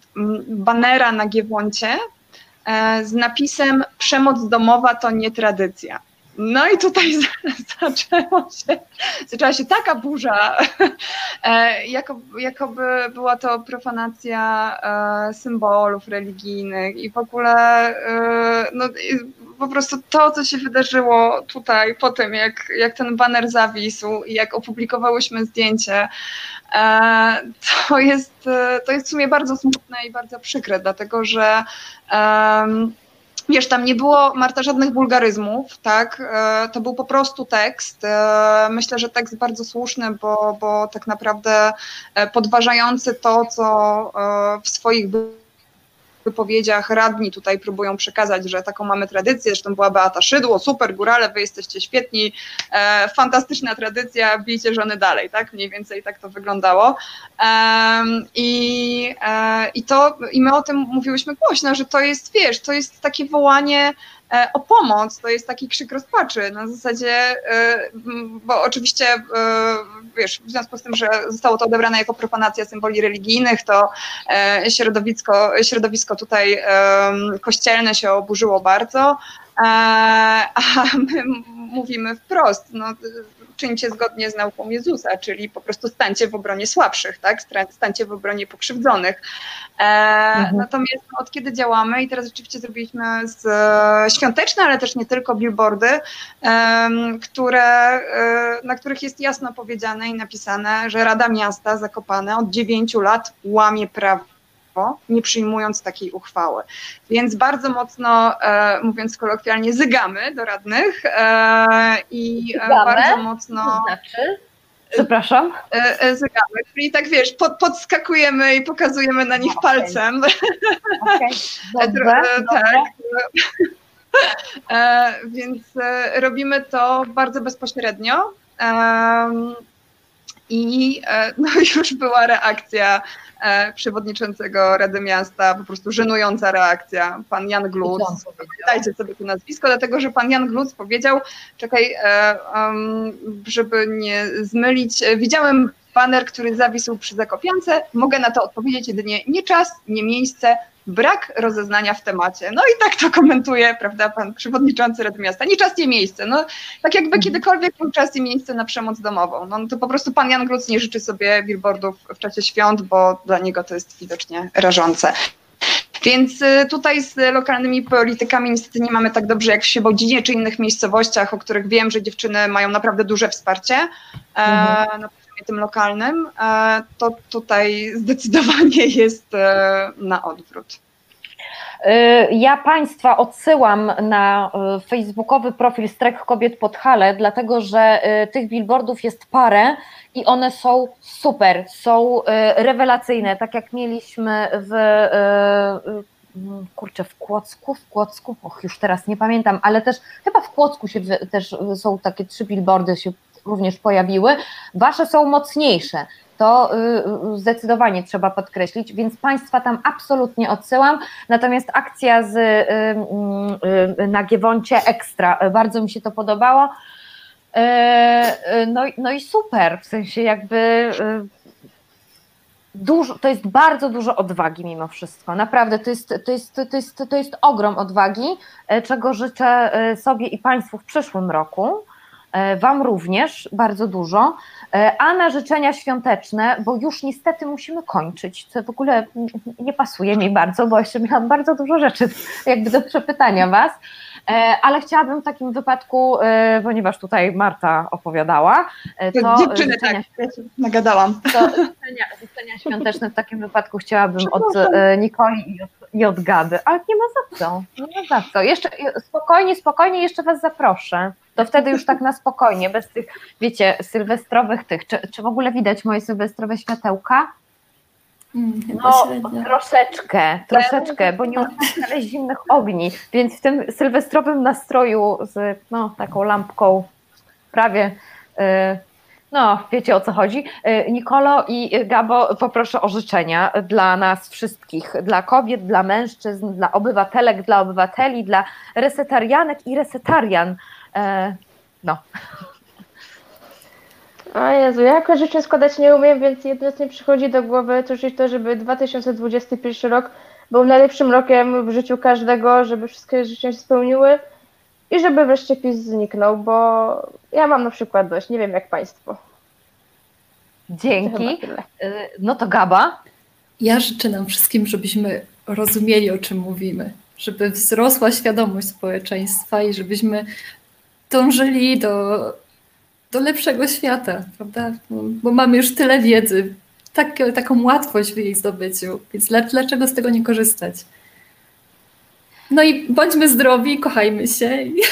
banera na Giewoncie e, z napisem Przemoc domowa to nie tradycja. No i tutaj zaczęło się, zaczęła się taka burza, e, jakoby, jakoby była to profanacja e, symbolów religijnych i w ogóle e, no, po prostu to, co się wydarzyło tutaj po tym, jak, jak ten baner zawisł i jak opublikowałyśmy zdjęcie, to jest, to jest w sumie bardzo smutne i bardzo przykre, dlatego że Wiesz, tam nie było, Marta, żadnych wulgaryzmów, tak? E, to był po prostu tekst. E, myślę, że tekst bardzo słuszny, bo, bo tak naprawdę e, podważający to, co w swoich wypowiedziach radni tutaj próbują przekazać, że taką mamy tradycję, zresztą była Beata Szydło, super, górale, wy jesteście świetni, e, fantastyczna tradycja, bijcie żony dalej, tak? Mniej więcej tak to wyglądało. E, i, e, I to, i my o tym mówiłyśmy głośno, że to jest, wiesz, to jest takie wołanie o pomoc, to jest taki krzyk rozpaczy. Na zasadzie, e, bo oczywiście, e, wiesz, w związku z tym, że zostało to odebrane jako profanacja symboli religijnych, to środowisko, środowisko tutaj kościelne się oburzyło bardzo, a my mówimy wprost, no, czyńcie zgodnie z nauką Jezusa, czyli po prostu stańcie w obronie słabszych, tak? stańcie w obronie pokrzywdzonych. E, mhm. Natomiast od kiedy działamy i teraz rzeczywiście zrobiliśmy z, e, świąteczne, ale też nie tylko billboardy, e, które, e, na których jest jasno powiedziane i napisane, że Rada Miasta Zakopane od dziewięciu lat łamie prawo nie przyjmując takiej uchwały. Więc bardzo mocno, e, mówiąc kolokwialnie, zygamy do radnych e, i e, zygamy? bardzo mocno. znaczy? Przepraszam. e, e, zegarek. Czyli tak wiesz, pod, podskakujemy i pokazujemy na nich palcem. Okay. Dobrze, E, dobrze. tak. E, więc e, robimy to bardzo bezpośrednio. I e, no, już była reakcja e, przewodniczącego Rady Miasta, po prostu żenująca reakcja. Pan Jan Gluc, dajcie sobie to nazwisko, dlatego że pan Jan Gluc powiedział, czekaj, e, żeby nie zmylić, widziałem baner, który zawisł przy Zakopiance, mogę na to odpowiedzieć jedynie nie czas, nie miejsce, brak rozeznania w temacie. No i tak to komentuje, prawda, pan przewodniczący Rady Miasta. Nie czas, nie miejsce. No, tak jakby kiedykolwiek był czas i miejsce na przemoc domową. No to po prostu pan Jan Gluc nie życzy sobie billboardów w czasie świąt, bo dla niego to jest widocznie rażące. Więc y, tutaj z lokalnymi politykami niestety nie mamy tak dobrze jak w Świebodzinie czy innych miejscowościach, o których wiem, że dziewczyny mają naprawdę duże wsparcie e, na poziomie tym lokalnym. E, to tutaj zdecydowanie jest e, na odwrót. Y, Ja Państwa odsyłam na facebookowy profil Strajk Kobiet pod Hale, dlatego że tych billboardów jest parę i one są super, są rewelacyjne, tak jak mieliśmy w kurczę, w Kłodzku, w Kłodzku, och, już teraz nie pamiętam, ale też chyba w Kłodzku się też są takie trzy billboardy się również pojawiły. Wasze są mocniejsze. To y, y, zdecydowanie trzeba podkreślić, więc Państwa tam absolutnie odsyłam. Natomiast akcja z y, na Giewoncie ekstra, bardzo mi się to podobało. No, no i super, w sensie jakby dużo, to jest bardzo dużo odwagi mimo wszystko. Naprawdę, to jest, to jest, to jest, to jest ogrom odwagi, czego życzę sobie i Państwu w przyszłym roku. Y, Wam również bardzo dużo. Y, A na życzenia świąteczne, bo już niestety musimy kończyć, co w ogóle nie pasuje mi bardzo, bo jeszcze miałam bardzo dużo rzeczy jakby do przepytania Was. E, Ale chciałabym w takim wypadku, e, ponieważ tutaj Marta opowiadała, e, to Dziewczyny, życzenia, tak, ja się nagadałam. to życzenia, życzenia świąteczne w takim wypadku chciałabym od e, Nikoli i od, i od Gaby, ale nie ma za co, nie ma za co. Jeszcze spokojnie, spokojnie jeszcze Was zaproszę. To wtedy już tak na spokojnie, bez tych, wiecie, sylwestrowych tych. Czy, czy w ogóle widać moje sylwestrowe światełka? Mm, No, średnio. troszeczkę, troszeczkę, bo nie znaleźć zimnych ogni, więc w tym sylwestrowym nastroju z no, taką lampką prawie, y, no wiecie o co chodzi. Y, Nikolo i Gabo, poproszę o życzenia dla nas wszystkich, dla kobiet, dla mężczyzn, dla obywatelek, dla obywateli, dla resetarianek i resetarian. E, No, O Jezu, ja jakoś życzeń składać nie umiem, więc mi przychodzi do głowy to, żeby 2021 rok był najlepszym rokiem w życiu każdego, żeby wszystkie życzenia się spełniły i żeby wreszcie PiS zniknął, bo ja mam na przykład dość, nie wiem jak Państwo. Dzięki. Y, No to Gaba. Ja życzę nam wszystkim, żebyśmy rozumieli, o czym mówimy, żeby wzrosła świadomość społeczeństwa i żebyśmy dążyli do, do lepszego świata, prawda? Bo, bo mamy już tyle wiedzy, tak, taką łatwość w jej zdobyciu, więc dla, dlaczego z tego nie korzystać? No i bądźmy zdrowi, kochajmy się i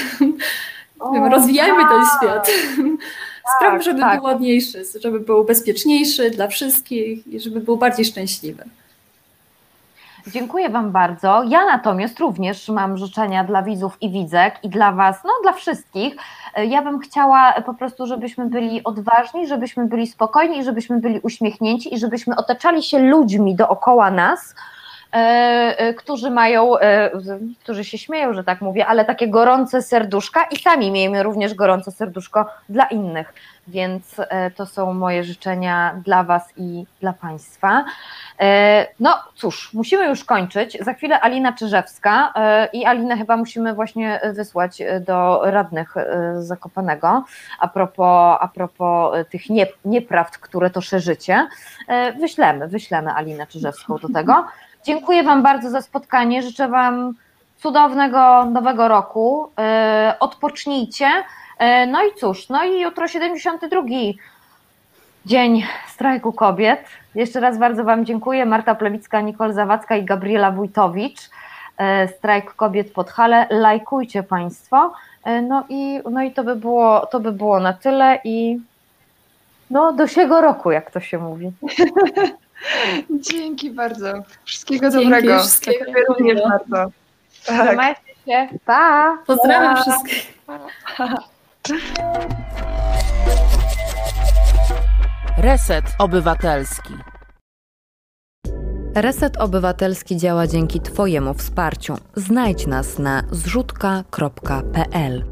O, rozwijajmy ten tak. świat. Sprawmy, żeby tak. był ładniejszy, żeby był bezpieczniejszy dla wszystkich i żeby był bardziej szczęśliwy. Dziękuję Wam bardzo. Ja natomiast również mam życzenia dla widzów i widzek i dla Was, no dla wszystkich. Ja bym chciała po prostu, żebyśmy byli odważni, żebyśmy byli spokojni, żebyśmy byli uśmiechnięci i żebyśmy otaczali się ludźmi dookoła nas, którzy mają, e, którzy się śmieją, że tak mówię, ale takie gorące serduszka i sami miejmy również gorące serduszko dla innych. Więc e, to są moje życzenia dla Was i dla Państwa. E, No cóż, musimy już kończyć. Za chwilę Alina Czyżewska e, i Alinę chyba musimy właśnie wysłać e, do radnych e, Zakopanego a propos, a propos e, tych nie, nieprawd, które to szerzycie. E, Wyślemy, wyślemy Alinę Czyżewską do tego. Dziękuję Wam bardzo za spotkanie. Życzę Wam cudownego nowego roku. E, Odpocznijcie. E, No i cóż, no i jutro 72 Dzień Strajku Kobiet. Jeszcze raz bardzo Wam dziękuję. Marta Plewicka, Nicole Zawadzka i Gabriela Wójtowicz. E, Strajk Kobiet pod Hale. Lajkujcie Państwo. No i, no i to, by było, to by było na tyle i no do siego roku, jak to się mówi. Dzięki bardzo. Wszystkiego Dzięki, dobrego. wszystkiego Ciebie również bardzo. Tak. Trzymajcie się. Pa! Pozdrawiam Pa. wszystkich. Reset Obywatelski. Reset Obywatelski działa dzięki Twojemu wsparciu. Znajdź nas na zrzutka.pl.